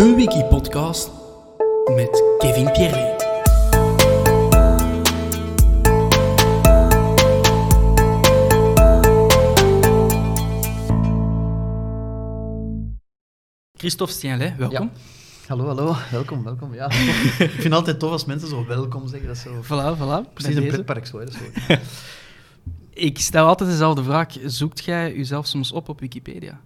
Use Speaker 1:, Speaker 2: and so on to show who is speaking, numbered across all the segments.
Speaker 1: De Wiki-podcast met Kevin Pierre. Christophe Stienlet, welkom.
Speaker 2: Hallo, hallo. Welkom, welkom. Ja, ik vind het altijd tof als mensen zo welkom zeggen. Dat is zo...
Speaker 1: Voilà, voilà.
Speaker 2: Precies een pretpark zo. Hè. Dat is zo.
Speaker 1: Ik stel altijd dezelfde vraag. Zoekt jij jezelf soms op op Wikipedia?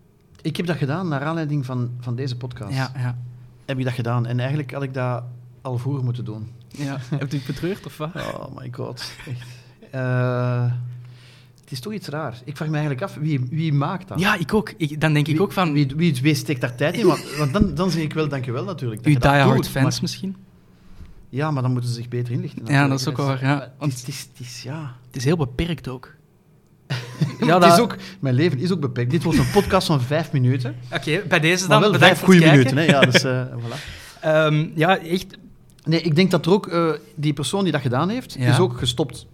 Speaker 2: Ik heb dat gedaan naar aanleiding van, van deze podcast.
Speaker 1: Ja, ja.
Speaker 2: Heb ik dat gedaan. En eigenlijk had ik dat al vroeger moeten doen.
Speaker 1: ja. Heb je het betreurd of wat?
Speaker 2: Oh my god. Echt. Eh, het is toch iets raar. Ik vraag me eigenlijk af, wie, wie maakt dat?
Speaker 1: Ja, ik ook. Ik, dan denk ik ook van...
Speaker 2: Wie, wie, wie steekt daar tijd in? Want, want dan, dan zeg ik wel dankjewel natuurlijk. dat
Speaker 1: uw
Speaker 2: je dat
Speaker 1: diehard
Speaker 2: doet,
Speaker 1: fans
Speaker 2: maar-
Speaker 1: misschien?
Speaker 2: Ja, maar dan moeten ze zich beter inlichten.
Speaker 1: Ja, dat is ook
Speaker 2: Dat
Speaker 1: waar, ja.
Speaker 2: maar Het is, het is, het is- ja...
Speaker 1: Het is heel beperkt ook.
Speaker 2: Ja,
Speaker 1: dat-
Speaker 2: is ook, mijn leven is ook beperkt. Dit wordt een podcast van vijf minuten.
Speaker 1: Oké, bij deze dan
Speaker 2: wel
Speaker 1: bedankt
Speaker 2: vijf goede minuten. Hè? Ja, dus, eh, voilà.
Speaker 1: Ehm, ja, echt.
Speaker 2: Nee, ik denk dat er ook... eh, die persoon die dat gedaan heeft,
Speaker 1: Ja.
Speaker 2: is ook gestopt.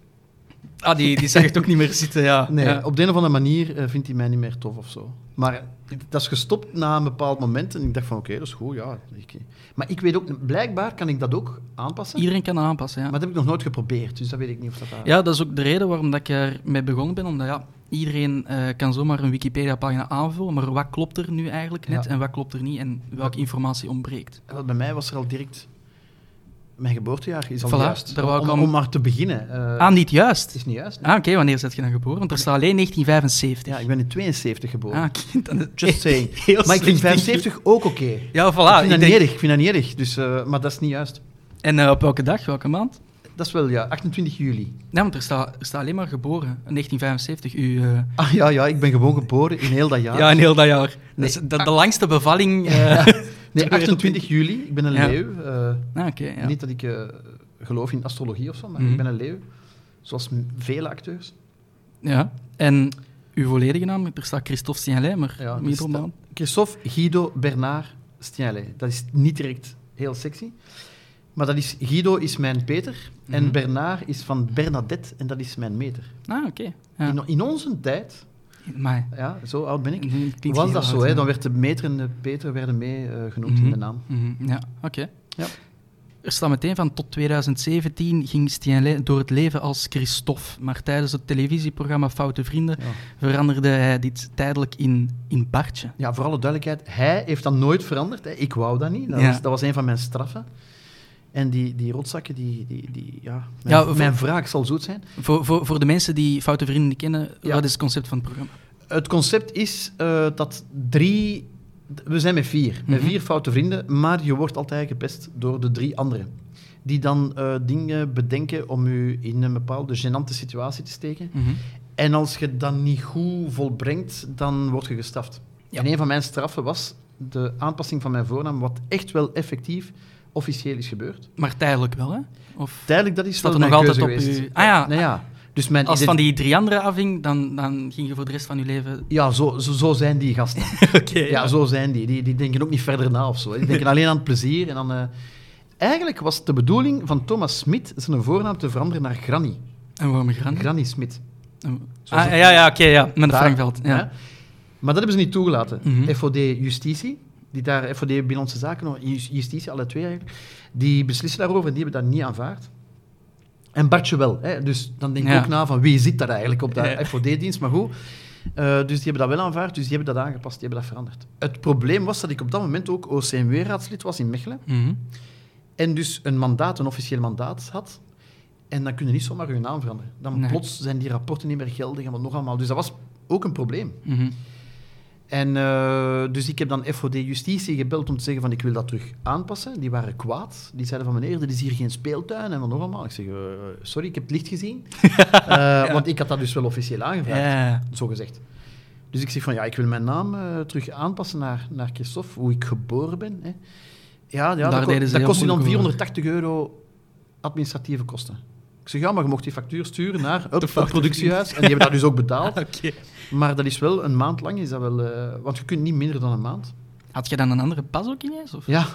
Speaker 1: Ah, die, die zag het ook niet meer zitten, ja.
Speaker 2: Nee,
Speaker 1: ja.
Speaker 2: op de een of andere manier eh, vindt hij mij niet meer tof of zo. Maar dat is gestopt na een bepaald moment. En ik dacht van, oké, dat is goed, ja. Ik, maar ik weet ook... Blijkbaar kan ik dat ook aanpassen.
Speaker 1: Iedereen kan aanpassen, ja.
Speaker 2: Maar dat heb ik nog nooit geprobeerd. Dus dat weet ik niet of dat... daar-
Speaker 1: Ja, dat is ook de reden waarom dat ik ermee begonnen ben. Omdat ja, iedereen eh, kan zomaar een Wikipedia-pagina aanvullen, maar wat klopt er nu eigenlijk net
Speaker 2: Ja.
Speaker 1: en wat klopt er niet en welke informatie ontbreekt.
Speaker 2: Wel, Bij mij was er al direct... Mijn geboortejaar is al
Speaker 1: Voilà,
Speaker 2: juist.
Speaker 1: daar wou ik
Speaker 2: om,
Speaker 1: al-
Speaker 2: om maar te beginnen. eh,
Speaker 1: ah, niet
Speaker 2: Het
Speaker 1: juist.
Speaker 2: is niet juist.
Speaker 1: Ah, oké, wanneer zet je dan geboren? Want er staat alleen 1975.
Speaker 2: Ja, ik ben in 72 geboren.
Speaker 1: Ah, oké, dan
Speaker 2: Just saying. Maar ik vind
Speaker 1: slecht.
Speaker 2: 75 ook oké.
Speaker 1: Ja, voilà.
Speaker 2: ik vind
Speaker 1: ik
Speaker 2: dat
Speaker 1: denk-
Speaker 2: niet erg, ik vind dat niet erg. Dus, eh, maar dat is niet juist.
Speaker 1: En eh, op welke dag, welke maand?
Speaker 2: Dat is wel, ja, 28 juli.
Speaker 1: Nee, want er staat, er staat alleen maar geboren. In 1975. U,
Speaker 2: Ah ja, ja, ik ben gewoon geboren in heel dat jaar.
Speaker 1: ja, in heel dat jaar.
Speaker 2: Nee.
Speaker 1: Dat is de, de langste bevalling.
Speaker 2: nee,
Speaker 1: wereld.
Speaker 2: 28 juli. Ik ben een
Speaker 1: Ja.
Speaker 2: leeuw. eh,
Speaker 1: Ah, ja.
Speaker 2: Niet dat ik eh, geloof in astrologie of zo, maar
Speaker 1: Mhm.
Speaker 2: ik ben een leeuw. Zoals vele acteurs.
Speaker 1: ja. En uw volledige naam? Er staat Christophe Stienlet, maar
Speaker 2: Ja, dus? Christophe Guido Bernard Stienlet. Dat is niet direct heel sexy. Maar dat is, Guido is mijn Peter en
Speaker 1: Mhm.
Speaker 2: Bernard is van Bernadette en dat is mijn meter.
Speaker 1: Ah, oké. Ja.
Speaker 2: In, in onze tijd,
Speaker 1: Maar,
Speaker 2: ja, zo oud ben ik, was dat zo. Hè? Dan werd de meter en de Peter werden mee eh, genoemd in
Speaker 1: Mhm,
Speaker 2: de naam.
Speaker 1: mhm, Ja, oké.
Speaker 2: Ja.
Speaker 1: Er staat meteen van tot 2017 ging Stienlet door het leven als Christophe. Maar tijdens het televisieprogramma Foute Vrienden
Speaker 2: Ja.
Speaker 1: veranderde hij dit tijdelijk in, in Bartje.
Speaker 2: Ja, voor alle duidelijkheid, hij heeft dat nooit veranderd. Hè. Ik wou dat niet. Dat,
Speaker 1: Ja.
Speaker 2: was, dat was een van mijn straffen. En die, die rotzakken, die, die, die, ja, mijn,
Speaker 1: Ja, voor-
Speaker 2: mijn wraak zal zoet zijn.
Speaker 1: Voor, voor, voor de mensen die Foute Vrienden kennen,
Speaker 2: Ja.
Speaker 1: wat is het concept van het programma?
Speaker 2: Het concept is eh, dat drie... We zijn met vier. Met
Speaker 1: Mhm.
Speaker 2: vier foute vrienden, maar je wordt altijd gepest door de drie anderen. Die dan eh, dingen bedenken om u in een bepaalde gênante situatie te steken.
Speaker 1: Mhm.
Speaker 2: En als je dat niet goed volbrengt, dan word je gestraft.
Speaker 1: Ja.
Speaker 2: En een van mijn straffen was de aanpassing van mijn voornaam, wat echt wel effectief officieel is gebeurd.
Speaker 1: Maar tijdelijk wel, hè? Of
Speaker 2: Tijdelijk, dat is
Speaker 1: Staat er nog altijd op
Speaker 2: geweest.
Speaker 1: uw- Ah ja.
Speaker 2: Nou ja. Dus mijn
Speaker 1: als van die drie anderen afhing, dan, dan ging je voor de rest van je leven...
Speaker 2: Ja, zo, zo, zo zijn die gasten.
Speaker 1: Oké,
Speaker 2: ja, zo zijn die. die. Die denken ook niet verder na of zo. Die denken alleen aan het plezier. En dan, eh, Eigenlijk was het de bedoeling van Thomas Smit zijn voornaam te veranderen naar Granny.
Speaker 1: En waarom een gran?
Speaker 2: Granny Smit.
Speaker 1: Ah, ja, ja, oké, ja. Met Frankveld. Ja.
Speaker 2: Maar dat hebben ze niet toegelaten.
Speaker 1: Mhm.
Speaker 2: FOD Justitie, die daar, FOD Binnenlandse Zaken, Ju- Justitie, alle twee eigenlijk, die beslissen daarover en die hebben dat niet aanvaard. En Bartje wel. Hè. Dus dan denk ik
Speaker 1: Ja.
Speaker 2: ook na van wie zit daar eigenlijk op dat
Speaker 1: Ja.
Speaker 2: FOD-dienst. Maar goed, Eh, dus die hebben dat wel aanvaard, dus die hebben dat aangepast, die hebben dat veranderd. Het probleem was dat ik op dat moment ook OCMW-raadslid was in Mechelen.
Speaker 1: Mhm.
Speaker 2: En dus een mandaat, een officieel mandaat had. En dan kun je niet zomaar je naam veranderen. Dan
Speaker 1: Nee.
Speaker 2: plots zijn die rapporten niet meer geldig en wat nog allemaal. Dus dat was ook een probleem.
Speaker 1: Mhm.
Speaker 2: En eh, dus ik heb dan FOD Justitie gebeld om te zeggen van ik wil dat terug aanpassen. Die waren kwaad. Die zeiden van meneer, dit is hier geen speeltuin en wat nog allemaal. Ik zeg, eh, sorry, ik heb het licht gezien. Eh, Want ik had dat dus wel officieel aangevraagd,
Speaker 1: Ja.
Speaker 2: zo gezegd. Dus ik zeg van ja, ik wil mijn naam terug aanpassen naar, naar Christophe, hoe ik geboren ben. Hè. Ja, ja
Speaker 1: Daar
Speaker 2: dat, ko- dat kost dan
Speaker 1: moeilijk over.
Speaker 2: 480 euro administratieve kosten. Ik zeg ja, maar je mocht die factuur sturen naar het, productiehuis. En die hebben dat dus ook betaald.
Speaker 1: Oké.
Speaker 2: Maar dat is wel een maand lang, is dat wel, eh, want je kunt niet minder dan een maand.
Speaker 1: Had je dan een andere pas ook ineens? Of?
Speaker 2: Ja,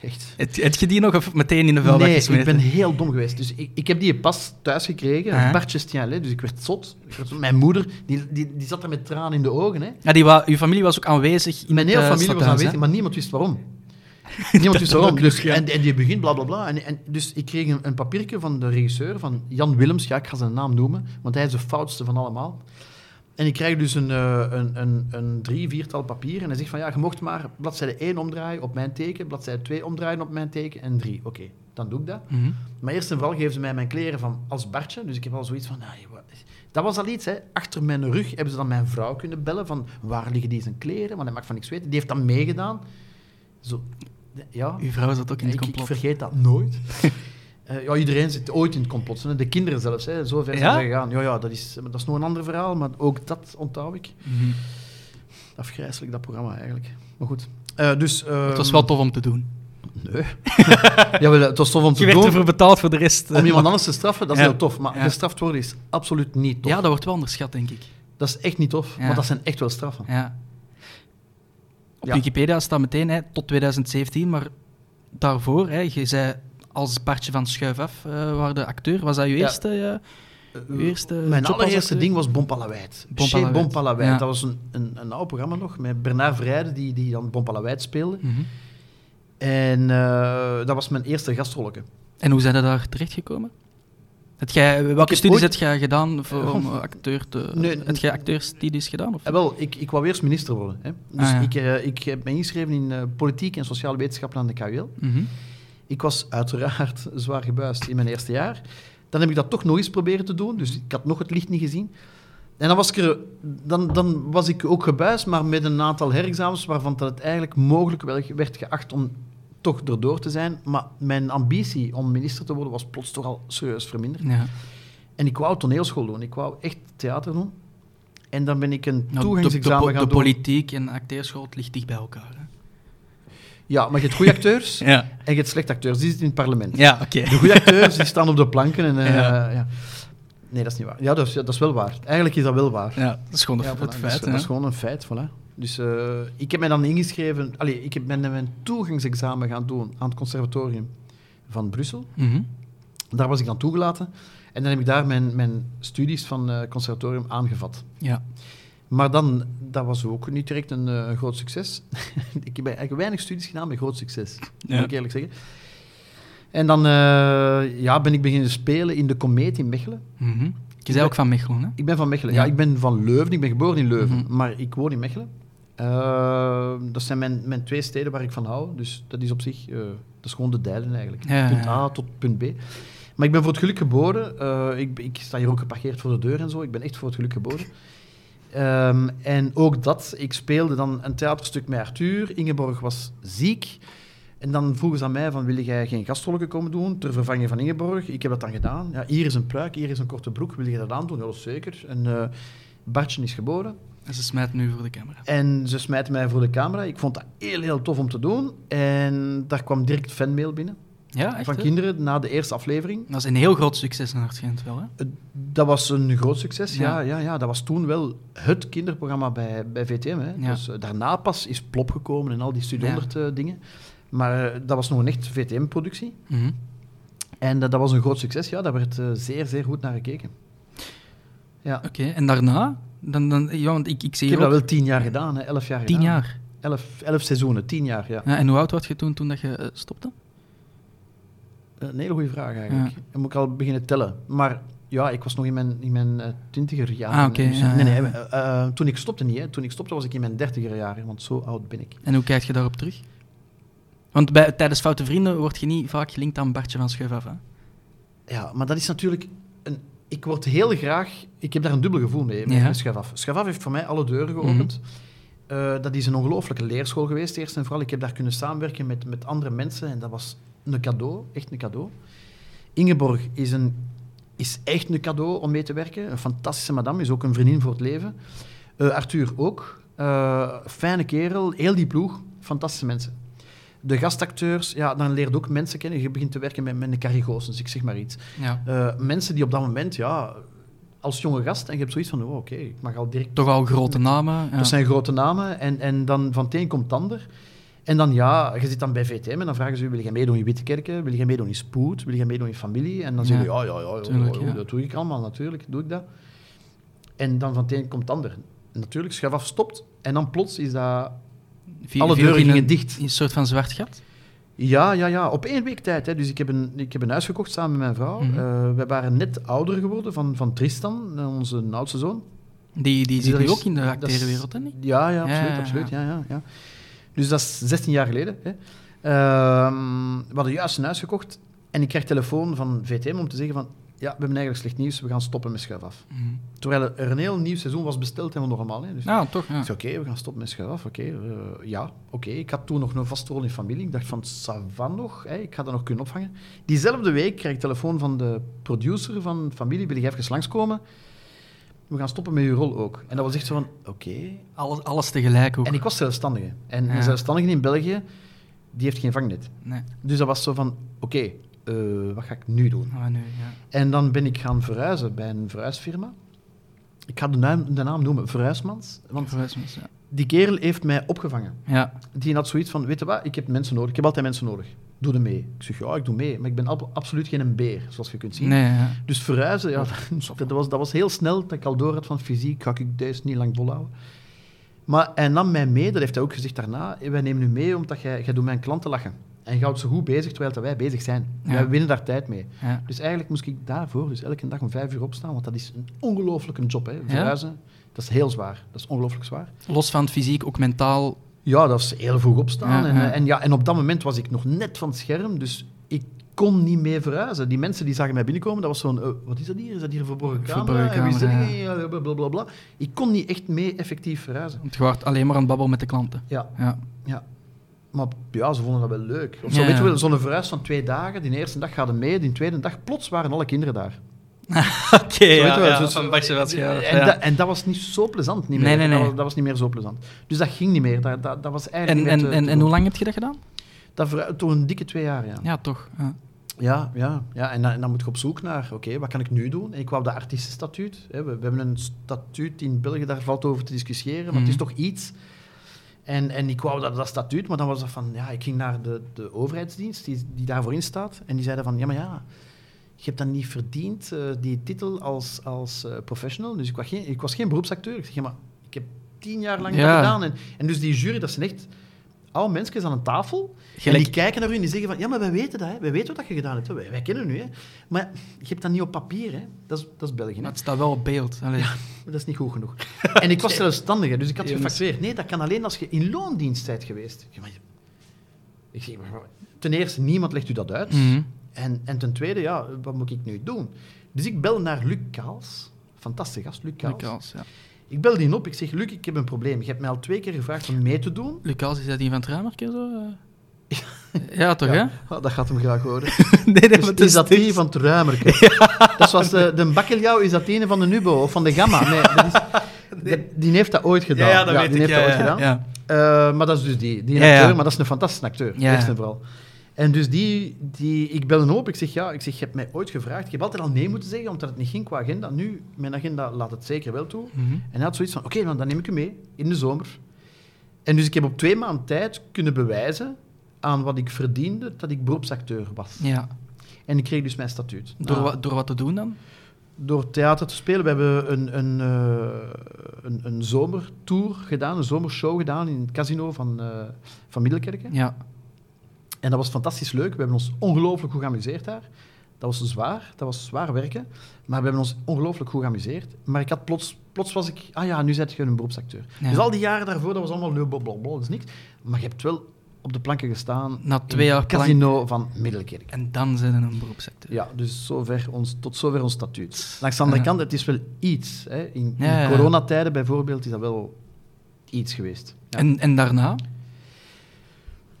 Speaker 2: echt.
Speaker 1: Het, heb je die nog of meteen in de vuilbak
Speaker 2: Nee,
Speaker 1: gesmeten?
Speaker 2: ik ben heel dom geweest. Dus ik, ik heb die pas thuis gekregen,
Speaker 1: Ah.
Speaker 2: een Bartje Stienlet, dus ik werd zot. Ik werd zot. Mijn moeder, die, die, die zat er met tranen in de ogen. Hè.
Speaker 1: Ja, die wa uw familie was ook aanwezig in
Speaker 2: Mijn hele
Speaker 1: eh,
Speaker 2: familie was aanwezig,
Speaker 1: hè?
Speaker 2: maar niemand wist waarom. Niemand wist Dus, en, en die begint bla bla bla. En, en, dus ik kreeg een, een papiertje van de regisseur, van Jan Willems. Ja, ik ga zijn naam noemen, want hij is de foutste van allemaal. En ik krijg dus een, eh, een, een, een drie, viertal papier. En hij zegt van ja, je mocht maar bladzijde 1 omdraaien op mijn teken, bladzijde 2 omdraaien op mijn teken en 3. Oké, dan doe ik dat.
Speaker 1: Mhm.
Speaker 2: Maar eerst en vooral geven ze mij mijn kleren van, als Bartje. Dus ik heb al zoiets van, nou, dat was al iets. Hè. Achter mijn rug hebben ze dan mijn vrouw kunnen bellen van, waar liggen die zijn kleren? Want hij mag van niks weten. Die heeft dan meegedaan. Zo, ja,
Speaker 1: Uw vrouw zat ook in het
Speaker 2: ik, ik
Speaker 1: complot.
Speaker 2: vergeet dat nooit. Eh, ja, iedereen zit ooit in het complot. hè. De kinderen zelfs, hè. zo ver zijn
Speaker 1: Ja?
Speaker 2: ze gegaan. Ja, ja dat, is, dat is nog een ander verhaal, maar ook dat onthoud ik.
Speaker 1: Mhm.
Speaker 2: Afgrijzelijk, dat programma eigenlijk. Maar goed. Eh, dus,
Speaker 1: Het was
Speaker 2: ehm,
Speaker 1: wel tof om te doen.
Speaker 2: Nee. Jawel, het was tof om
Speaker 1: Je
Speaker 2: te
Speaker 1: werd
Speaker 2: doen.
Speaker 1: ervoor betaald voor de rest. eh.
Speaker 2: Om iemand anders te straffen, dat is
Speaker 1: Ja.
Speaker 2: heel tof. Maar
Speaker 1: Ja.
Speaker 2: gestraft worden is absoluut niet tof.
Speaker 1: Ja, dat wordt wel onderschat, denk ik.
Speaker 2: Dat is echt niet tof,
Speaker 1: Ja.
Speaker 2: want dat zijn echt wel straffen.
Speaker 1: Ja. Op
Speaker 2: Ja.
Speaker 1: Wikipedia staat meteen hè, tot 2017, maar daarvoor, hè, je zei als Bartje van Schuif af, eh waar de acteur. Was dat je eerste? eh,
Speaker 2: Eh,
Speaker 1: Uw eerste
Speaker 2: Mijn allereerste ding was Bompalawijt. Bompalawijt.
Speaker 1: Ja.
Speaker 2: Dat was een, een, een oud programma nog, met Bernard Vrijden, die, die dan Bompalawijt speelde.
Speaker 1: mhm.
Speaker 2: En dat was mijn eerste gastrolleke.
Speaker 1: En hoe zijn je daar terechtgekomen? Jij, welke studies
Speaker 2: ooit-
Speaker 1: heb jij gedaan voor, om acteur te...
Speaker 2: Nee,
Speaker 1: heb jij acteurstudies gedaan? Of?
Speaker 2: Eh, wel, ik, ik wou eerst minister worden. Hè. Dus
Speaker 1: Ah, ja.
Speaker 2: ik, eh, ik heb me ingeschreven in eh, politiek en sociale wetenschappen aan de KUL.
Speaker 1: Mhm.
Speaker 2: Ik was uiteraard zwaar gebuist in mijn eerste jaar. Dan heb ik dat toch nog eens proberen te doen, dus ik had nog het licht niet gezien. En dan was ik, er, dan, dan was ik ook gebuist, maar met een aantal herexamens waarvan dat het eigenlijk mogelijk werd geacht om toch erdoor te zijn. Maar mijn ambitie om minister te worden was plots toch al serieus verminderd.
Speaker 1: Ja.
Speaker 2: En ik wou toneelschool doen, ik wou echt theater doen. En dan ben ik een
Speaker 1: Nou, de, de,
Speaker 2: toegangsexamen gaan
Speaker 1: de
Speaker 2: doen.
Speaker 1: politiek en acteerschool ligt dicht bij elkaar. Hè?
Speaker 2: Ja, maar je hebt goede acteurs
Speaker 1: Ja,
Speaker 2: en je hebt slechte acteurs. Die zitten in het parlement.
Speaker 1: ja oké.
Speaker 2: De goede acteurs die staan op de planken. En, eh,
Speaker 1: Ja.
Speaker 2: ja. Nee, dat is niet waar. Ja dat, is, dat is wel waar. Eigenlijk is dat wel waar.
Speaker 1: Ja, dat is gewoon een het
Speaker 2: dat,
Speaker 1: feit.
Speaker 2: is, dat is gewoon een feit. Voilà. Dus eh, ik heb mij dan ingeschreven... Allee, ik heb mijn, toegangsexamen gaan doen aan het conservatorium van Brussel.
Speaker 1: Mhm.
Speaker 2: Daar was ik dan toegelaten. En dan heb ik daar mijn, mijn studies van het conservatorium aangevat.
Speaker 1: Ja.
Speaker 2: Maar dan, dat was ook niet direct een eh, groot succes. ik heb eigenlijk weinig studies gedaan met groot succes,
Speaker 1: Ja.
Speaker 2: moet ik eerlijk zeggen. En dan ja, ben ik beginnen spelen in de Comeet in Mechelen.
Speaker 1: Mhm. Je zei ook van Mechelen, hè?
Speaker 2: Ik ben van Mechelen.
Speaker 1: Ja.
Speaker 2: Ja, ik ben van Leuven. Ik ben geboren in Leuven,
Speaker 1: Mhm.
Speaker 2: maar ik woon in Mechelen. Eh, dat zijn mijn, mijn twee steden waar ik van hou. Dus dat is op zich, eh, dat is gewoon de dijlen eigenlijk.
Speaker 1: Ja,
Speaker 2: punt
Speaker 1: ja,
Speaker 2: A
Speaker 1: ja.
Speaker 2: tot punt B. Maar ik ben voor het geluk geboren. Eh, ik, ik sta hier ook geparkeerd voor de deur en zo. Ik ben echt voor het geluk geboren. Ehm, en ook dat, ik speelde dan een theaterstuk met Arthur. Ingeborg was ziek. En dan vroegen ze aan mij van, wil jij geen gastrollen komen doen ter vervanging van Ingeborg? Ik heb dat dan gedaan. Ja, hier is een pruik, hier is een korte broek. Wil je dat aandoen? Ja, dat is zeker. En eh Bartje is geboren.
Speaker 1: En ze smijt nu voor de camera.
Speaker 2: En ze smijten mij voor de camera. Ik vond dat heel, heel tof om te doen. En daar kwam direct fanmail binnen
Speaker 1: Ja, echt?
Speaker 2: van
Speaker 1: hè?
Speaker 2: kinderen na de eerste aflevering.
Speaker 1: Dat is een heel groot succes naar het schijnt wel, hè?
Speaker 2: Eh, Dat was een groot succes, ja.
Speaker 1: Ja.
Speaker 2: ja, ja, Dat was toen wel het kinderprogramma bij, bij VTM. Hè.
Speaker 1: Ja.
Speaker 2: Dus, eh, daarna pas is Plop gekomen en al die Studio
Speaker 1: Ja.
Speaker 2: 100 eh, dingen. Maar dat was nog een echt VTM-productie.
Speaker 1: Mhm.
Speaker 2: En eh, dat was een groot succes, ja. Daar werd zeer, zeer goed naar gekeken. Ja.
Speaker 1: Oké, en daarna? Dan, dan, ja, want ik, ik zie
Speaker 2: Ik heb dat wel tien jaar gedaan, hè. elf jaar
Speaker 1: tien
Speaker 2: gedaan.
Speaker 1: jaar.
Speaker 2: Elf, elf seizoenen, tien jaar, ja.
Speaker 1: Ja, en hoe oud was je toen, toen dat je eh, stopte?
Speaker 2: Eh, Een hele goede vraag eigenlijk. Dan moet ik al beginnen tellen. Maar ja, ik was nog in mijn, in mijn eh, twintiger jaren.
Speaker 1: Ah, oké,
Speaker 2: Dus,
Speaker 1: ja,
Speaker 2: nee, nee, toen ik stopte niet. Hè. Toen ik stopte was ik in mijn dertiger jaren, want zo oud ben ik.
Speaker 1: En hoe kijk je daarop terug? Want bij, tijdens Foute Vrienden word je niet vaak gelinkt aan Bartje van Schuif af, hè?
Speaker 2: Ja, maar dat is natuurlijk... Een, ik word heel graag... Ik heb daar een dubbel gevoel mee, met
Speaker 1: Ja.
Speaker 2: met Schuif af. Schuif af heeft voor mij alle deuren geopend. Eh, dat is een ongelooflijke leerschool geweest, eerst en vooral. Ik heb daar kunnen samenwerken met, met andere mensen en dat was een cadeau, echt een cadeau. Ingeborg is, een, is echt een cadeau om mee te werken. Een fantastische madame, is ook een vriendin voor het leven. Eh, Arthur ook. Eh, fijne kerel, heel die ploeg, fantastische mensen. De gastacteurs, ja, dan leer je ook mensen kennen. Je begint te werken met, met een Carrie Goossens, ik zeg maar iets.
Speaker 1: Ja.
Speaker 2: Eh, mensen die op dat moment, ja, als jonge gast, en je hebt zoiets van, oh, oké, ik mag al direct
Speaker 1: Toch al grote namen. Ja.
Speaker 2: dat zijn grote namen. En, en dan van het een komt het ander. En dan, ja, je zit dan bij VTM en dan vragen ze je, wil jij meedoen in Wittekerken? Wil jij meedoen in Spoed? Wil jij meedoen in Familie? En dan zeg je,
Speaker 1: Ja,
Speaker 2: ja, ja, ja, ja,
Speaker 1: tuurlijk,
Speaker 2: ja. dat doe ik allemaal, natuurlijk, doe ik dat. En dan van het een komt het ander. En natuurlijk, schuif af, stopt. En dan plots is dat... Alle deuren
Speaker 1: in
Speaker 2: gingen
Speaker 1: een,
Speaker 2: dicht.
Speaker 1: in Een soort van zwart gat.
Speaker 2: Ja, ja, ja. Op één week tijd. Hè. Dus ik heb, een, ik heb een huis gekocht samen met mijn vrouw.
Speaker 1: Mhm.
Speaker 2: Eh, we waren net ouder geworden van, van Tristan, eh, onze oudste zoon.
Speaker 1: Die, die zit nu
Speaker 2: is-
Speaker 1: ook in de acteerwereld, hè? niet?
Speaker 2: Ja, ja, absoluut.
Speaker 1: Ja,
Speaker 2: absoluut
Speaker 1: ja.
Speaker 2: ja. Ja, ja, Dus dat is 16 jaar geleden. Hè. Ehm, we hadden juist een huis gekocht en ik kreeg telefoon van VTM om te zeggen van ja, we hebben eigenlijk slecht nieuws, we gaan stoppen met schuif af.
Speaker 1: Mhm.
Speaker 2: Terwijl er een heel nieuw seizoen was besteld en we nog allemaal. Hè. Dus
Speaker 1: Ja, toch, ja.
Speaker 2: ik zei, oké, we gaan stoppen met schuif af. Oké, eh, ja, oké. Ik had toen nog een vaste rol in familie. Ik dacht van, ça va nog, hè, ik ga dat nog kunnen opvangen. Diezelfde week kreeg ik telefoon van de producer van familie, wil je even langskomen? We gaan stoppen met uw rol ook. En dat was echt zo van, oké.
Speaker 1: Alles, alles tegelijk ook.
Speaker 2: En ik was zelfstandige. En
Speaker 1: Ja.
Speaker 2: een zelfstandige in België, die heeft geen vangnet.
Speaker 1: Nee,
Speaker 2: Dus dat was zo van, oké, eh, wat ga ik nu doen?
Speaker 1: nu, ja.
Speaker 2: En dan ben ik gaan verhuizen bij een verhuisfirma. Ik ga de naam, de naam noemen, Verhuismans. Want
Speaker 1: ja.
Speaker 2: die kerel heeft mij opgevangen.
Speaker 1: Ja,
Speaker 2: Die had zoiets van, weet je wat, ik heb mensen nodig. Ik heb altijd mensen nodig. Doe er mee. Ik zeg, ja, ik doe mee. Maar ik ben ab- absoluut geen beer, zoals je kunt zien.
Speaker 1: nee, ja.
Speaker 2: Dus verhuizen, ja, dat, was, dat was heel snel dat ik al door had van fysiek, ga ik deze niet lang volhouden. Maar hij nam mij mee, dat heeft hij ook gezegd daarna. Wij nemen u mee omdat jij, jij doet mijn klanten lachen. En je houdt ze goed bezig terwijl dat wij bezig zijn.
Speaker 1: Ja.
Speaker 2: Wij winnen daar tijd mee.
Speaker 1: ja.
Speaker 2: Dus eigenlijk moest ik daarvoor dus elke dag om vijf uur opstaan, want dat is een ongelooflijke job. Hè. Verhuizen, dat is heel zwaar. Dat is ongelooflijk zwaar.
Speaker 1: Los van het fysiek, ook mentaal.
Speaker 2: Ja, dat is heel vroeg opstaan. En,
Speaker 1: ja.
Speaker 2: eh, En, ja, en op dat moment was ik nog net van het scherm, dus ik kon niet meer verhuizen. Die mensen die zagen mij binnenkomen, dat was zo'n, eh, wat is dat hier? Is dat hier een verborgen camera?
Speaker 1: Verborgen camera?
Speaker 2: Ja, blablabla. Ik kon niet echt mee effectief verhuizen.
Speaker 1: Want je wordt alleen maar aan het babbelen met de klanten.
Speaker 2: Ja,
Speaker 1: Ja.
Speaker 2: ja. Maar ja, ze vonden dat wel leuk. Of zo,
Speaker 1: Ja,
Speaker 2: weet je
Speaker 1: ja.
Speaker 2: wel, zo'n verhuis van twee dagen. Die eerste dag gaat mee, die tweede dag plots waren alle kinderen daar.
Speaker 1: Oké,
Speaker 2: je wel, zo-
Speaker 1: van Bartje wat
Speaker 2: en,
Speaker 1: ja.
Speaker 2: dat, en dat was niet zo plezant. Niet meer.
Speaker 1: Nee, nee, nee.
Speaker 2: Dat, was, dat was niet meer zo plezant. Dus dat ging niet meer. Dat, dat, dat was
Speaker 1: En,
Speaker 2: eigenlijk
Speaker 1: en,
Speaker 2: te-
Speaker 1: en,
Speaker 2: te
Speaker 1: en hoe lang heb je dat gedaan?
Speaker 2: Dat voor, toch een dikke twee jaar, ja.
Speaker 1: Ja, toch. Ja.
Speaker 2: Ja, ja, ja. En, dan, en dan moet je op zoek naar, oké, wat kan ik nu doen? En ik wou de artiestenstatuut. Hè. We, we hebben een statuut in België, daar valt over te discussiëren, maar het is
Speaker 1: Mhm.
Speaker 2: toch iets. En, en ik wou dat, dat statuut, maar dan was dat van, ja, ik ging naar de, de overheidsdienst die, die daarvoor in staat. En die zeiden van, ja, maar ja, je hebt dan niet verdiend, eh, die titel als, als eh, professional. Dus ik was, geen, ik was geen beroepsacteur. Ik zeg, ja, maar ik heb tien jaar lang
Speaker 1: Ja.
Speaker 2: dat gedaan. En, en dus die jury, dat zijn echt oude mensen aan een tafel.
Speaker 1: Gelijk-
Speaker 2: En die kijken naar u en die zeggen van, ja, maar wij weten dat, hè. wij weten wat je gedaan hebt. hè. Wij, wij kennen u. Hè. Maar je hebt dat niet op papier. Hè. Dat, is, dat is België. Hè.
Speaker 1: Maar het staat wel op beeld. Allee.
Speaker 2: Maar dat is niet goed genoeg. En ik was zelfstandige, dus ik had gefactureerd. Nee, dat kan alleen als je in loondienst bent geweest. Ik zeg, maar je- Ik zeg, maar ten eerste, niemand legt u dat uit.
Speaker 1: Mhm.
Speaker 2: En, en ten tweede, ja, wat moet ik nu doen? Dus ik bel naar Luc Kaals. Fantastisch gast, Luc Kaals.
Speaker 1: Ja.
Speaker 2: Ik bel die op, ik zeg, Luc, ik heb een probleem. Je hebt mij al twee keer gevraagd om mee te doen.
Speaker 1: Lucas, is dat die van het Ruimerke zo? eh? Ja, toch,
Speaker 2: Ja, oh, dat gaat hem graag horen.
Speaker 1: hè? nee, nee,
Speaker 2: Dus
Speaker 1: maar
Speaker 2: is dat die van het Ruimerke? Dat is zoals de, de bakkeljauw, is dat die ene van de Nubo of van de Gamma? Nee, dat is, dat- die heeft dat ooit gedaan. die heeft dat ooit gedaan.
Speaker 1: Ja.
Speaker 2: Eh, maar dat is dus die, die
Speaker 1: Ja, ja.
Speaker 2: acteur, maar dat is een fantastische acteur,
Speaker 1: Ja.
Speaker 2: eerst en vooral. En dus die, die, ik bel hem op, ik zeg, ja, ik zeg, je hebt mij ooit gevraagd, je hebt altijd al nee moeten zeggen, omdat het niet ging qua agenda. Nu, mijn agenda laat het zeker wel toe.
Speaker 1: Mhm.
Speaker 2: En hij had zoiets van, oké, dan dan neem ik u mee, in de zomer. En dus ik heb op twee maanden tijd kunnen bewijzen aan wat ik verdiende, dat ik beroepsacteur was.
Speaker 1: ja.
Speaker 2: En ik kreeg dus mijn statuut.
Speaker 1: Door,
Speaker 2: Nou,
Speaker 1: wat, door wat te doen dan?
Speaker 2: door theater te spelen. We hebben een, een, eh, een, een zomertour gedaan, een zomershow gedaan in het casino van, eh van Middelkerken.
Speaker 1: Ja.
Speaker 2: En dat was fantastisch leuk. We hebben ons ongelooflijk goed geamuseerd daar. Dat was zwaar, dat was zwaar werken. Maar we hebben ons ongelooflijk goed geamuseerd. Maar ik had plots, plots was ik, ah ja, nu zet je een beroepsacteur.
Speaker 1: Ja.
Speaker 2: Dus al die jaren daarvoor, dat was allemaal blablabla, dat is niks. Maar je hebt wel op de planken gestaan
Speaker 1: Na twee jaar
Speaker 2: casino van Middelkerk.
Speaker 1: En dan zijn we een beroepsacteur.
Speaker 2: Ja, dus zover ons, tot zover ons statuut. Langs de andere
Speaker 1: Ja.
Speaker 2: kant, het is wel iets. Hè. In,
Speaker 1: Ja,
Speaker 2: coronatijden bijvoorbeeld is dat wel iets geweest. Ja.
Speaker 1: En, en daarna?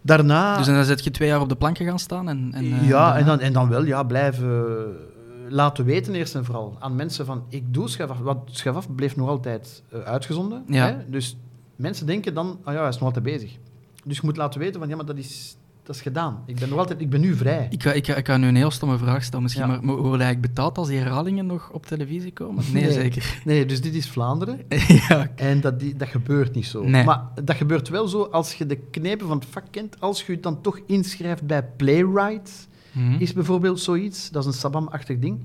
Speaker 2: Daarna...
Speaker 1: Dus dan zet je twee jaar op de planken gaan staan en... en eh,
Speaker 2: ja,
Speaker 1: daarna?
Speaker 2: en dan, en dan wel ja, blijven eh, laten weten eerst en vooral aan mensen van ik doe schaf af. Want schaf af bleef nog altijd eh, uitgezonden.
Speaker 1: Ja.
Speaker 2: Hè? Dus mensen denken dan, ah ja, hij is nog altijd bezig. Dus je moet laten weten van ja, maar dat is, dat is gedaan. Ik ben nog altijd, ik ben nu vrij.
Speaker 1: Ik ga, ik, ga, ik ga nu een heel stomme vraag stellen misschien,
Speaker 2: Ja.
Speaker 1: maar worden eigenlijk betaald als die herhalingen nog op televisie komen? Nee,
Speaker 2: Nee.
Speaker 1: zeker.
Speaker 2: Nee, dus dit is Vlaanderen.
Speaker 1: ja.
Speaker 2: En dat, die, dat gebeurt niet zo.
Speaker 1: Nee.
Speaker 2: Maar dat gebeurt wel zo als je de knepen van het vak kent. Als je je dan toch inschrijft bij Playwright,
Speaker 1: Mhm.
Speaker 2: is bijvoorbeeld zoiets. Dat is een sabam-achtig ding.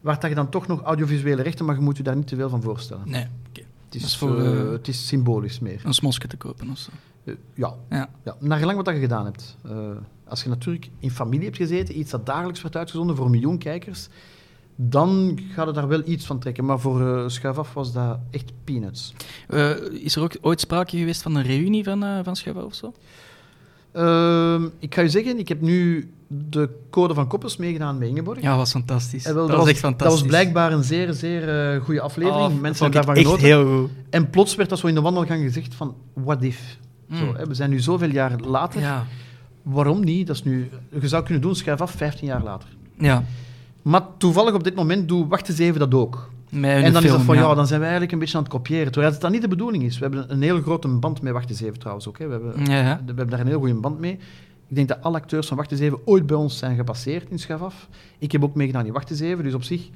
Speaker 2: Waar dat je dan toch nog audiovisuele rechten, maar je moet je daar niet te veel van voorstellen.
Speaker 1: Nee.
Speaker 2: Het is,
Speaker 1: voor,
Speaker 2: eh, het is symbolisch meer.
Speaker 1: Een smosje te kopen of zo.
Speaker 2: Eh, ja.
Speaker 1: Ja.
Speaker 2: ja. Naar gelang wat je gedaan hebt. Eh, als je natuurlijk in familie hebt gezeten, iets dat dagelijks werd uitgezonden voor een miljoen kijkers, dan gaat het daar wel iets van trekken. Maar voor uh, was dat echt peanuts.
Speaker 1: Uh, is er ook ooit sprake geweest van een reunie van, uh, van Schuif Af of zo?
Speaker 2: Uh, ik ga je zeggen, ik heb nu de Code van Koppels meegedaan met Ingeborg.
Speaker 1: Ja, dat was fantastisch.
Speaker 2: Wel, dat,
Speaker 1: dat, was echt fantastisch.
Speaker 2: Dat was blijkbaar een zeer, zeer goede aflevering.
Speaker 1: Oh,
Speaker 2: Mensen hebben daarvan genoten.
Speaker 1: heel goed.
Speaker 2: En plots werd dat zo in de wandelgang gezegd van, what if?
Speaker 1: Mm.
Speaker 2: Zo, hè, we zijn nu zoveel jaar later.
Speaker 1: Ja.
Speaker 2: Waarom niet? Dat is nu, je zou kunnen doen, schrijf af, 15 jaar later.
Speaker 1: Ja.
Speaker 2: Maar toevallig op dit moment doe Wacht eens even dat ook. En dan
Speaker 1: film,
Speaker 2: is het van, ja.
Speaker 1: ja.
Speaker 2: dan zijn wij eigenlijk een beetje aan het kopiëren. Terwijl het dan niet de bedoeling is. We hebben een hele grote band met Wacht eens even trouwens ook. Hè. We, hebben,
Speaker 1: Ja, ja.
Speaker 2: we hebben daar een heel goede band mee. Ik denk dat alle acteurs van Wacht eens even ooit bij ons zijn gepasseerd in Schaf af. Ik heb ook meegedaan in Wacht eens even, dus op zich...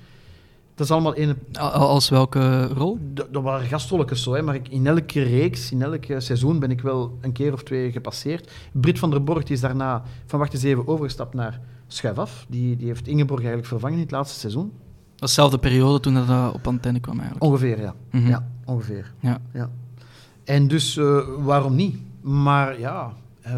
Speaker 2: Dat is allemaal.
Speaker 1: Al- Als welke rol?
Speaker 2: Dat waren gastrolletjes zo, hè, maar ik, in elke reeks, in elk seizoen ben ik wel een keer of twee gepasseerd. Britt van der Borg is daarna van Wacht eens even overgestapt naar Schuif. Die, die heeft Ingeborg eigenlijk vervangen in het laatste seizoen.
Speaker 1: Dat was dezelfde periode toen dat eh, op antenne kwam eigenlijk.
Speaker 2: Ongeveer, ja.
Speaker 1: Mhm.
Speaker 2: Ja, ongeveer.
Speaker 1: Ja.
Speaker 2: Ja. En dus, eh, waarom niet? Maar ja, eh,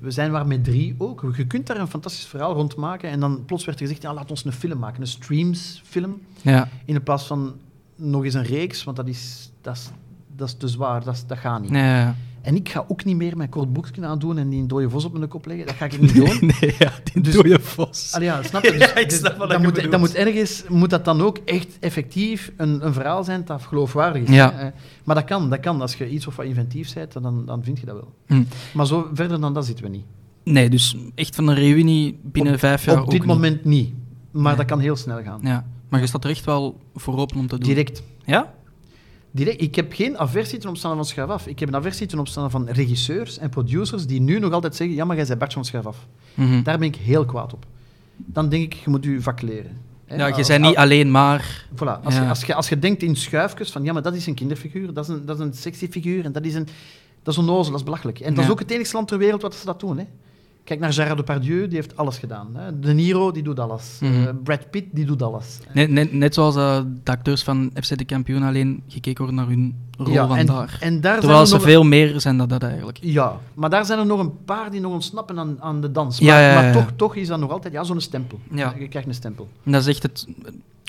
Speaker 2: we zijn maar met drie ook. Je kunt daar een fantastisch verhaal rond maken. En dan plots werd er gezegd, ja, laat ons een film maken. Een streamsfilm.
Speaker 1: Ja.
Speaker 2: In plaats van nog eens een reeks, want dat is, dat is, dat is te zwaar. Dat, is, dat gaat niet.
Speaker 1: Ja, ja.
Speaker 2: En ik ga ook niet meer mijn kort boekje aandoen en die een dode vos op mijn kop leggen. Dat ga ik niet doen.
Speaker 1: Nee, ja, die
Speaker 2: Dus-
Speaker 1: dode vos.
Speaker 2: Allee, ja, snap je? Dus,
Speaker 1: Ja, ik
Speaker 2: dus
Speaker 1: snap wat
Speaker 2: dat
Speaker 1: je
Speaker 2: moet,
Speaker 1: bedoelt.
Speaker 2: dat moet ergens moet dat dan ook echt effectief een, een verhaal zijn dat geloofwaardig is.
Speaker 1: Ja.
Speaker 2: hè. Maar dat kan, dat kan. Als je iets of wat inventief bent, dan, dan vind je dat wel.
Speaker 1: Hm.
Speaker 2: Maar zo verder dan dat zitten we niet.
Speaker 1: Nee, dus echt van een reunie binnen
Speaker 2: Op-
Speaker 1: vijf jaar
Speaker 2: Op dit
Speaker 1: ook niet.
Speaker 2: moment niet. Maar
Speaker 1: Nee.
Speaker 2: dat kan heel snel gaan.
Speaker 1: Ja. Maar je staat er echt wel voor open om te doen.
Speaker 2: Direct.
Speaker 1: Ja?
Speaker 2: Direct. Ik heb geen aversie ten opstaan van Schuif af. Ik heb een aversie ten opstaan van regisseurs en producers die nu nog altijd zeggen, ja, maar jij bent Bart van Schuif af.
Speaker 1: Mhm.
Speaker 2: Daar ben ik heel kwaad op. Dan denk ik, je moet je vak leren. Hè,
Speaker 1: Ja, je bent niet alleen maar...
Speaker 2: Voilà, als,
Speaker 1: Ja.
Speaker 2: je, als, je, als je denkt in schuifjes van ja, maar dat is een kinderfiguur, dat is een, dat is een sexy figuur en dat is een, dat is onnozel, dat is belachelijk. En dat is ook het enigste land ter wereld wat ze dat doen. Hè. Kijk naar Gerard Depardieu, die heeft alles gedaan. Hè. De Niro, die doet alles.
Speaker 1: Mhm.
Speaker 2: Eh, Brad Pitt, die doet alles.
Speaker 1: Net, net, net zoals eh, de acteurs van FC de Kampioen alleen gekeken worden naar hun rol
Speaker 2: Ja,
Speaker 1: van
Speaker 2: en,
Speaker 1: daar.
Speaker 2: en daar
Speaker 1: Terwijl
Speaker 2: zijn
Speaker 1: ze
Speaker 2: er nog,
Speaker 1: veel meer zijn dan dat eigenlijk.
Speaker 2: Ja, maar daar zijn er nog een paar die nog ontsnappen aan, aan de dans. Maar,
Speaker 1: ja, ja,
Speaker 2: maar
Speaker 1: ja.
Speaker 2: toch, toch is dat nog altijd ja, zo'n stempel. Je krijgt een stempel.
Speaker 1: En dat is echt het...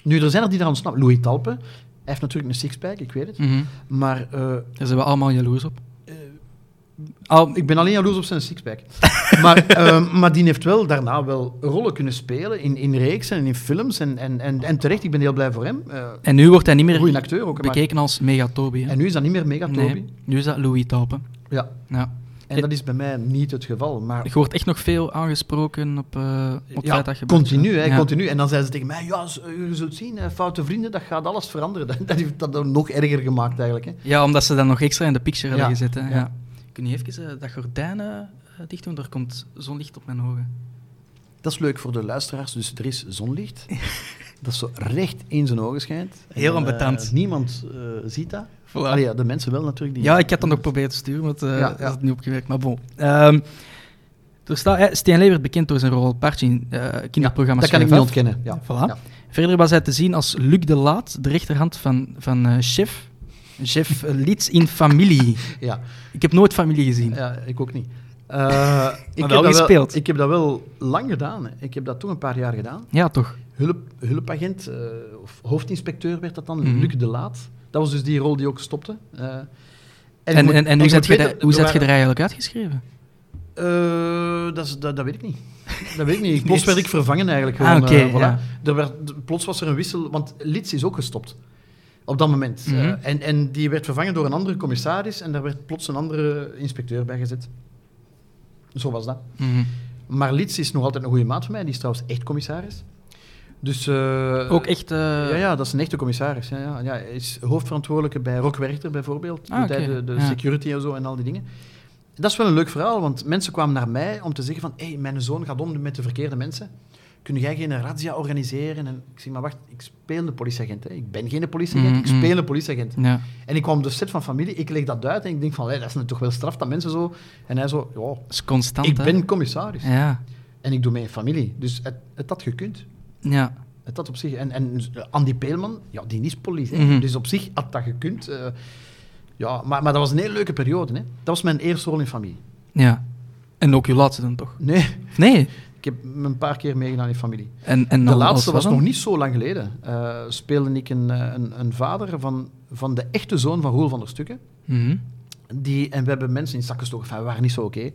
Speaker 2: Nu, er zijn er die daar ontsnappen. Louis Talpe, hij heeft natuurlijk een sixpack, ik weet het.
Speaker 1: Mhm.
Speaker 2: Maar eh,
Speaker 1: Daar zijn we allemaal jaloers op.
Speaker 2: Eh,
Speaker 1: Al,
Speaker 2: Ik ben alleen jaloers op zijn sixpack. maar, eh, maar die heeft wel daarna wel rollen kunnen spelen in, in reeksen en in films. En, en, en, en terecht, ik ben heel blij voor hem. Eh
Speaker 1: en nu wordt hij niet meer
Speaker 2: goeie acteur ook. maar-
Speaker 1: bekeken als Megatobi. hè?
Speaker 2: En nu is dat niet meer mega Toby.
Speaker 1: Nee, nu is dat Louis Talpe.
Speaker 2: Ja.
Speaker 1: Ja.
Speaker 2: En dat is bij mij niet het geval. Maar
Speaker 1: Je wordt echt nog veel aangesproken op, eh, op het
Speaker 2: ja,
Speaker 1: feit dat je...
Speaker 2: continu, hè,
Speaker 1: Ja.
Speaker 2: continu. En dan zeiden ze tegen mij, ja, z- je zult zien, eh, foute vrienden, dat gaat alles veranderen. Dat, dat heeft dat nog erger gemaakt eigenlijk. Hè.
Speaker 1: Ja, omdat ze dan nog extra in de picture
Speaker 2: Ja,
Speaker 1: gezet. Hè? Ja. Kun je even eh, dat gordijn eh, dicht doen? Er komt zonlicht op mijn ogen.
Speaker 2: Dat is leuk voor de luisteraars, dus er is zonlicht. dat zo recht in zijn ogen schijnt. En
Speaker 1: Heel
Speaker 2: dan, eh,
Speaker 1: ambetant.
Speaker 2: niemand eh, ziet dat.
Speaker 1: Voilà.
Speaker 2: Allee, ja, de mensen wel natuurlijk. Die
Speaker 1: Ja, ik had dat nog proberen te sturen, maar het eh,
Speaker 2: Ja,
Speaker 1: is
Speaker 2: ja.
Speaker 1: het niet opgewerkt. Maar bon. Ehm, er staat, eh, Stijn Lee werd bekend door zijn rol Bartje in eh kinderprogramma
Speaker 2: dat kan ik niet ontkennen. Ja.
Speaker 1: Voilà. Verder was hij te zien als Luc de Laat, de rechterhand van, van chef. Chef eh, Lieds in Familie.
Speaker 2: Ja.
Speaker 1: Ik heb nooit familie gezien.
Speaker 2: Ja, ik ook niet. Eh, ik, heb
Speaker 1: wel gespeeld.
Speaker 2: ik heb dat wel lang gedaan. Hè. Ik heb dat toen een paar jaar gedaan.
Speaker 1: Ja, toch?
Speaker 2: Hulp, hulpagent, eh, of hoofdinspecteur werd dat dan,
Speaker 1: Mhm.
Speaker 2: Luc de Laat. Dat was dus die rol die ook stopte.
Speaker 1: En, en,
Speaker 2: moet-
Speaker 1: en, hoe zet
Speaker 2: moet
Speaker 1: je,
Speaker 2: weten,
Speaker 1: dat- hoe
Speaker 2: er
Speaker 1: zet je
Speaker 2: waren-
Speaker 1: er eigenlijk uitgeschreven?
Speaker 2: Dat, is- dat, dat weet ik niet. Dat weet ik niet. Plots werd ik vervangen eigenlijk.
Speaker 1: Ah,
Speaker 2: Gewoon,
Speaker 1: oké,
Speaker 2: voilà.
Speaker 1: ja.
Speaker 2: er werd, plots was er een wissel, want Lits is ook gestopt. Op dat moment.
Speaker 1: Mhm.
Speaker 2: Eh, en, en die werd vervangen door een andere commissaris en daar werd plots een andere inspecteur bij gezet. Zo was dat.
Speaker 1: Mhm.
Speaker 2: Maar Lits is nog altijd een goede maat van mij. Die is trouwens echt commissaris. Dus, eh,
Speaker 1: Ook echt... eh,
Speaker 2: Ja, ja, dat is een echte commissaris. Ja, ja. Ja, hij is hoofdverantwoordelijke bij Rock Werchter bijvoorbeeld.
Speaker 1: Ah,
Speaker 2: de, de
Speaker 1: Ja.
Speaker 2: security en zo en al die dingen. Dat is wel een leuk verhaal, want mensen kwamen naar mij om te zeggen van hé, hey, mijn zoon gaat om met de verkeerde mensen. Kun jij geen razzia organiseren? En ik zeg, maar wacht, ik speel een politieagent. Hè. Ik ben geen politieagent, ik
Speaker 1: Mhm.
Speaker 2: speel een politieagent.
Speaker 1: Ja.
Speaker 2: En ik kwam op de set van familie, ik leg dat uit en ik denk van, hé, dat is nu toch wel straf dat mensen zo... En hij zo, ja,
Speaker 1: is constant,
Speaker 2: ik
Speaker 1: hè?
Speaker 2: ben commissaris.
Speaker 1: Ja.
Speaker 2: En ik doe mijn familie. Dus het, het had gekund.
Speaker 1: Ja.
Speaker 2: Het had op zich... En, en Andy Peelman, ja, die is politie.
Speaker 1: Mhm.
Speaker 2: Dus op zich had dat gekund. eh. Ja, maar, maar dat was een hele leuke periode. Hè. Dat was mijn eerste rol in familie.
Speaker 1: Ja. En ook uw laatste dan toch?
Speaker 2: Nee,
Speaker 1: Nee.
Speaker 2: Ik heb me een paar keer meegedaan in familie.
Speaker 1: En, en
Speaker 2: De laatste was nog niet zo lang geleden. Eh, speelde ik een, eh, een, een vader van, van de echte zoon van Roel van der Stukken.
Speaker 1: Mhm.
Speaker 2: Die, en we hebben mensen in zakken gestoken, enfin, we waren niet zo oké.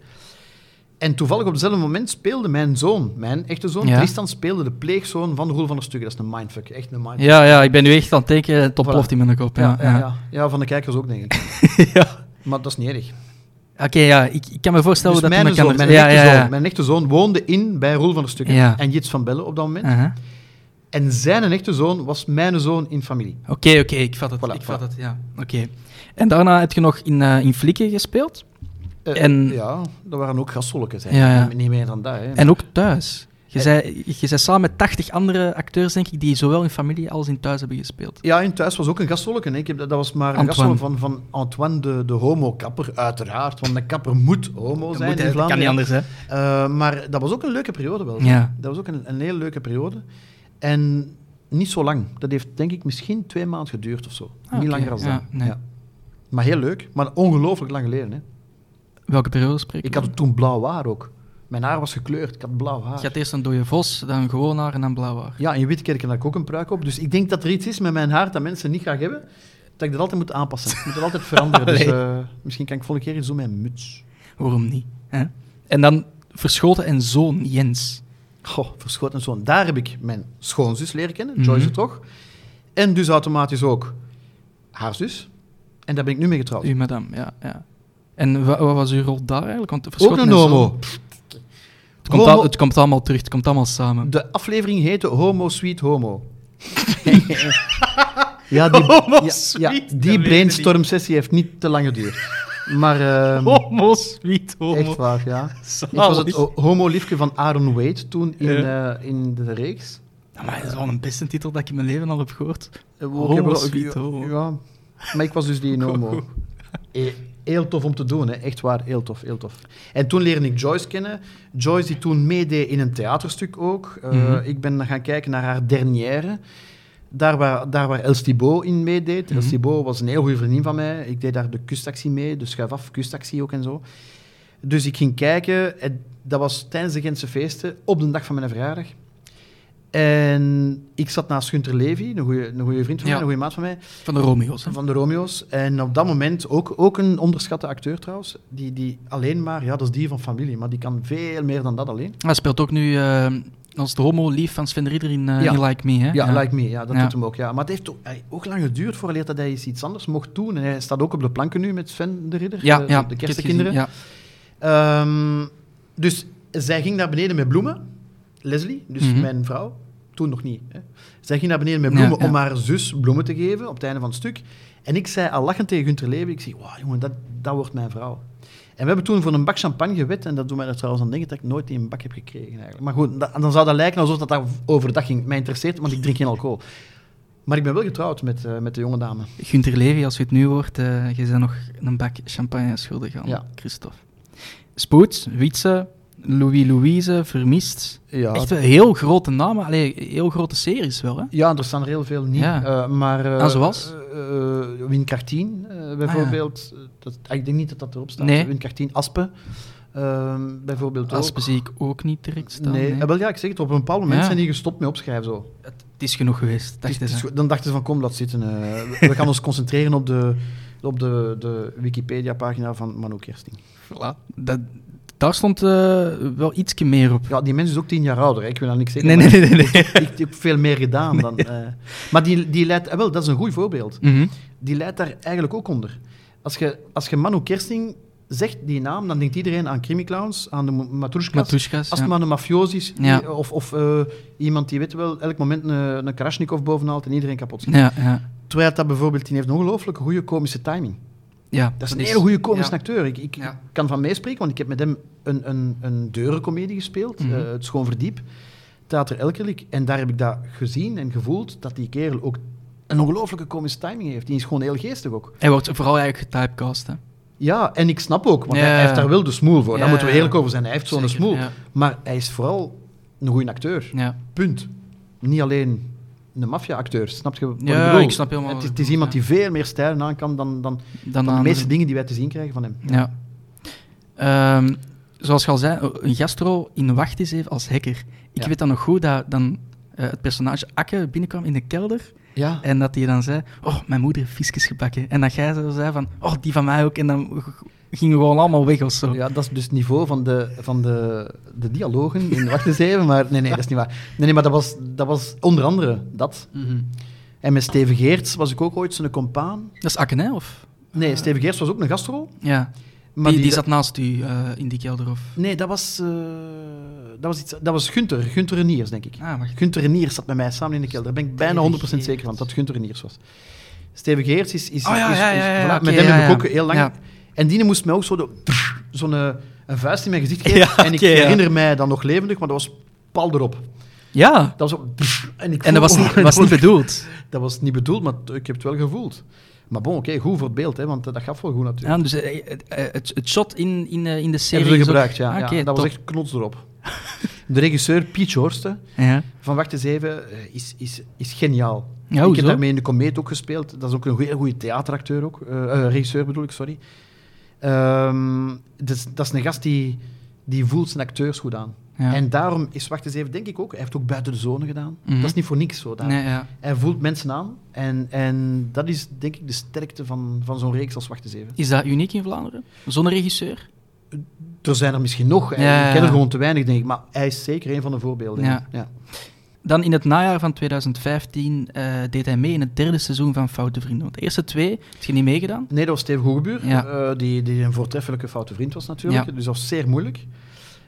Speaker 2: En toevallig op hetzelfde moment speelde mijn zoon, mijn echte zoon,
Speaker 1: Ja.
Speaker 2: Tristan, speelde de pleegzoon van Roel van der Stukken. Dat is een mindfuck, echt een mindfuck.
Speaker 1: Ja, ja, ik ben nu echt aan het denken, het
Speaker 2: Voilà.
Speaker 1: ontploft in mijn kop.
Speaker 2: ja,
Speaker 1: Ja,
Speaker 2: ja, ja. Ja, van de kijkers ook, denk ik.
Speaker 1: ja.
Speaker 2: Maar dat is niet erg.
Speaker 1: Oké, ja, ik, ik kan me voorstellen
Speaker 2: Dus
Speaker 1: dat
Speaker 2: mijn, zoon, mijn,
Speaker 1: ja,
Speaker 2: echte
Speaker 1: ja, ja.
Speaker 2: Zoon, mijn echte zoon woonde in bij Roel van der Stukken en Jits van Bellen op dat moment. En zijn echte zoon was mijn zoon in familie.
Speaker 1: Oké, oké, ik vat het.
Speaker 2: Voilà,
Speaker 1: ik vat het, ja. Oké. En daarna heb je nog in, eh in Flikken gespeeld.
Speaker 2: Eh,
Speaker 1: En-
Speaker 2: Ja, dat waren ook.
Speaker 1: Ja, ja.
Speaker 2: Niet meer dan dat. Hè.
Speaker 1: En ook thuis. Je zei, je zei samen met 80 andere acteurs, denk ik, die zowel in familie als in thuis hebben gespeeld.
Speaker 2: Ja, in thuis was ook een gastsolken. Ik heb, dat was maar een
Speaker 1: Antoine.
Speaker 2: gastsol van, van Antoine de, de homo-kapper, uiteraard. Want een kapper moet homo zijn in Vlaanderen.
Speaker 1: kan niet anders, hè?
Speaker 2: Eh, maar dat was ook een leuke periode wel.
Speaker 1: Ja.
Speaker 2: Dat was ook een, een hele leuke periode. En niet zo lang. Dat heeft denk ik misschien twee maanden geduurd of zo.
Speaker 1: Ah,
Speaker 2: niet langer als
Speaker 1: Ja,
Speaker 2: dat.
Speaker 1: nee.
Speaker 2: Maar heel leuk. Maar ongelooflijk lang geleden. Hè.
Speaker 1: Welke periode spreek
Speaker 2: Ik
Speaker 1: je
Speaker 2: had
Speaker 1: van?
Speaker 2: toen blauw haar ook. Mijn haar was gekleurd. Ik had blauw haar.
Speaker 1: Je had eerst een dode vos, dan gewoon haar en dan blauw haar.
Speaker 2: Ja, in Witkerken had ik ook een pruik op. Dus ik denk dat er iets is met mijn haar dat mensen niet graag hebben. Dat ik dat altijd moet aanpassen. Ik moet dat altijd veranderen. dus eh, misschien kan ik volgende keer doen met een muts.
Speaker 1: Waarom niet? Hè? En dan Verschoten en zoon Jens.
Speaker 2: Goh, verschoten en zoon. Daar heb ik mijn schoonzus leren kennen,
Speaker 1: Mhm.
Speaker 2: Joyce toch. En dus automatisch ook haar zus. En daar ben ik nu mee getrouwd.
Speaker 1: Uw madame, ja. ja. En wa- wat was uw rol daar eigenlijk? Want
Speaker 2: Ook
Speaker 1: Verschoten
Speaker 2: een
Speaker 1: en Zoon-
Speaker 2: homo.
Speaker 1: Het komt,
Speaker 2: Homo-
Speaker 1: al, het komt allemaal terug, het komt allemaal samen.
Speaker 2: De aflevering heette Homo Sweet Homo. ja, die,
Speaker 1: Homo
Speaker 2: ja,
Speaker 1: Sweet,
Speaker 2: ja,
Speaker 1: dat
Speaker 2: die
Speaker 1: weet
Speaker 2: brainstorm sessie heeft niet te lang geduurd. Maar ehm,
Speaker 1: Homo, sweet homo.
Speaker 2: echt waar, ja. Ik was het
Speaker 1: Zalig.
Speaker 2: ho- homo-liefje van Aaron Wade toen in,
Speaker 1: Ja.
Speaker 2: eh, in de reeks.
Speaker 1: Ja, maar dat is wel een beste titel dat ik in mijn leven al heb gehoord.
Speaker 2: Eh,
Speaker 1: Homo sweet homo.
Speaker 2: Ja, maar ik was dus die homo. Eh, Heel tof om te doen, hè. echt waar, heel tof, heel tof. En toen leerde ik Joyce kennen. Joyce die toen meedeed in een theaterstuk ook. Eh,
Speaker 1: Mhm.
Speaker 2: Ik ben gaan kijken naar haar dernière. Daar waar, daar waar Els Thibault in meedeed.
Speaker 1: Mhm.
Speaker 2: Els Thibault was een heel goede vriendin van mij. Ik deed daar de kustactie mee, de schuif af kustactie ook en zo. Dus ik ging kijken. En dat was tijdens de Gentse feesten, op de dag van mijn verjaardag. En ik zat naast Gunter Levy, een goede, een goede vriend van
Speaker 1: Ja.
Speaker 2: mij, een goede maat van mij,
Speaker 1: Van de Romeo's. hè?
Speaker 2: van de Romeo's. En op dat moment ook, ook een onderschatte acteur trouwens, die, die alleen maar, ja, dat is die van familie, maar die kan veel meer dan dat alleen.
Speaker 1: Hij speelt ook nu eh, als de homo-lief van Sven Rieder in, eh,
Speaker 2: Ja.
Speaker 1: in Like Me. Hè?
Speaker 2: Ja, Like Me, ja, dat doet hem ook. Ja. Maar het heeft ook, ook lang geduurd voordat dat hij iets anders mocht doen. En hij staat ook op de planken nu met Sven de Ridder,
Speaker 1: Ja,
Speaker 2: de,
Speaker 1: ja,
Speaker 2: de, de kerstkinderen.
Speaker 1: Ja.
Speaker 2: Ehm, dus zij ging naar beneden met bloemen. Leslie, dus
Speaker 1: Mhm.
Speaker 2: mijn vrouw, toen nog niet. Hè. Zij ging naar beneden met bloemen
Speaker 1: ja.
Speaker 2: om haar zus bloemen te geven op het einde van het stuk. En ik zei al lachend tegen Gunter Levy, ik zeg, wow, jongen, dat, dat wordt mijn vrouw. En we hebben toen voor een bak champagne gewet, en dat doet mij er trouwens aan denken dat ik nooit die een bak heb gekregen eigenlijk. Maar goed, da- dan zou dat lijken alsof dat, dat overdag ging. Mij interesseert, want ik drink geen alcohol. Maar ik ben wel getrouwd met, eh, met de jonge dame.
Speaker 1: Gunther Levy, als je het nu hoort, eh je bent nog een bak champagne schuldig aan
Speaker 2: Ja.
Speaker 1: Christophe. Spoed, Wietse, Louis Louise, Vermist.
Speaker 2: Ja,
Speaker 1: Echt heel grote namen, Allee, heel grote series wel, hè?
Speaker 2: Ja, er staan er heel veel niet.
Speaker 1: Ja.
Speaker 2: Eh, maar, eh,
Speaker 1: Ah, zoals?
Speaker 2: eh, Win Kartien, bijvoorbeeld. Dat, ah, ik denk niet dat dat erop staat.
Speaker 1: Nee.
Speaker 2: Win Kartien, Aspe, ehm, bijvoorbeeld ook.
Speaker 1: Aspe zie ik ook niet direct staan.
Speaker 2: Nee,
Speaker 1: nee.
Speaker 2: wel, ja, ik zeg het, op een bepaald moment
Speaker 1: Ja.
Speaker 2: zijn die gestopt met opschrijven. Zo.
Speaker 1: Het, het is genoeg geweest,
Speaker 2: Het is-
Speaker 1: dachten
Speaker 2: het is
Speaker 1: ze.
Speaker 2: goed. dan dachten ze van, kom, laat zitten. eh, we gaan ons concentreren op de, op de, de Wikipedia-pagina van Manu Kersting.
Speaker 1: Voilà. Dat, daar stond eh, wel ietsje meer op.
Speaker 2: Ja, die mens is ook tien jaar ouder, hè. ik wil dat niks zeggen.
Speaker 1: Nee, nee, nee. nee, nee.
Speaker 2: Ik, ik heb veel meer gedaan dan... eh, maar die, die leidt... eh, wel, dat is een goed voorbeeld.
Speaker 1: Mhm.
Speaker 2: die leidt daar eigenlijk ook onder. Als je, als je Manu Kersting zegt, die naam, dan denkt iedereen aan Clowns, aan de Matrushkas. Als
Speaker 1: ja.
Speaker 2: het maar een mafioos is,
Speaker 1: Ja.
Speaker 2: of, of iemand die weet wel, elk moment een, een Karashnikov bovenhaalt en iedereen kapot schiet.
Speaker 1: Ja, ja.
Speaker 2: Terwijl dat bijvoorbeeld, die heeft een ongelooflijk goede komische timing.
Speaker 1: Ja.
Speaker 2: Dat is een hele goede komische
Speaker 1: ja.
Speaker 2: acteur. Ik, ik
Speaker 1: Ja.
Speaker 2: kan van meespreken, want ik heb met hem een, een, een deurencomedie gespeeld,
Speaker 1: Mhm.
Speaker 2: eh, Het Schoon Verdiep, Theater Elkerlijk. En daar heb ik dat gezien en gevoeld, dat die kerel ook een ongelooflijke komische timing heeft. Die is gewoon heel geestig ook.
Speaker 1: Hij wordt vooral eigenlijk getypecast, hè.
Speaker 2: Ja, en ik snap ook, want
Speaker 1: Ja.
Speaker 2: hij, hij heeft daar wel de smoel voor. Daar moeten we eerlijk over zijn. Hij heeft zo'n smoel. Maar hij is vooral een goede acteur. Punt. Niet alleen een maffia-acteur. Snap je wat
Speaker 1: Ja, ik snap helemaal
Speaker 2: Het het is iemand die veel meer stijlen aan kan dan, dan,
Speaker 1: Dan
Speaker 2: dan de meeste dingen die wij te zien krijgen van hem.
Speaker 1: Ja. Ehm, zoals je al zei, een gastrol in Wacht is even als hacker. Ik weet dan nog goed dat dan eh, het personage Akke binnenkwam in de kelder
Speaker 2: Ja.
Speaker 1: en dat hij dan zei, oh, mijn moeder heeft visjes gebakken. En dat jij zo zei van, oh, die van mij ook. En dan gingen gewoon allemaal weg of zo.
Speaker 2: Ja, dat is dus het niveau van de, van de, de dialogen in Wacht eens even, maar nee, nee, dat is niet waar. Nee, nee maar dat was, dat was onder andere dat.
Speaker 1: Mhm.
Speaker 2: En met Steven Geerts was ik ook ooit zijn compaan.
Speaker 1: Dat is Akke, hè? Of?
Speaker 2: Nee, Steven Geerts was ook een gastrol.
Speaker 1: Ja.
Speaker 2: Maar
Speaker 1: die, die zat naast u eh, in die kelder, of?
Speaker 2: Nee, dat was, eh, dat was, iets, dat was Gunther, Gunther Reniers, denk ik.
Speaker 1: Ah, wacht.
Speaker 2: Gunther Reniers zat met mij samen in de kelder. Daar ben ik bijna 100% zeker van, dat het Gunther Reniers was. Steven Geerts is... is,
Speaker 1: Oh ja,
Speaker 2: is-
Speaker 1: ja,
Speaker 2: voilà, met hem heb ik ook heel lang... En die moest mij ook zo zo'n eh, een vuist in mijn gezicht geven.
Speaker 1: Ja,
Speaker 2: en ik
Speaker 1: ja.
Speaker 2: herinner mij dan nog levendig, maar dat was pal erop.
Speaker 1: Ja.
Speaker 2: Dat was. En, ik
Speaker 1: En dat was niet, was niet bedoeld.
Speaker 2: Dat was niet bedoeld, maar ik heb het wel gevoeld. Maar bon, oké, goed voor het beeld, hè, want eh, dat gaf wel goed natuurlijk.
Speaker 1: Ja, dus eh, het, het, het shot in, in, in de serie...
Speaker 2: Hebben gebruikt, ja.
Speaker 1: Ah,
Speaker 2: ja. dat was echt knots erop. De regisseur, Piet Horsten,
Speaker 1: Ja.
Speaker 2: van Wacht eens even, is, is, is geniaal.
Speaker 1: Ja,
Speaker 2: ik heb daarmee in de Comeet ook gespeeld. Dat is ook een goede, goede theateracteur ook. Regisseur bedoel ik, sorry. Ehm, dus, dat is een gast die, die voelt zijn acteurs goed aan.
Speaker 1: Ja.
Speaker 2: En daarom is Wacht eens even, denk ik ook, hij heeft ook Buiten de Zone gedaan.
Speaker 1: Mhm.
Speaker 2: Dat is niet voor niks zo. Daar.
Speaker 1: Nee, ja.
Speaker 2: Hij voelt mensen aan. En, en dat is denk ik de sterkte van, van zo'n reeks als Wacht eens even.
Speaker 1: Is dat uniek in Vlaanderen? Zo'n regisseur?
Speaker 2: Er zijn er misschien nog.
Speaker 1: Ja,
Speaker 2: ik ken er gewoon te weinig, denk ik. Maar hij is zeker een van de voorbeelden.
Speaker 1: Ja. Dan in het najaar van 2015 eh, deed hij mee in het derde seizoen van Foute Vrienden. Want de eerste twee heb je niet meegedaan.
Speaker 2: Nee, dat was Steve Goegebuur,
Speaker 1: Ja.
Speaker 2: eh, die, die een voortreffelijke foute vriend was natuurlijk.
Speaker 1: Ja.
Speaker 2: Dus dat was zeer moeilijk.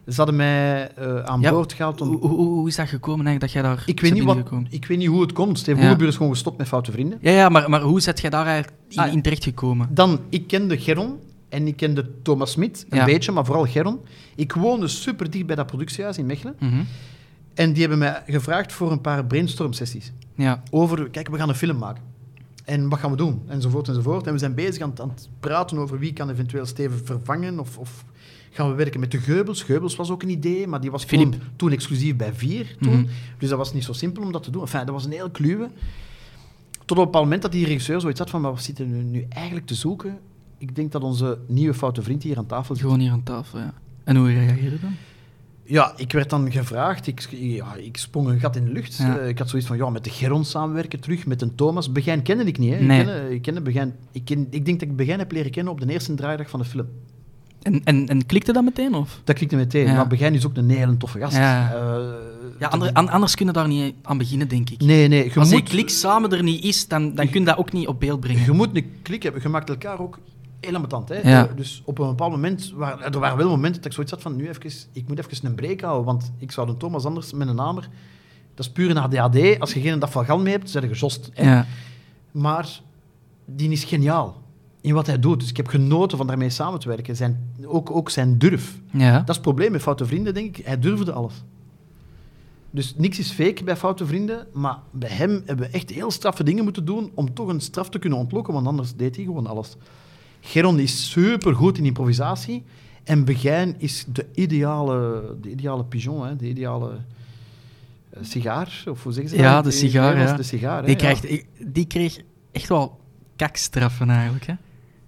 Speaker 2: Ze hadden mij eh, aan
Speaker 1: Ja,
Speaker 2: boord gehaald om...
Speaker 1: Hoe, hoe, hoe is dat gekomen eigenlijk, dat jij daar
Speaker 2: Ik weet, niet wat, ik weet niet hoe het komt. Steve
Speaker 1: Ja.
Speaker 2: Goegebuur is gewoon gestopt met foute vrienden.
Speaker 1: Ja, ja maar, maar hoe zet jij daar eigenlijk in,
Speaker 2: Ah,
Speaker 1: in terecht gekomen?
Speaker 2: Dan, ik kende Geron en ik kende Thomas Smit, een
Speaker 1: Ja.
Speaker 2: beetje, maar vooral Geron. Ik woonde super dicht bij dat productiehuis in Mechelen.
Speaker 1: Mhm.
Speaker 2: En die hebben mij gevraagd voor een paar brainstorm-sessies.
Speaker 1: Ja.
Speaker 2: over, kijk, we gaan een film maken. En wat gaan we doen? Enzovoort, enzovoort. En we zijn bezig aan, het- aan het praten over wie kan eventueel Steven vervangen. Of, of gaan we werken met de Geubels. Geubels was ook een idee, maar die was toen, toen exclusief bij Vier. Toen.
Speaker 1: Mhm.
Speaker 2: Dus dat was niet zo simpel om dat te doen. Enfin, dat was een heel kluwe. Tot op bepaald moment dat die regisseur zoiets had van, maar wat zitten we nu, eigenlijk te zoeken? Ik denk dat onze nieuwe foute vriend hier aan tafel zit.
Speaker 1: Gewoon hier aan tafel, ja. En hoe reageerde dan?
Speaker 2: Ja, ik werd dan gevraagd. Ik, ja, ik sprong een gat in de lucht.
Speaker 1: Ja.
Speaker 2: Eh, ik had zoiets van, ja, met de Geron samenwerken terug, met een Thomas. Begijn kende ik niet, hè.
Speaker 1: Nee.
Speaker 2: Ik, kende, ik, kende Begijn, ik, ken, ik denk dat ik Begijn heb leren kennen op de eerste draaidag van de film.
Speaker 1: En, en, en klikte dat meteen, of?
Speaker 2: Dat klikte meteen.
Speaker 1: Ja.
Speaker 2: Maar Begijn is ook een hele toffe gast.
Speaker 1: Ja.
Speaker 2: Eh,
Speaker 1: Ja, ander- an- anders kunnen daar niet aan beginnen, denk ik.
Speaker 2: nee, nee. Je
Speaker 1: Als die
Speaker 2: moet,
Speaker 1: klik samen er niet is, dan, dan kun je dat ook niet op beeld brengen.
Speaker 2: je moet een klik hebben. Je maakt elkaar ook heel ambetant, hè.
Speaker 1: Ja.
Speaker 2: Dus op een bepaald moment... Waar, er waren wel momenten dat ik zoiets had van, nu even, ik moet even een break houden, want ik zou de Thomas anders met een hamer... Dat is puur een ADHD. Als je geen gal mee hebt, zijn je gejost. hè.
Speaker 1: Ja.
Speaker 2: Maar die is geniaal in wat hij doet. Dus ik heb genoten van daarmee samen te werken. Zijn, ook, ook zijn durf.
Speaker 1: Ja.
Speaker 2: Dat is het probleem met Foute Vrienden, denk ik. Hij durfde alles. Dus niks is fake bij Foute Vrienden, maar bij hem hebben we echt heel straffe dingen moeten doen om toch een straf te kunnen ontlokken, want anders deed hij gewoon alles. Geron is supergoed in improvisatie en Begijn is de ideale, de ideale pigeon, hè, de ideale eh, sigaar, of hoe zeggen ze
Speaker 1: Ja,
Speaker 2: dat?
Speaker 1: de sigaar, ja.
Speaker 2: De sigaar,
Speaker 1: Die,
Speaker 2: ja.
Speaker 1: krijgt, die kreeg echt wel kakstraffen eigenlijk. Hè?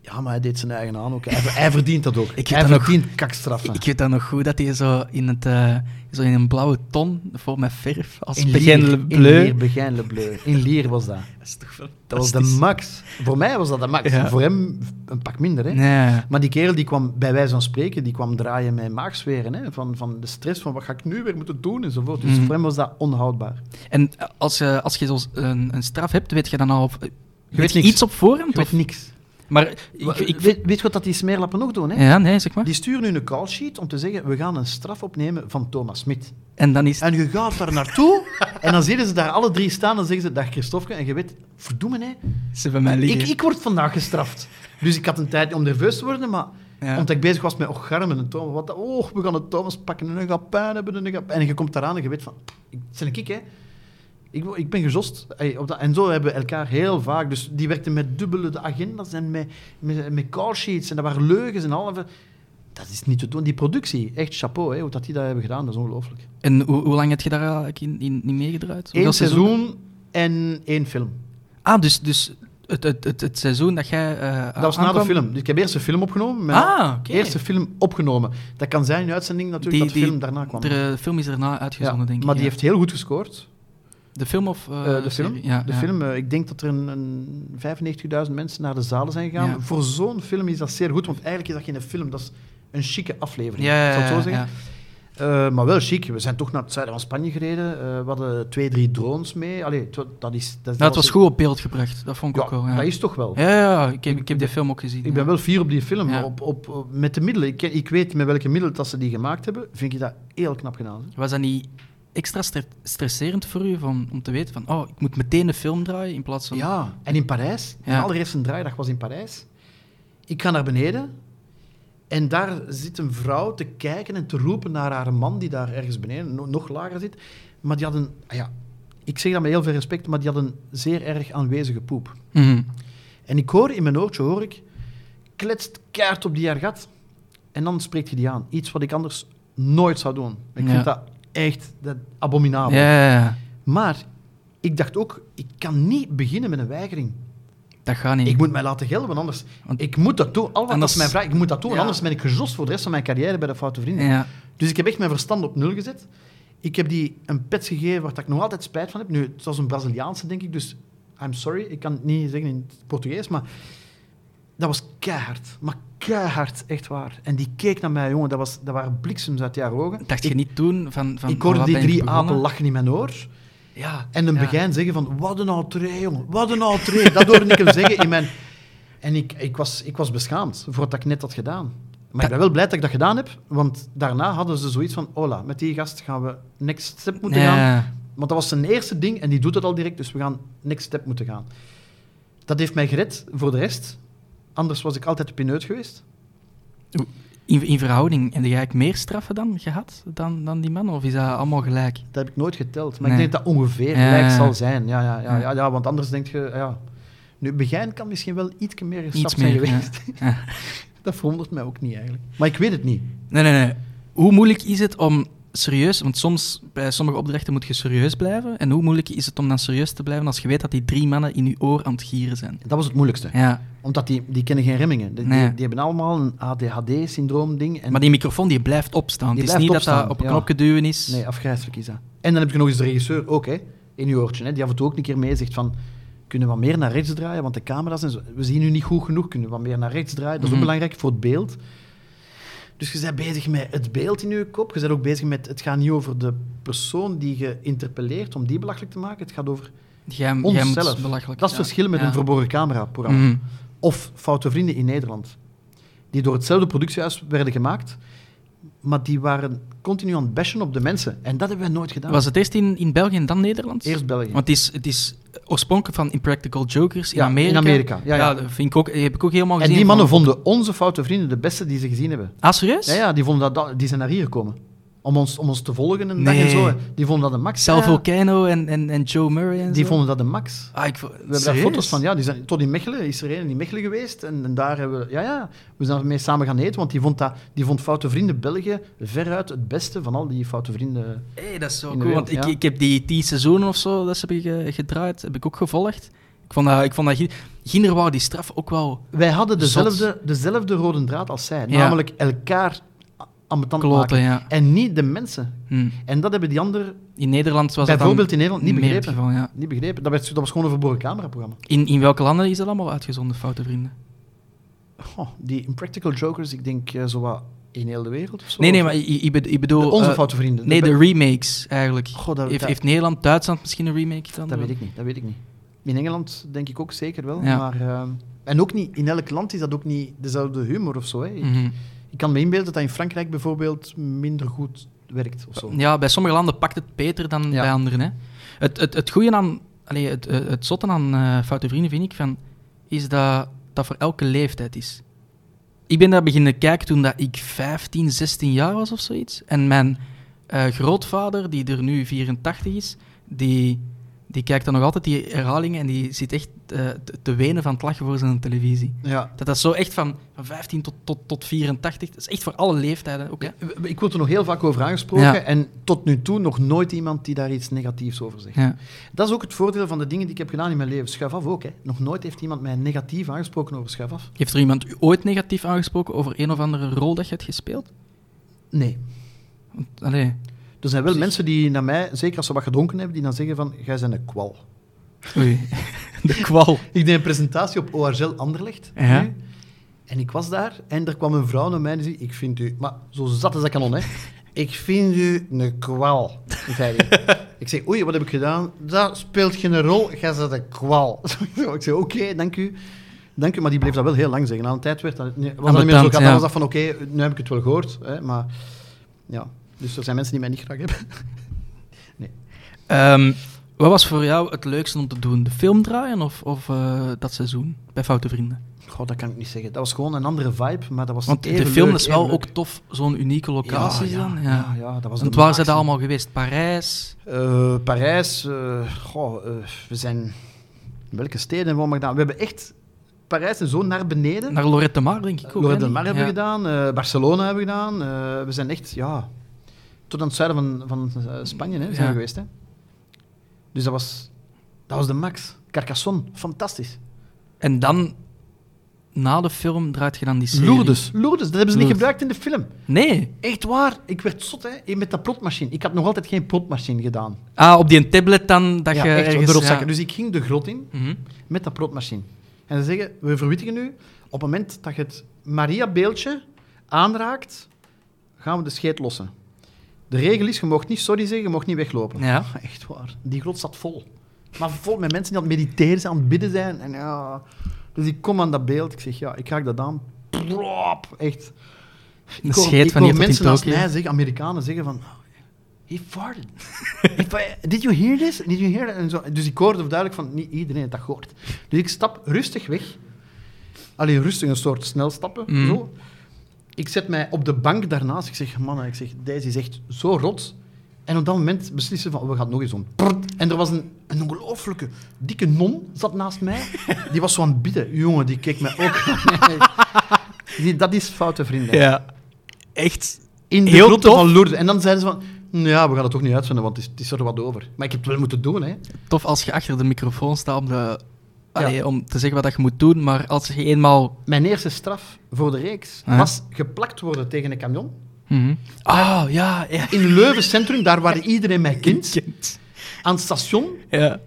Speaker 2: Ja, maar hij deed zijn eigen aan ook. Hij, hij verdient dat ook.
Speaker 1: Ik
Speaker 2: hij
Speaker 1: dat nog-
Speaker 2: verdient kakstraffen.
Speaker 1: Ik weet dat nog goed, dat hij zo in, het, eh, zo in een blauwe ton, vol met verf, als
Speaker 2: In In
Speaker 1: Bleu.
Speaker 2: Lier, Begijn Le Bleu. In Lier was dat.
Speaker 1: Dat is toch
Speaker 2: Dat was de max. Voor mij was dat de max.
Speaker 1: Ja.
Speaker 2: Voor hem een pak minder. Hè.
Speaker 1: Nee.
Speaker 2: Maar die kerel die kwam, bij wijze van spreken, die kwam draaien met maagzweren. Hè. Van, van de stress van wat ga ik nu weer moeten doen enzovoort. Dus
Speaker 1: Mhm.
Speaker 2: voor hem was dat onhoudbaar.
Speaker 1: En als je, als je zo een, een straf hebt, weet je dan al op, weet
Speaker 2: weet
Speaker 1: je iets op voorhand?
Speaker 2: Je weet
Speaker 1: Of?
Speaker 2: niks.
Speaker 1: Maar ik,
Speaker 2: Ik, weet, weet je wat dat die smeerlappen nog doen? Hè?
Speaker 1: ja, nee, zeg maar.
Speaker 2: Die sturen nu een callsheet om te zeggen, we gaan een straf opnemen van Thomas Smit.
Speaker 1: En dan is
Speaker 2: En je gaat daar naartoe en dan zien ze daar alle drie staan en zeggen ze, dag Christofke. En je weet, verdoemen hè,
Speaker 1: ze bij mij liggen.
Speaker 2: ik, ik word vandaag gestraft. Dus ik had een tijd om nerveus te worden, maar
Speaker 1: Ja.
Speaker 2: omdat ik bezig was met garmen en Thomas, wat, oh, we gaan het Thomas pakken en hij gaat pijn hebben en. En je komt daaraan en je weet van, ik, het ben ik hè. Ik, ik ben gezost. Ey, op dat, en zo hebben we elkaar heel vaak. Dus die werkten met dubbele de agendas en met, met, met callsheets en dat waren leugens en halve. Dat is niet te doen. Die productie, echt chapeau, hè, hoe dat die dat hebben gedaan, dat is ongelooflijk.
Speaker 1: En hoe, hoe lang heb je daar eigenlijk in, in, in meegedraaid?
Speaker 2: Eén seizoen, en één film.
Speaker 1: Ah, dus, dus het, het, het, het seizoen dat jij eh
Speaker 2: Dat was na de film. Dus ik heb eerst een film opgenomen.
Speaker 1: Ah, oké.
Speaker 2: Eerste film opgenomen. Dat kan zijn in uitzending natuurlijk
Speaker 1: Die-
Speaker 2: dat de film daarna kwam.
Speaker 1: De film is daarna uitgezonden,
Speaker 2: Ja,
Speaker 1: denk ik.
Speaker 2: maar die heeft heel goed gescoord.
Speaker 1: De film of eh,
Speaker 2: Eh, de film.
Speaker 1: Ja,
Speaker 2: de
Speaker 1: ja.
Speaker 2: film eh, ik denk dat er een, een 95.000 mensen naar de zalen zijn gegaan.
Speaker 1: Ja.
Speaker 2: Voor zo'n film is dat zeer goed, want eigenlijk is dat geen film, dat is een chique aflevering.
Speaker 1: Ja, ja,
Speaker 2: zal ik het zo zeggen? Maar wel chic. We zijn toch naar het zuiden van Spanje gereden. We hadden twee, drie drones mee. Allee, dat is... Dat,
Speaker 1: Nou, het was goed op beeld gebracht, dat vond ik ook wel. Ja,
Speaker 2: dat is toch wel.
Speaker 1: ja, ik, heb, ik heb die film ook gezien.
Speaker 2: Ik ben wel fier op die film. Op, op, op- met de middelen. Ik, ik weet met welke middelen dat ze die gemaakt hebben. Vind ik dat heel knap gedaan. hè.
Speaker 1: Was dat niet extra stre- stresserend voor u van, om te weten van, oh, ik moet meteen een film draaien in plaats van...
Speaker 2: Ja, en in Parijs. Mijn
Speaker 1: Ja.
Speaker 2: allereerste draaidag was in Parijs. Ik ga naar beneden. En daar zit een vrouw te kijken en te roepen naar haar man die daar ergens beneden, no- nog lager zit. Maar die had een... ah Ja, ik zeg dat met heel veel respect, maar die had een zeer erg aanwezige poep.
Speaker 1: Mhm.
Speaker 2: En ik hoor in mijn oortje, hoor ik, kletst kaart op die haar gat. En dan spreekt je die aan. Iets wat ik anders nooit zou doen. Ik
Speaker 1: Ja.
Speaker 2: vind dat echt dat, abominabel.
Speaker 1: Ja, ja, ja,
Speaker 2: Maar ik dacht ook, ik kan niet beginnen met een weigering.
Speaker 1: dat gaat niet.
Speaker 2: Ik moet mij laten gelden, want anders...
Speaker 1: Want-
Speaker 2: ik moet dat doen. Al wat
Speaker 1: Anders-
Speaker 2: mijn vraag, ik moet dat doen,
Speaker 1: Ja.
Speaker 2: anders ben ik gejost voor de rest van mijn carrière bij de Foute Vrienden.
Speaker 1: Ja.
Speaker 2: Dus ik heb echt mijn verstand op nul gezet. Ik heb die een pet gegeven waar ik nog altijd spijt van heb. Nu, het was een Braziliaanse, denk ik, dus I'm sorry. Ik kan het niet zeggen in het Portugees, maar dat was keihard. Maar keihard, echt waar. En die keek naar mij, jongen, dat, was, dat waren bliksems uit haar ogen.
Speaker 1: Dacht
Speaker 2: ik,
Speaker 1: je niet toen van... van
Speaker 2: ik hoorde die drie apen lachen in mijn oor.
Speaker 1: Ja.
Speaker 2: En een
Speaker 1: ja.
Speaker 2: begin zeggen van, wat een outree, jongen. Wat een outree. Dat hoorde ik hem zeggen in mijn... En ik, ik, was, ik was beschaamd voor wat ik net had gedaan. Maar ik ben wel blij dat ik dat gedaan heb, want daarna hadden ze zoiets van, hola, met die gast gaan we next step moeten gaan. Want dat was zijn eerste ding en die doet het al direct, dus we gaan next step moeten gaan. Dat heeft mij gered voor de rest. Anders was ik altijd pineut geweest.
Speaker 1: In, in verhouding, heb jij meer straffen dan gehad dan, dan die man? Of is dat allemaal gelijk?
Speaker 2: Dat heb ik nooit geteld. Maar
Speaker 1: Nee.
Speaker 2: ik denk dat dat ongeveer
Speaker 1: Ja.
Speaker 2: gelijk zal zijn. Ja, ja, ja,
Speaker 1: Ja.
Speaker 2: ja, want anders denk je... Ja. Nu, Begijn kan misschien wel iets meer gestraft zijn geweest.
Speaker 1: Ja.
Speaker 2: Dat verwondert mij ook niet eigenlijk. Maar ik weet het niet.
Speaker 1: Nee, nee, nee. Hoe moeilijk is het om serieus... Want soms, bij sommige opdrachten moet je serieus blijven. En hoe moeilijk is het om dan serieus te blijven als je weet dat die drie mannen in je oor aan het gieren zijn?
Speaker 2: Dat was het moeilijkste.
Speaker 1: Ja.
Speaker 2: Omdat die, die kennen geen remmingen. Die,
Speaker 1: Nee.
Speaker 2: die, die hebben allemaal een ADHD-syndroom-ding. En
Speaker 1: Maar die microfoon die blijft opstaan.
Speaker 2: Die
Speaker 1: het is niet dat dat op een
Speaker 2: ja.
Speaker 1: knopje duwen is.
Speaker 2: Nee, afgrijzelijk is dat. En dan heb je nog eens de regisseur ook, hè, in je oortje, hè, die af en toe ook een keer mee zegt van... Kunnen we wat meer naar rechts draaien? Want de camera's en zo, we zien u niet goed genoeg. Kunnen we wat meer naar rechts draaien? Dat is ook
Speaker 1: Mhm.
Speaker 2: belangrijk voor het beeld. Dus je bent bezig met het beeld in je kop. Je bent ook bezig met... Het gaat niet over de persoon die je interpelleert om die belachelijk te maken. Het gaat over
Speaker 1: Jij,
Speaker 2: onszelf. Dat is het
Speaker 1: ja.
Speaker 2: verschil met
Speaker 1: Ja.
Speaker 2: een verborgen camera-programma.
Speaker 1: Mhm.
Speaker 2: Of Foute Vrienden in Nederland. Die door hetzelfde productiehuis werden gemaakt. Maar die waren continu aan het bashen op de mensen. En dat hebben wij nooit gedaan.
Speaker 1: Was het eerst in, in België en dan Nederland?
Speaker 2: Eerst België.
Speaker 1: Want het is, het is oorspronkelijk van Impractical Jokers in
Speaker 2: Ja,
Speaker 1: Amerika.
Speaker 2: in Amerika, ja, ja.
Speaker 1: dat vind ik ook, heb ik ook helemaal
Speaker 2: En
Speaker 1: gezien.
Speaker 2: die mannen
Speaker 1: van-
Speaker 2: vonden onze foute vrienden de beste die ze gezien hebben.
Speaker 1: Ah, serieus?
Speaker 2: Ja, ja die, vonden dat, dat- die zijn naar hier gekomen. Om ons, om ons te volgen een dag
Speaker 1: Nee.
Speaker 2: en zo. Die vonden dat de max.
Speaker 1: Sal
Speaker 2: ja.
Speaker 1: Volcano en, en, en Joe Murray en
Speaker 2: Die
Speaker 1: zo.
Speaker 2: vonden dat de max.
Speaker 1: Ah, ik,
Speaker 2: We hebben daar foto's van. Ja, die zijn, tot in Mechelen is er een in Mechelen geweest. En, en daar hebben we... Ja, ja. We zijn ermee samen gaan eten, want die vond, dat, die vond Foute Vrienden België veruit het beste van al die Foute Vrienden.
Speaker 1: Hey, dat is zo cool, want
Speaker 2: wereld,
Speaker 1: ik,
Speaker 2: ja.
Speaker 1: ik heb die tien seizoenen of zo dat ze hebben ge- gedraaid, heb ik ook gevolgd. Ik vond dat, ik vond dat Gin- Ginder wou die straf ook wel
Speaker 2: Wij hadden
Speaker 1: Zot.
Speaker 2: dezelfde, dezelfde rode draad als zij.
Speaker 1: Ja.
Speaker 2: Namelijk elkaar ambetant
Speaker 1: kloten,
Speaker 2: maken.
Speaker 1: ja.
Speaker 2: En niet de mensen.
Speaker 1: Hm.
Speaker 2: En dat hebben die anderen
Speaker 1: In Nederland was
Speaker 2: bijvoorbeeld in Nederland niet begrepen.
Speaker 1: geval, ja.
Speaker 2: Niet begrepen. Dat, werd, dat was gewoon een verborgen cameraprogramma.
Speaker 1: In, in welke landen is dat allemaal uitgezonden, foute vrienden?
Speaker 2: Goh, die Impractical Jokers, ik denk eh, zo wat in heel de wereld of zo.
Speaker 1: Nee, nee, maar ik, ik bed- ik bedoel...
Speaker 2: De- onze
Speaker 1: eh,
Speaker 2: foute vrienden.
Speaker 1: Nee, de remakes eigenlijk.
Speaker 2: Dat,
Speaker 1: heeft,
Speaker 2: dat,
Speaker 1: heeft Nederland, Duitsland misschien een remake dan?
Speaker 2: dat weet ik niet. Dat weet ik niet. In Engeland denk ik ook zeker wel.
Speaker 1: Ja.
Speaker 2: Maar, eh, en ook niet, in elk land is dat ook niet dezelfde humor of zo. Hè. Ik,
Speaker 1: Mhm.
Speaker 2: Ik kan me inbeelden dat dat in Frankrijk bijvoorbeeld minder goed werkt of zo.
Speaker 1: Ja, bij sommige landen pakt het beter dan
Speaker 2: Ja.
Speaker 1: bij anderen. Hè. Het, het, het goede aan... Allee, het, het, zotte aan eh, Foute Vrienden, vind ik, van, is dat dat voor elke leeftijd is. Ik ben daar beginnen kijken toen dat ik 15, 16 jaar was of zoiets. En mijn eh, grootvader, die er nu 84 is, die, die kijkt dan nog altijd die herhalingen en die zit echt eh, te- wenen van het lachen voor zijn televisie.
Speaker 2: Ja.
Speaker 1: Dat dat zo echt van, van 15 tot, tot, tot 84, dat is echt voor alle leeftijden ook. Hè?
Speaker 2: Ik word er nog heel vaak over aangesproken
Speaker 1: Ja.
Speaker 2: en tot nu toe nog nooit iemand die daar iets negatiefs over zegt.
Speaker 1: Ja.
Speaker 2: Dat is ook het voordeel van de dingen die ik heb gedaan in mijn leven. Schuif af ook. Hè. Nog nooit heeft iemand mij negatief aangesproken over schuif af.
Speaker 1: Heeft er iemand u ooit negatief aangesproken over een of andere rol dat je hebt gespeeld?
Speaker 2: Nee.
Speaker 1: Allee,
Speaker 2: Er zijn wel mensen die naar mij, zeker als ze wat gedronken hebben, die dan zeggen van, jij bent een kwal.
Speaker 1: oei. De kwal.
Speaker 2: Ik deed een presentatie op ORGL Anderlecht.
Speaker 1: Ja.
Speaker 2: nu. En ik was daar en er kwam een vrouw naar mij en die zei, ik vind u... Maar zo zat als dat kanon, hè. Ik vind u een kwal, zei hij. Ik zeg, oei, wat heb ik gedaan? Dat speelt geen rol, jij bent een kwal. ik zeg, oké, dank u. Dank u, maar die bleef dat wel heel lang zeggen. Aan een tijd werd dat, nee, was dat meer zo
Speaker 1: ja.
Speaker 2: Dan was dat van, oké, nu heb ik het wel gehoord. Hè, maar ja, dus er zijn mensen die mij niet graag hebben.
Speaker 1: Ehm, wat was voor jou het leukste om te doen? De film draaien of, of eh, dat seizoen bij Foute Vrienden?
Speaker 2: Goh, dat kan ik niet zeggen. Dat was gewoon een andere vibe, maar dat was
Speaker 1: Want de film
Speaker 2: leuk,
Speaker 1: is wel ook tof, zo'n unieke locatie
Speaker 2: ja,
Speaker 1: dan.
Speaker 2: ja,
Speaker 1: Ja.
Speaker 2: ja, dat was
Speaker 1: Want
Speaker 2: de
Speaker 1: waar zijn allemaal geweest? Parijs?
Speaker 2: Eh, Parijs, eh, goh, we zijn... in Welke steden hebben we gedaan? We hebben echt Parijs en zo naar beneden.
Speaker 1: Naar Lorette de Mar, denk ik ook.
Speaker 2: Lorette
Speaker 1: niet?
Speaker 2: Mar hebben we gedaan, Barcelona hebben we gedaan. We zijn echt, ja... Tot aan het zuiden van, van eh, Spanje hè, zijn
Speaker 1: Ja.
Speaker 2: geweest. Hè. Dus dat was, dat was de max. Carcassonne, fantastisch.
Speaker 1: En dan, na de film, draait je dan die serie.
Speaker 2: Lourdes, Lourdes, dat hebben ze niet gebruikt in de film.
Speaker 1: Nee.
Speaker 2: Echt waar, ik werd zot hè, met dat plotmachine. Ik had nog altijd geen plotmachine gedaan.
Speaker 1: Ah, op die tablet dan, dat
Speaker 2: ja,
Speaker 1: je
Speaker 2: echt,
Speaker 1: ergens... ja.
Speaker 2: Dus ik ging de grot in
Speaker 1: Mhm.
Speaker 2: met dat plotmachine. En ze zeggen, we verwittigen nu, op het moment dat je het Maria-beeldje aanraakt, gaan we de scheet lossen. De regel is, je mag niet sorry zeggen, je mag niet weglopen.
Speaker 1: Ja.
Speaker 2: Echt waar. Die grot zat vol. Maar vol met mensen die aan het mediteren zijn, aan het bidden zijn. En ja, dus ik kom aan dat beeld, ik zeg, ja, ik raak dat aan. Plop, echt. Ik hoor-
Speaker 1: scheet
Speaker 2: ik
Speaker 1: van
Speaker 2: hoor mensen
Speaker 1: Tokio.
Speaker 2: mij zeggen, Amerikanen zeggen van... He farted. Did you hear this? Did you hear that? En zo. Dus ik hoorde duidelijk van, niet iedereen heeft dat gehoord. Dus ik stap rustig weg. Alleen rustig, een soort snel stappen.
Speaker 1: Mm.
Speaker 2: Zo. Ik zet mij op de bank daarnaast. Ik zeg, man, ik zeg, deze is echt zo rot. En op dat moment beslissen van, we gaan nog eens. Prrt. En er was een, een ongelooflijke dikke non zat naast mij. Die was zo aan het bidden. Jongen, die keek mij ook aan. Die, dat is foute vrienden.
Speaker 1: Ja. Echt.
Speaker 2: In de
Speaker 1: Heel tof.
Speaker 2: van Lourdes. En dan zeiden ze van, ja, we gaan het toch niet uitzenden, want het is, het is er wat over. Maar ik heb het wel moeten doen, hè.
Speaker 1: Tof als je achter de microfoon staat om, de, allee, om te zeggen wat je moet doen, maar als je eenmaal...
Speaker 2: Mijn eerste straf voor de reeks was geplakt worden tegen een camion.
Speaker 1: Ah, ja, ja.
Speaker 2: In Leuven Centrum, daar waar iedereen mij kent.
Speaker 1: Kind.
Speaker 2: Aan het station.
Speaker 1: Ja.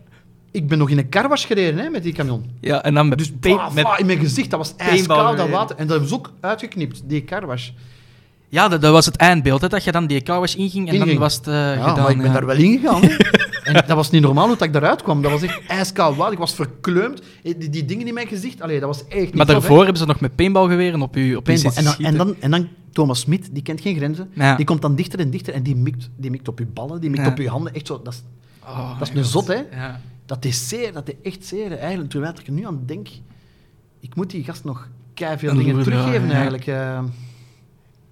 Speaker 2: Ik ben nog in een karwas gereden hè, met die camion.
Speaker 1: ja, en dan met,
Speaker 2: Dus bah,
Speaker 1: met
Speaker 2: in mijn gezicht, dat was ijskoud, dat water. En dat ze ook uitgeknipt, die karwas.
Speaker 1: Ja, dat, dat was het eindbeeld, hè, dat je dan die kouwers inging en dan was het eh,
Speaker 2: Ja,
Speaker 1: gedaan.
Speaker 2: maar ik ben
Speaker 1: ja.
Speaker 2: daar wel ingegaan. en dat was niet normaal hoe dat ik daaruit kwam. Dat was echt ijskoud water. Ik was verkleumd. Eh, Die, die dingen in mijn gezicht, allee, dat was echt niet
Speaker 1: Maar daarvoor hebben ze nog met paintballgeweren op je op
Speaker 2: Paintball. En dan, en, dan, en dan Thomas Smit, die kent geen grenzen.
Speaker 1: Ja.
Speaker 2: Die komt dan dichter en dichter en die mikt, die mikt op je ballen, die mikt
Speaker 1: Ja.
Speaker 2: op je handen. Echt zo, dat, is,
Speaker 1: Oh,
Speaker 2: dat is een
Speaker 1: God.
Speaker 2: zot, hè?
Speaker 1: Ja.
Speaker 2: Dat is zeer, dat is echt zeer. Eigenlijk, terwijl ik er nu aan denk, ik moet die gast nog veel
Speaker 1: Een
Speaker 2: dingen teruggeven eigenlijk. eh.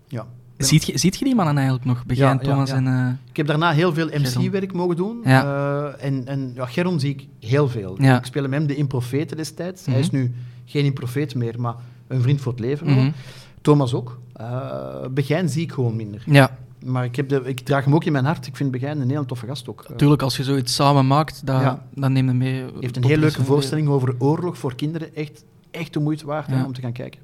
Speaker 2: Ja.
Speaker 1: Ziet, je, ziet je die mannen eigenlijk nog? Begin Thomas en... eh,
Speaker 2: Ik heb daarna heel veel. MC-werk mogen doen.
Speaker 1: Ja.
Speaker 2: Eh, en en ja, Geron zie ik heel veel.
Speaker 1: Ja.
Speaker 2: Ik speel met hem de improfete destijds. Hij
Speaker 1: Mhm.
Speaker 2: is nu geen improfeet meer, maar een vriend voor het leven.
Speaker 1: mhm.
Speaker 2: Thomas ook. Eh Begijn zie ik gewoon minder.
Speaker 1: Ja,
Speaker 2: Maar ik, heb de, ik draag hem ook in mijn hart. Ik vind Begijn een heel toffe gast ook.
Speaker 1: Natuurlijk, als je zoiets samen maakt, dan,
Speaker 2: Ja.
Speaker 1: dan neem je mee...
Speaker 2: Hij heeft een heel leuke voorstelling over oorlog voor kinderen. Echt, echt de moeite waard
Speaker 1: Ja.
Speaker 2: om te gaan kijken.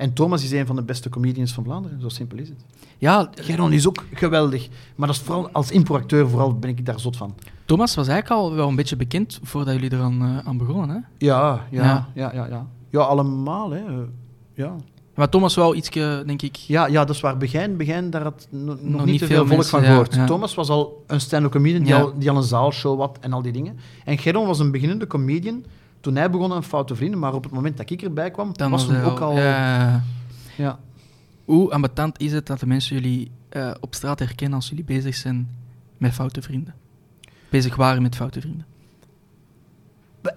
Speaker 2: En Thomas is een van de beste comedians van Vlaanderen. Zo simpel is het.
Speaker 1: Ja,
Speaker 2: Geron is ook geweldig. Maar dat is vooral, als improacteur vooral ben ik daar zot van.
Speaker 1: Thomas was eigenlijk al wel een beetje bekend voordat jullie eraan eh, aan begonnen, hè?
Speaker 2: Ja, ja,
Speaker 1: Ja.
Speaker 2: ja, ja. Ja, ja. allemaal. Hè. Eh, Ja.
Speaker 1: Maar Thomas wel ietsje, denk ik...
Speaker 2: Ja, ja, dat is waar. Begijn, Begijn daar had no- nog,
Speaker 1: Nog
Speaker 2: niet te
Speaker 1: veel
Speaker 2: veel volk
Speaker 1: mensen,
Speaker 2: van
Speaker 1: ja,
Speaker 2: gehoord.
Speaker 1: ja.
Speaker 2: Thomas was al een stand-up comedian die,
Speaker 1: Ja.
Speaker 2: al, die al een zaalshow had en al die dingen. En Geron was een beginnende comedian toen hij begon aan Foute Vrienden. Maar op het moment dat ik erbij kwam,
Speaker 1: Dan
Speaker 2: was hem
Speaker 1: hij
Speaker 2: ook al...
Speaker 1: Ja.
Speaker 2: Ja.
Speaker 1: Hoe ambetant is het dat de mensen jullie eh, op straat herkennen als jullie bezig zijn met foute vrienden? Bezig waren met foute vrienden.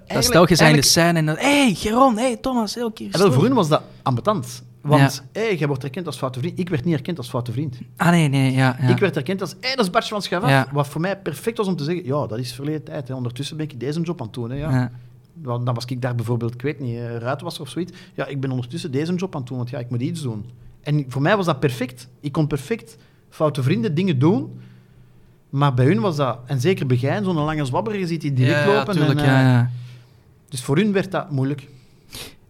Speaker 1: Dat stel je zijn de scène en dan... Hé, hey, Geron, hé, hey, Thomas, heel keer.
Speaker 2: En wel, voor hun was dat ambetant. Want hé, jij wordt erkend als foute vriend. Ik werd niet erkend als foute vriend.
Speaker 1: Ah, nee, nee, ja. ja.
Speaker 2: Ik werd erkend als, hé, dat is Bartje van Schaaf.
Speaker 1: Ja.
Speaker 2: Wat voor mij perfect was om te zeggen, ja, dat is verleden tijd. Hè. Ondertussen ben ik deze job aan het doen. Hè, ja.
Speaker 1: Ja.
Speaker 2: Dan dan was ik daar bijvoorbeeld, ik weet niet, eh, ruitwasser of zoiets. Ja, ik ben ondertussen deze job aan het doen, want ja, ik moet iets doen. En voor mij was dat perfect. Ik kon perfect foute vrienden dingen doen. Maar bij hun was dat, en zeker bij jij, zo'n lange zwabber, je ziet die direct
Speaker 1: ja,
Speaker 2: lopen.
Speaker 1: tuurlijk,
Speaker 2: en,
Speaker 1: ja,
Speaker 2: eh,
Speaker 1: ja.
Speaker 2: Dus voor hun werd dat moeilijk.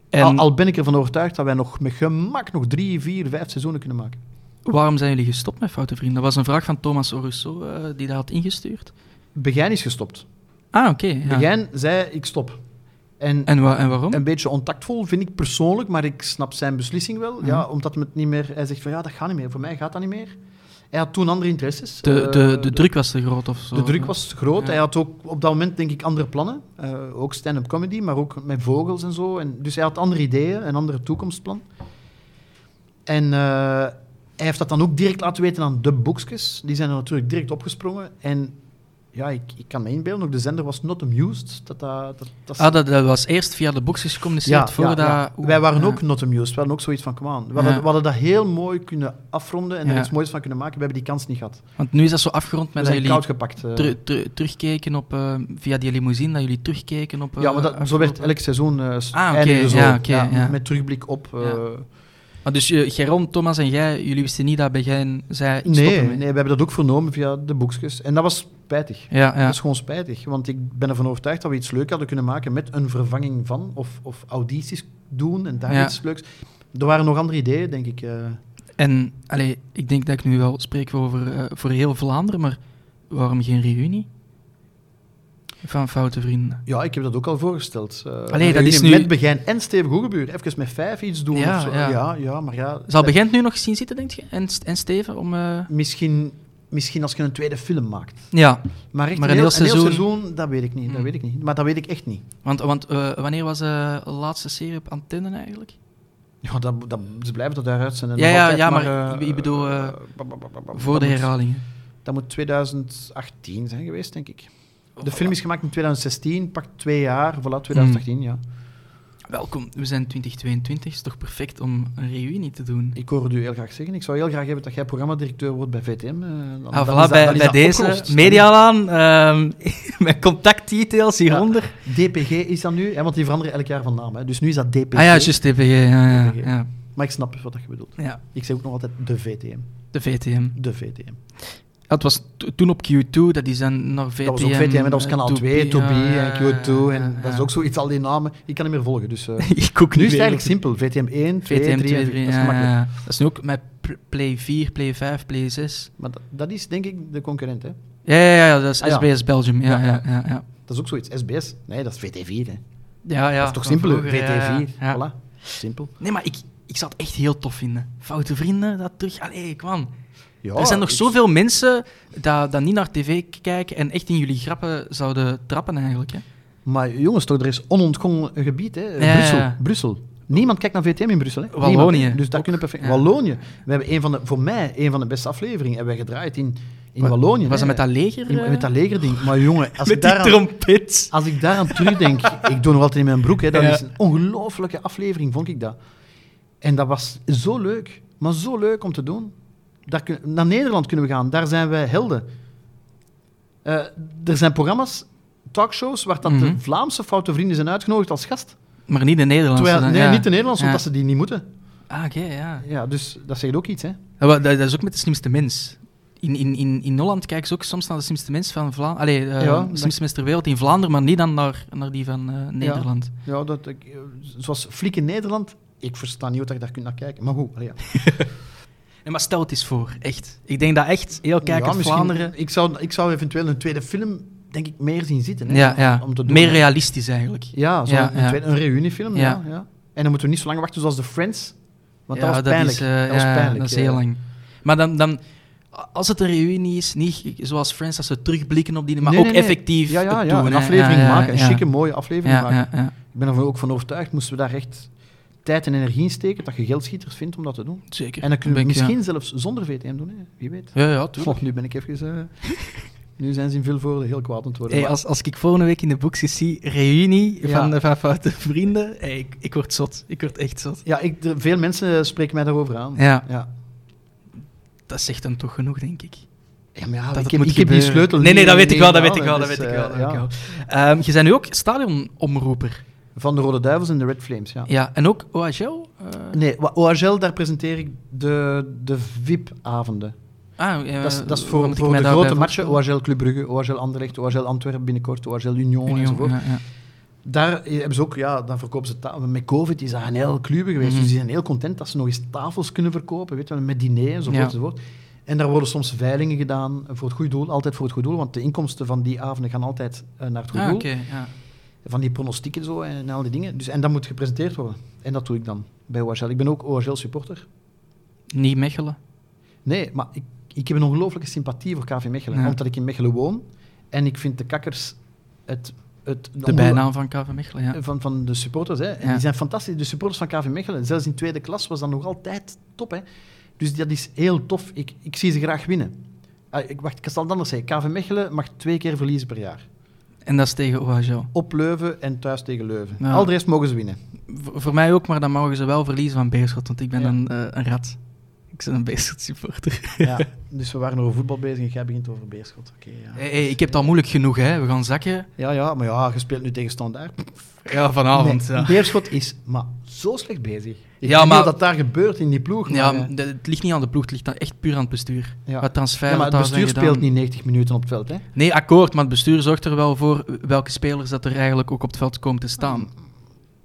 Speaker 1: En
Speaker 2: Al, al ben ik ervan overtuigd dat wij nog met gemak nog drie, vier, vijf seizoenen kunnen maken.
Speaker 1: waarom zijn jullie gestopt met Foute Vrienden? Dat was een vraag van Thomas Orusso, eh, die dat had ingestuurd.
Speaker 2: Begijn is gestopt.
Speaker 1: Ah, oké. ja.
Speaker 2: Begijn zei, ik stop. En,
Speaker 1: En, wa- en waarom?
Speaker 2: een beetje ontactvol vind ik persoonlijk, maar ik snap zijn beslissing wel.
Speaker 1: Mhm.
Speaker 2: Ja, omdat het niet meer... Hij zegt van, ja, dat gaat niet meer. Voor mij gaat dat niet meer. Hij had toen andere interesses.
Speaker 1: de,
Speaker 2: Eh,
Speaker 1: de, de druk was te groot of zo.
Speaker 2: De druk was groot.
Speaker 1: Ja.
Speaker 2: Hij had ook op dat moment, denk ik, andere plannen. Eh, ook stand-up comedy, maar ook met vogels en zo. En, dus hij had andere ideeën, een andere toekomstplan. En eh, hij heeft dat dan ook direct laten weten aan de boekjes. Die zijn er natuurlijk direct opgesprongen. En ja, ik, ik kan me inbeelden, ook de zender was not amused. Dat, dat, dat, dat
Speaker 1: Ah, dat, dat was eerst via de boxes gecommuniceerd voordat... Oeh,
Speaker 2: Wij waren
Speaker 1: ja.
Speaker 2: ook not amused. We hadden ook zoiets van, come on. We hadden,
Speaker 1: Ja.
Speaker 2: we hadden dat heel mooi kunnen afronden en er
Speaker 1: Ja.
Speaker 2: iets moois van kunnen maken. We hebben die kans niet gehad.
Speaker 1: Want nu is dat zo afgerond met dat jullie
Speaker 2: koud gepakt. eh.
Speaker 1: op... eh, via die limousine, dat jullie terugkeken op...
Speaker 2: ja,
Speaker 1: eh,
Speaker 2: maar dat, zo werd elk seizoen eh s-
Speaker 1: Ah,
Speaker 2: zo.
Speaker 1: ja, ja.
Speaker 2: Met terugblik op...
Speaker 1: dus eh, Geron, Thomas en jij, jullie wisten niet dat Begijn zei...
Speaker 2: Nee, nee, we hebben dat ook vernomen via de boekjes. En dat was spijtig.
Speaker 1: Ja, ja.
Speaker 2: Dat is gewoon spijtig. Want ik ben ervan overtuigd dat we iets leuks hadden kunnen maken met een vervanging van. Of, of audities doen en daar
Speaker 1: Ja.
Speaker 2: iets leuks. Er waren nog andere ideeën, denk ik. eh.
Speaker 1: En allee, ik denk dat ik nu wel spreek over, eh, voor heel Vlaanderen, maar waarom geen reunie? Van Foute Vrienden.
Speaker 2: Ja, ik heb dat ook al voorgesteld.
Speaker 1: Allee,
Speaker 2: een
Speaker 1: dat is nu-
Speaker 2: Met Begijn en Steven Goegebuur. Even met vijf iets doen
Speaker 1: Ja,
Speaker 2: of zo.
Speaker 1: ja.
Speaker 2: Ja, ja, maar ja...
Speaker 1: Zal Begijn nu nog zien zitten, denk je? En, en Steven? Om, eh,
Speaker 2: Misschien, misschien als je een tweede film maakt.
Speaker 1: Ja,
Speaker 2: Maar, echt
Speaker 1: Maar
Speaker 2: een, heel,
Speaker 1: heel
Speaker 2: een heel
Speaker 1: seizoen-
Speaker 2: seizoen, dat weet ik niet. Dat
Speaker 1: Hmm.
Speaker 2: weet ik niet. Maar dat weet ik echt niet.
Speaker 1: want, want eh, wanneer was de laatste serie op antenne eigenlijk?
Speaker 2: Ja, dat, dat, ze blijven tot daaruit zijn.
Speaker 1: Ja, ja, ja, maar
Speaker 2: eh,
Speaker 1: ik- bedoel, Voor de herhalingen.
Speaker 2: Dat moet 2018 zijn geweest, denk ik. De film is gemaakt in 2016, pakt twee jaar. Voilà, 2018,
Speaker 1: Hmm.
Speaker 2: ja.
Speaker 1: Welkom, we zijn 2022, is toch perfect om een reunie te doen?
Speaker 2: Ik hoorde u heel graag zeggen. Ik zou heel graag hebben dat jij programmadirecteur wordt bij VTM. eh, dan-
Speaker 1: Ah,
Speaker 2: dan
Speaker 1: voilà,
Speaker 2: is dat-
Speaker 1: bij, deze. Medialaan, ehm mijn contactdetails
Speaker 2: Ja.
Speaker 1: hieronder.
Speaker 2: DPG is dat nu, hè, want die veranderen elk jaar van naam. Hè. Dus nu is dat DPG.
Speaker 1: Ah ja, juist DPG, ja, ja,
Speaker 2: DPG.
Speaker 1: ja.
Speaker 2: Maar ik snap wat je bedoelt.
Speaker 1: ja.
Speaker 2: Ik zeg ook nog altijd de VTM.
Speaker 1: De VTM.
Speaker 2: De VTM.
Speaker 1: Het was to- toen op Q2, dat is dan naar VTM.
Speaker 2: Dat was ook VTM dat was
Speaker 1: eh,
Speaker 2: kanaal
Speaker 1: 2B,
Speaker 2: 2, 2B
Speaker 1: ja,
Speaker 2: en Q2. En dat is ook zoiets, al die namen. Ik kan niet meer volgen. Dus, eh,
Speaker 1: Ik ook
Speaker 2: nu is het eigenlijk simpel. VTM 1, 2,
Speaker 1: VTM
Speaker 2: 3,
Speaker 1: 2,
Speaker 2: en
Speaker 1: 3,
Speaker 2: 4. Dat is
Speaker 1: ja. Dat is nu ook met pl- Play 4, Play 5, Play 6.
Speaker 2: Maar dat, dat is denk ik de concurrent. Hè.
Speaker 1: Ja, ja, ja, dat is
Speaker 2: Ah.
Speaker 1: SBS Belgium. Ja,
Speaker 2: Ja,
Speaker 1: ja,
Speaker 2: Dat is ook zoiets. SBS. Nee, dat is VT4. Hè.
Speaker 1: ja, ja
Speaker 2: dat is toch simpel?
Speaker 1: vroeger,
Speaker 2: VT4.
Speaker 1: ja, ja. Ja.
Speaker 2: Voilà. Simpel.
Speaker 1: Nee, maar ik, ik zou het echt heel tof vinden. Foute vrienden, dat terug. Allee, kwam.
Speaker 2: Ja,
Speaker 1: er zijn nog
Speaker 2: ik-
Speaker 1: zoveel mensen dat, dat niet naar tv kijken en echt in jullie grappen zouden trappen eigenlijk. Hè.
Speaker 2: Maar jongens, toch, er is onontgonnen gebied. Hè.
Speaker 1: Ja,
Speaker 2: Brussel. Brussel. Niemand kijkt naar VTM in Brussel. Hè.
Speaker 1: Wallonië
Speaker 2: Niemand. Dus dat kunnen perfect.
Speaker 1: ja.
Speaker 2: Wallonië. We hebben een van de, voor mij een van de beste afleveringen hebben wij gedraaid in, in
Speaker 1: Wa-
Speaker 2: Wallonië.
Speaker 1: Was
Speaker 2: hè.
Speaker 1: dat met dat leger?
Speaker 2: In-
Speaker 1: eh?
Speaker 2: met dat legerding. Maar jongen, als ik
Speaker 1: met die
Speaker 2: daaraan,
Speaker 1: trompet.
Speaker 2: als ik daaraan terugdenk, ik doe nog altijd in mijn broek, hè, dat is een ongelooflijke aflevering, vond ik dat. En dat was zo leuk, maar zo leuk om te doen. Daar kun- naar Nederland kunnen we gaan, daar zijn wij helden. Eh, er zijn programma's, talkshows, waar dat de
Speaker 1: Mhm.
Speaker 2: Vlaamse foute vrienden zijn uitgenodigd als gast.
Speaker 1: Maar niet de Nederlandse.
Speaker 2: Terwijl,
Speaker 1: dan,
Speaker 2: nee,
Speaker 1: ja.
Speaker 2: niet de Nederlandse,
Speaker 1: Ja.
Speaker 2: omdat ze die niet moeten.
Speaker 1: Ah, oké, ja.
Speaker 2: Ja, dus dat zegt ook iets, hè.
Speaker 1: Dat, dat is ook met de slimste mens. In, in, in, in Holland kijken ze ook soms naar de slimste mens van Vlaanderen. Allee, eh,
Speaker 2: Ja,
Speaker 1: de
Speaker 2: dat-
Speaker 1: slimste mens ter wereld in Vlaanderen, maar niet dan naar, naar die van eh, Nederland.
Speaker 2: Ja, dat, ik, zoals Fliek in Nederland, ik versta niet hoe je daar kunt naar kijken. Maar goed, allee, ja.
Speaker 1: Nee, maar stel het eens voor, echt. Ik denk dat echt heel kijkers
Speaker 2: Ja,
Speaker 1: Vlaanderen...
Speaker 2: Ik zou, ik zou eventueel een tweede film, denk ik, meer zien zitten. Hè,
Speaker 1: Ja, ja.
Speaker 2: Om te doen,
Speaker 1: meer realistisch eigenlijk.
Speaker 2: Ja, zo een, tweede- een reuniefilm. Ja.
Speaker 1: Ja.
Speaker 2: En dan moeten we niet zo lang wachten zoals The Friends. Want dat was pijnlijk.
Speaker 1: is, eh,
Speaker 2: dat was pijnlijk.
Speaker 1: dat is heel lang. Maar dan, dan, als het een reunie is, niet zoals Friends, dat ze terugblikken op die, maar
Speaker 2: Nee,
Speaker 1: ook
Speaker 2: nee, nee.
Speaker 1: effectief
Speaker 2: Ja, ja, ja.
Speaker 1: doen,
Speaker 2: een aflevering maken. Een chique, mooie aflevering maken. Ik ben er ook van overtuigd, moesten we daar echt tijd en energie in steken, dat je geldschieters vindt om dat te doen.
Speaker 1: Zeker.
Speaker 2: En dan kunnen we
Speaker 1: ik,
Speaker 2: misschien zelfs zonder VTM doen, hè. wie weet.
Speaker 1: Ja, ja, tuurlijk.
Speaker 2: Oh, nu ben ik even... eh, Nu zijn ze in Vilvoorde heel kwaad aan het worden.
Speaker 1: Hey, als, als ik volgende week in de boekjes zie, reunie
Speaker 2: Ja.
Speaker 1: van, van foute vrienden, hey, ik, ik word zot. Ik word echt zot.
Speaker 2: Ja, ik, er- veel mensen spreken mij daarover aan.
Speaker 1: Ja,
Speaker 2: Ja.
Speaker 1: dat zegt dan toch genoeg, denk ik.
Speaker 2: Ja, maar ja,
Speaker 1: dat
Speaker 2: ik heb,
Speaker 1: moet
Speaker 2: ik heb die sleutel
Speaker 1: Nee, nee, dat weet ik wel, dat
Speaker 2: in
Speaker 1: weet ik wel, dat weet ik
Speaker 2: dus,
Speaker 1: wel. Dat
Speaker 2: eh,
Speaker 1: weet ik wel. Ehm, je bent nu ook stadionomroeper.
Speaker 2: Van de Rode Duivels en de Red Flames, ja.
Speaker 1: Ja, en ook OHL? eh,
Speaker 2: Nee, OHL, daar presenteer ik de, de VIP-avonden.
Speaker 1: ah, eh,
Speaker 2: dat is, dat is voor, voor de grote matchen? OHL Club Brugge, OHL Anderlecht, OHL Antwerpen binnenkort, OHL Union,
Speaker 1: Union,
Speaker 2: enzovoort.
Speaker 1: ja, ja.
Speaker 2: Daar hebben ze ook, ja, dan verkopen ze tafels. Met COVID is dat een heel clube geweest,
Speaker 1: Mhm.
Speaker 2: dus die zijn heel content dat ze nog eens tafels kunnen verkopen, weet je, met diner enzovoort,
Speaker 1: Ja.
Speaker 2: enzovoort. En daar worden soms veilingen gedaan voor het goede doel, altijd voor het goede doel, want de inkomsten van die avonden gaan altijd eh, naar het goede
Speaker 1: Ah,
Speaker 2: doel.
Speaker 1: ja.
Speaker 2: Van die pronostieken zo en al die dingen. Dus, en dat moet gepresenteerd worden. En dat doe ik dan bij OHL. Ik ben ook OHL-supporter.
Speaker 1: Niet Mechelen.
Speaker 2: Nee, maar ik, ik heb een ongelooflijke sympathie voor KV Mechelen.
Speaker 1: Ja.
Speaker 2: Omdat ik in Mechelen woon. En ik vind de kakkers het... het
Speaker 1: De bijnaam van KV Mechelen, ja.
Speaker 2: Van, van de supporters. Hè. En
Speaker 1: Ja.
Speaker 2: Die zijn fantastisch. De supporters van KV Mechelen, zelfs in tweede klas, was dat nog altijd top. Hè. Dus dat is heel tof. Ik, ik zie ze graag winnen. Ah, ik, wacht, ik zal het anders zeggen. KV Mechelen mag twee keer verliezen per jaar.
Speaker 1: En dat is tegen OHL.
Speaker 2: Op Leuven en thuis tegen Leuven.
Speaker 1: Ja.
Speaker 2: Al de rest mogen ze winnen.
Speaker 1: V- voor mij ook, maar dan mogen ze wel verliezen van Beerschot, want ik ben
Speaker 2: Ja.
Speaker 1: een, eh, een rat. Ik ben een Beerschot supporter.
Speaker 2: Ja, dus we waren over voetbal bezig en jij begint over Beerschot. Oké, ja.
Speaker 1: Hey, hey, ik heb het al moeilijk genoeg, hè. We gaan zakken.
Speaker 2: ja, ja, maar ja, je speelt nu tegen Standaard.
Speaker 1: Ja, vanavond.
Speaker 2: Nee,
Speaker 1: ja.
Speaker 2: Beerschot is maar zo slecht bezig. Ik
Speaker 1: Ja, maar-
Speaker 2: dat daar gebeurt in die ploeg.
Speaker 1: Ja,
Speaker 2: maar, eh,
Speaker 1: de- het ligt niet aan de ploeg, het ligt dan echt puur aan het bestuur.
Speaker 2: ja.
Speaker 1: Wat transfer
Speaker 2: ja, maar het bestuur speelt niet 90 minuten op het veld. Hè?
Speaker 1: Nee, akkoord, maar het bestuur zorgt er wel voor welke spelers dat er eigenlijk ook op het veld komen te staan.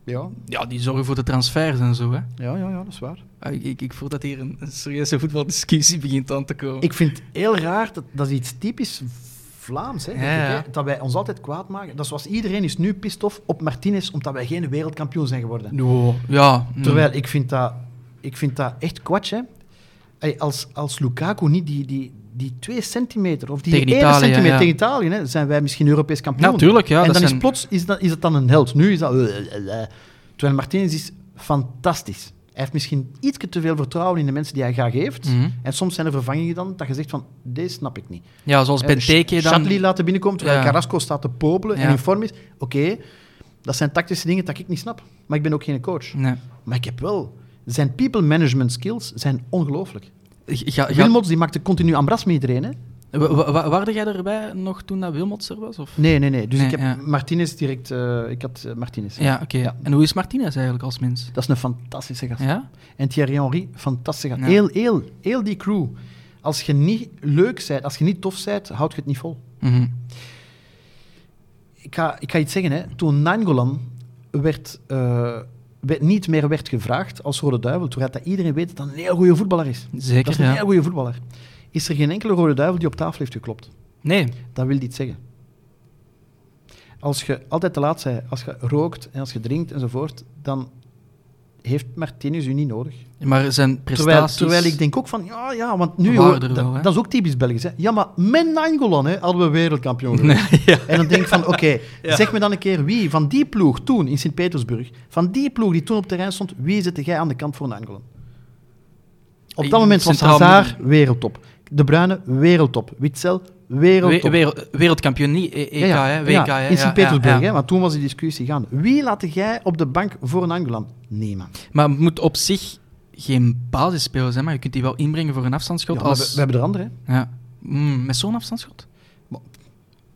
Speaker 2: Ja,
Speaker 1: Ja, die zorgen voor de transfers en zo, hè.
Speaker 2: ja, ja, ja dat is waar.
Speaker 1: Ah, Ik, ik, ik voel dat hier een, een serieuze voetbaldiscussie begint aan te komen.
Speaker 2: Ik vind het heel raar, dat, dat is iets typisch Vlaams, hè, denk
Speaker 1: Ja,
Speaker 2: ik,
Speaker 1: ja.
Speaker 2: hè, dat wij ons altijd kwaad maken. Dat is zoals iedereen is nu pist off op Martinez omdat wij geen wereldkampioen zijn geworden.
Speaker 1: Ja. mm.
Speaker 2: Terwijl ik vind dat, ik vind dat echt kwats. Hè. Als, als Lukaku niet die, die, die twee centimeter of die
Speaker 1: Tegen
Speaker 2: ene
Speaker 1: Italië,
Speaker 2: centimeter
Speaker 1: ja.
Speaker 2: tegen Italië, hè, zijn wij misschien Europees kampioen.
Speaker 1: Natuurlijk, ja.
Speaker 2: en dan is
Speaker 1: zijn-
Speaker 2: plots is dat, is dat dan een held. Nu is dat... eh, eh, eh. Terwijl Martinez is fantastisch. Hij heeft misschien iets te veel vertrouwen in de mensen die hij graag heeft.
Speaker 1: Mhm.
Speaker 2: En soms zijn er vervangingen dan dat je zegt van, deze snap ik niet.
Speaker 1: Ja, zoals
Speaker 2: Hè,
Speaker 1: Benteke dan...
Speaker 2: Shatley laten binnenkomen terwijl
Speaker 1: Ja.
Speaker 2: Carrasco staat te popelen en
Speaker 1: Ja.
Speaker 2: in vorm is. Oké, dat zijn tactische dingen dat ik niet snap. Maar ik ben ook geen coach.
Speaker 1: Nee.
Speaker 2: Maar ik heb wel... Zijn people management skills zijn ongelooflijk.
Speaker 1: Ga,
Speaker 2: Wilmots die maakte continu ambras met iedereen. Hè?
Speaker 1: Wa- wa- wa- Waarde jij erbij nog toen dat Wilmots er was? Of?
Speaker 2: Nee, nee, nee. Dus
Speaker 1: Nee,
Speaker 2: ik heb
Speaker 1: ja.
Speaker 2: Martinez direct... eh, ik had eh, Martinez.
Speaker 1: Ja, oké.
Speaker 2: Ja.
Speaker 1: En hoe is Martinez eigenlijk als mens?
Speaker 2: Dat is een fantastische gast.
Speaker 1: Ja?
Speaker 2: En Thierry Henry, fantastische gast. Heel, heel, heel die crew. Als je niet leuk bent, als je niet tof bent, houd je het niet vol.
Speaker 1: Mhm.
Speaker 2: Ik ga, ik ga iets zeggen. Hè. Toen Nainggolan werd, eh, werd- niet meer werd gevraagd als Rode Duivel, terwijl dat iedereen weet dat dat een heel goede voetballer is. dat
Speaker 1: Zeker,
Speaker 2: is een heel goede voetballer. Is er geen enkele Rode Duivel die op tafel heeft geklopt.
Speaker 1: Nee.
Speaker 2: Dat wil iets zeggen. Als je altijd te laat bent, als je rookt en als je drinkt enzovoort, dan heeft Martinez u niet nodig.
Speaker 1: Maar zijn
Speaker 2: Terwijl,
Speaker 1: prestaties...
Speaker 2: terwijl ik denk ook van, ja, ja, want nu, hoor, dat,
Speaker 1: wel,
Speaker 2: dat is ook typisch Belgisch. Hè. Ja, maar met Nainggolan hè, hadden we wereldkampioen.
Speaker 1: Nee, ja.
Speaker 2: En dan denk ik van, oké,
Speaker 1: Ja.
Speaker 2: zeg me dan een keer wie van die ploeg toen in Sint-Petersburg, van die ploeg die toen op het terrein stond, wie zette jij aan de kant voor Nainggolan? Op dat moment was Hazard wereldtop. De Bruyne wereldtop. Witzel
Speaker 1: We-
Speaker 2: wereldtop.
Speaker 1: wereld- wereldkampioen, niet E- EK,
Speaker 2: Ja, ja,
Speaker 1: hè? WK,
Speaker 2: ja,
Speaker 1: hè?
Speaker 2: in Sint-Petersburg,
Speaker 1: ja,
Speaker 2: want toen was die discussie gaande. Wie laat jij op de bank voor een Angolan? Niemand.
Speaker 1: Maar het moet op zich geen basisspeler zijn, maar je kunt die wel inbrengen voor een afstandsschot. Als...
Speaker 2: we, we hebben er andere. hè.
Speaker 1: ja. Mm, met zo'n afstandsschot?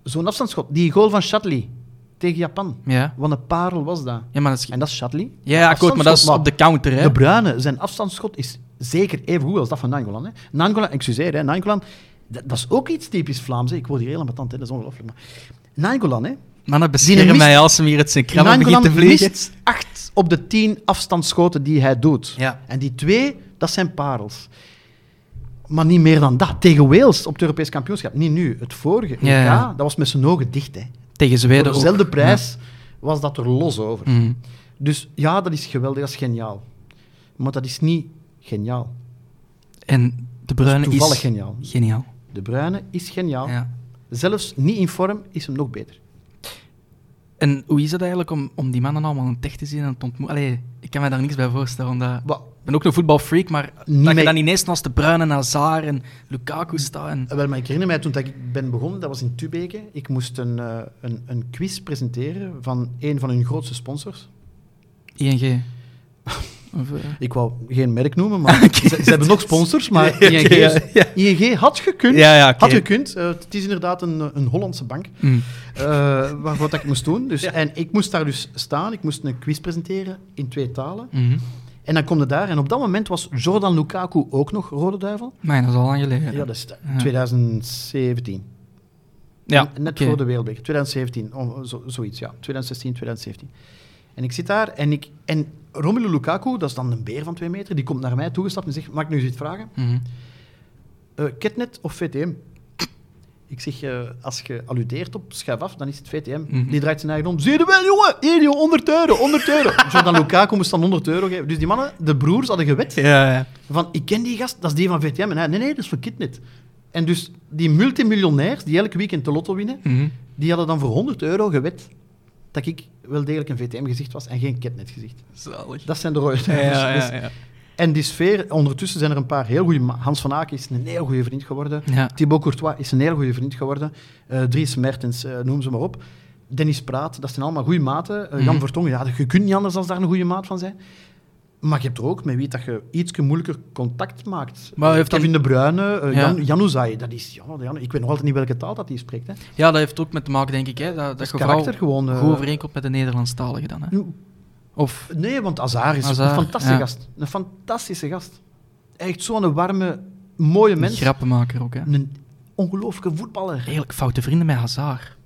Speaker 2: Zo'n afstandsschot. Die goal van Shatley tegen Japan.
Speaker 1: Ja.
Speaker 2: Wat een parel was dat.
Speaker 1: Ja, maar dat is...
Speaker 2: En dat is Shatley.
Speaker 1: Ja, akkoord, maar dat is op de counter, hè?
Speaker 2: De Bruyne, zijn afstandsschot is zeker even goed als dat van Nangolan. Hè. Nangolan, excuseer, hè, Nangolan, dat, dat is ook iets typisch Vlaams. Hè. Ik word hier helemaal tand, hè. dat is ongelooflijk. Maar Nangolan, hè.
Speaker 1: Mannen
Speaker 2: Die
Speaker 1: beschermen
Speaker 2: mist-
Speaker 1: mij als hem hier het zijn begint te vliegen.
Speaker 2: mist acht op de tien afstandsschoten die hij doet.
Speaker 1: Ja.
Speaker 2: En die twee, dat zijn parels. Maar niet meer dan dat. Tegen Wales op het Europees kampioenschap. Niet nu. Het vorige
Speaker 1: Ja, ja.
Speaker 2: dat was met zijn ogen dicht. Hè.
Speaker 1: Tegen
Speaker 2: Voor
Speaker 1: Zweden ook.
Speaker 2: dezelfde prijs was dat er los over.
Speaker 1: Mhm.
Speaker 2: Dus ja, dat is geweldig, dat is geniaal. Maar dat is niet geniaal.
Speaker 1: En De Bruyne
Speaker 2: Toevallig
Speaker 1: is
Speaker 2: geniaal.
Speaker 1: geniaal.
Speaker 2: De Bruyne is geniaal.
Speaker 1: Ja.
Speaker 2: Zelfs niet in vorm is hem nog beter.
Speaker 1: En hoe is het eigenlijk om, om die mannen allemaal in het echt te zien en te ontmoeten? Allee, ik kan me daar niks bij voorstellen. Omdat... Ik ben ook een voetbalfreak, maar
Speaker 2: Niet
Speaker 1: dat je dan ineens naast de Bruyne, Hazard en Lukaku staat. En...
Speaker 2: Wel, maar ik herinner mij toen dat ik ben begonnen, dat was in Tubeke. Ik moest een, eh, een, een quiz presenteren van een van hun grootste sponsors.
Speaker 1: ING. Of, eh,
Speaker 2: Ik wou geen merk noemen, maar ze, ze hebben nog sponsors, maar ING,
Speaker 1: ja.
Speaker 2: ING had gekund.
Speaker 1: Ja.
Speaker 2: Had gekund. Eh, het is inderdaad een, een Hollandse bank.
Speaker 1: Mm.
Speaker 2: eh, waarvoor dat ik moest doen. Dus, En ik moest daar dus staan. Ik moest een quiz presenteren in twee talen.
Speaker 1: Mhm.
Speaker 2: En dan kom je daar. En op dat moment was Jordan Lukaku ook nog Rode Duivel.
Speaker 1: Maar dat is al lang geleden.
Speaker 2: Ja, dat is
Speaker 1: Ja.
Speaker 2: 2017.
Speaker 1: Ja,
Speaker 2: Net voor de Wereldbeker. 2017, oh, zo, zoiets, ja. 2016, 2017. En ik zit daar en, ik, en Romelu Lukaku, dat is dan een beer van twee meter, die komt naar mij toegestapt en zegt, mag ik nu eens iets vragen? Eh, Ketnet of VTM? Ik zeg, eh, als je alludeert op schuif af, dan is het VTM.
Speaker 1: Mhm.
Speaker 2: Die draait zijn eigen om. Zie je wel, jongen? Hier, joh, 100 euro, 100 euro. Jordan Lukaku moest dan 100 euro geven. Dus die mannen, de broers, hadden gewet
Speaker 1: Ja, ja.
Speaker 2: van, ik ken die gast, dat is die van VTM. En hij, nee, nee, dat is van Kitnet. En dus die multimiljonairs die elk weekend de lotto winnen,
Speaker 1: Mhm.
Speaker 2: die hadden dan voor 100 euro gewet dat ik wel degelijk een VTM-gezicht was en geen Ketnet-gezicht.
Speaker 1: Zalig.
Speaker 2: Dat zijn de rode
Speaker 1: Ja,
Speaker 2: duivels.
Speaker 1: ja,
Speaker 2: Dus-
Speaker 1: ja, ja.
Speaker 2: En die sfeer, ondertussen zijn er een paar heel goede... Hans van Aken is een heel goede vriend geworden.
Speaker 1: Ja.
Speaker 2: Thibaut Courtois is een heel goede vriend geworden. Eh Dries Mertens, eh, noem ze maar op. Dennis Praat, dat zijn allemaal goede maten. Eh, Jan. Vertongen, ja, je kunt niet anders dan daar een goede maat van zijn. Maar je hebt er ook met wie dat je iets moeilijker contact maakt.
Speaker 1: Maar
Speaker 2: Eh,
Speaker 1: heeft dan-
Speaker 2: Kevin De Bruyne,
Speaker 1: Ja.
Speaker 2: Jan, Januzaj, dat is... Ja, Jan- ik weet nog altijd niet welke taal dat hij spreekt. Hè.
Speaker 1: ja, dat heeft ook met te maken, denk ik, hè, dat, dat,
Speaker 2: karakter gewoon... eh,
Speaker 1: goed overeenkomt met de Nederlandstaligen dan. Hè? Of,
Speaker 2: Nee, want Azar is een fantastische
Speaker 1: ja.
Speaker 2: gast. Een fantastische gast. Echt zo'n warme, mooie
Speaker 1: een
Speaker 2: mens.
Speaker 1: grappenmaker ook. Hè?
Speaker 2: Een ongelooflijke voetballer.
Speaker 1: Redelijk foute vrienden met Hazard.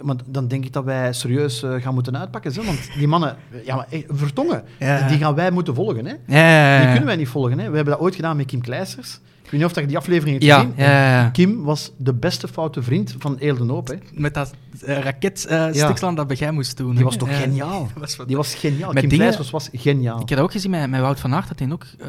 Speaker 2: Maar dan denk ik dat wij serieus eh, gaan moeten uitpakken. Zo, want die mannen, ja, maar, eh, vertongen,
Speaker 1: Ja.
Speaker 2: die gaan wij moeten volgen. Hè.
Speaker 1: Ja, ja, ja,
Speaker 2: Die
Speaker 1: ja.
Speaker 2: kunnen wij niet volgen. Hè. We hebben dat ooit gedaan met Kim Kleisters. Ik weet niet of je die aflevering hebt
Speaker 1: Ja,
Speaker 2: gezien.
Speaker 1: ja, ja, ja.
Speaker 2: Kim was de beste foute vriend van Eelden Hoop. Hè.
Speaker 1: Met dat uh, raket uh,
Speaker 2: Ja.
Speaker 1: Stiksland dat jij moest doen.
Speaker 2: Die was toch
Speaker 1: Ja.
Speaker 2: geniaal?
Speaker 1: was
Speaker 2: Die was geniaal.
Speaker 1: Met
Speaker 2: Kim
Speaker 1: dingen-
Speaker 2: Kleisters was geniaal.
Speaker 1: Ik heb dat ook gezien met, met Wout van Aert, dat hij ook... eh,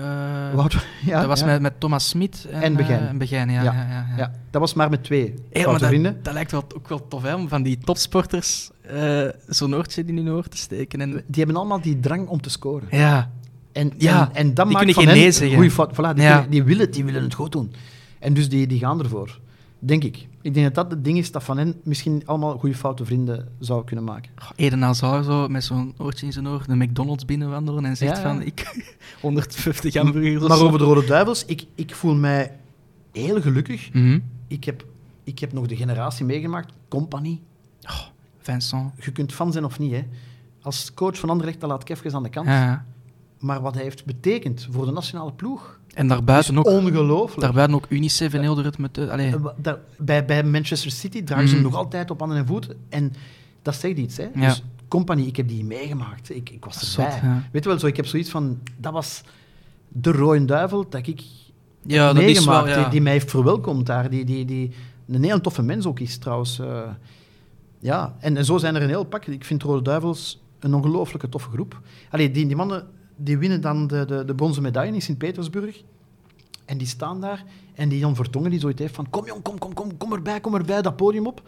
Speaker 2: Wout- ja,
Speaker 1: dat was
Speaker 2: ja.
Speaker 1: met, met Thomas Smit en,
Speaker 2: En Begijn.
Speaker 1: eh, en Begijn, ja.
Speaker 2: Ja.
Speaker 1: ja. Ja, ja,
Speaker 2: Ja, dat was maar met twee
Speaker 1: Hey, maar
Speaker 2: foute
Speaker 1: dat,
Speaker 2: vrienden.
Speaker 1: dat lijkt wel, ook wel tof, hè, om van die topsporters eh, zo'n oortje in hun oor te steken. En,
Speaker 2: Die hebben allemaal die drang om te scoren.
Speaker 1: ja,
Speaker 2: En,
Speaker 1: Ja,
Speaker 2: en, en dat
Speaker 1: die
Speaker 2: maakt
Speaker 1: kunnen
Speaker 2: van hen
Speaker 1: nee
Speaker 2: goeie fout. Voilà, die,
Speaker 1: Ja.
Speaker 2: kunnen- die, willen, die willen het goed doen. En dus die, die gaan ervoor. Denk ik. Ik denk dat dat het ding is dat van hen misschien allemaal goede foute vrienden zou kunnen maken.
Speaker 1: oh, Eden Hazard zo met zo'n oortje in zijn oor de McDonald's binnenwandelen en zegt
Speaker 2: Ja, ja.
Speaker 1: van ik 150 hamburgers
Speaker 2: Maar over de Rode Duivels, ik, ik voel mij heel gelukkig.
Speaker 1: Mhm.
Speaker 2: Ik heb, ik heb nog de generatie meegemaakt, Compagnie.
Speaker 1: Vincent.
Speaker 2: Je kunt fan zijn of niet. Hè. Als coach van Anderlecht, laat ik even aan de kant.
Speaker 1: Ja.
Speaker 2: Maar wat hij heeft betekend voor de nationale ploeg,
Speaker 1: En daarbuiten ook,
Speaker 2: ongelooflijk.
Speaker 1: daarbuiten ook Unicef en heel de ritme. te- Allee,
Speaker 2: Eh, daar- bij, bij Manchester City dragen ze hem nog altijd op handen en voeten. En dat zegt iets. Hè?
Speaker 1: Ja.
Speaker 2: Dus Company, ik heb die meegemaakt. Ik, ik was
Speaker 1: Zot,
Speaker 2: erbij.
Speaker 1: ja.
Speaker 2: Weet je wel, zo, ik heb zoiets van... Dat was de rode duivel dat ik
Speaker 1: ja, is
Speaker 2: meegemaakt.
Speaker 1: wel... Ja.
Speaker 2: Die, die mij heeft verwelkomd daar. Die, die, die een heel toffe mens ook is, trouwens. eh. ja, en, en zo zijn er een heel pak. Ik vind Rode Duivels een ongelooflijke toffe groep. Allee, die, die mannen die winnen dan de, de, de bronzen medaille in Sint-Petersburg. En die staan daar. En die Jan Vertongen die zoiets heeft van... Kom jong, kom, kom, kom, kom erbij, kom erbij, dat podium op.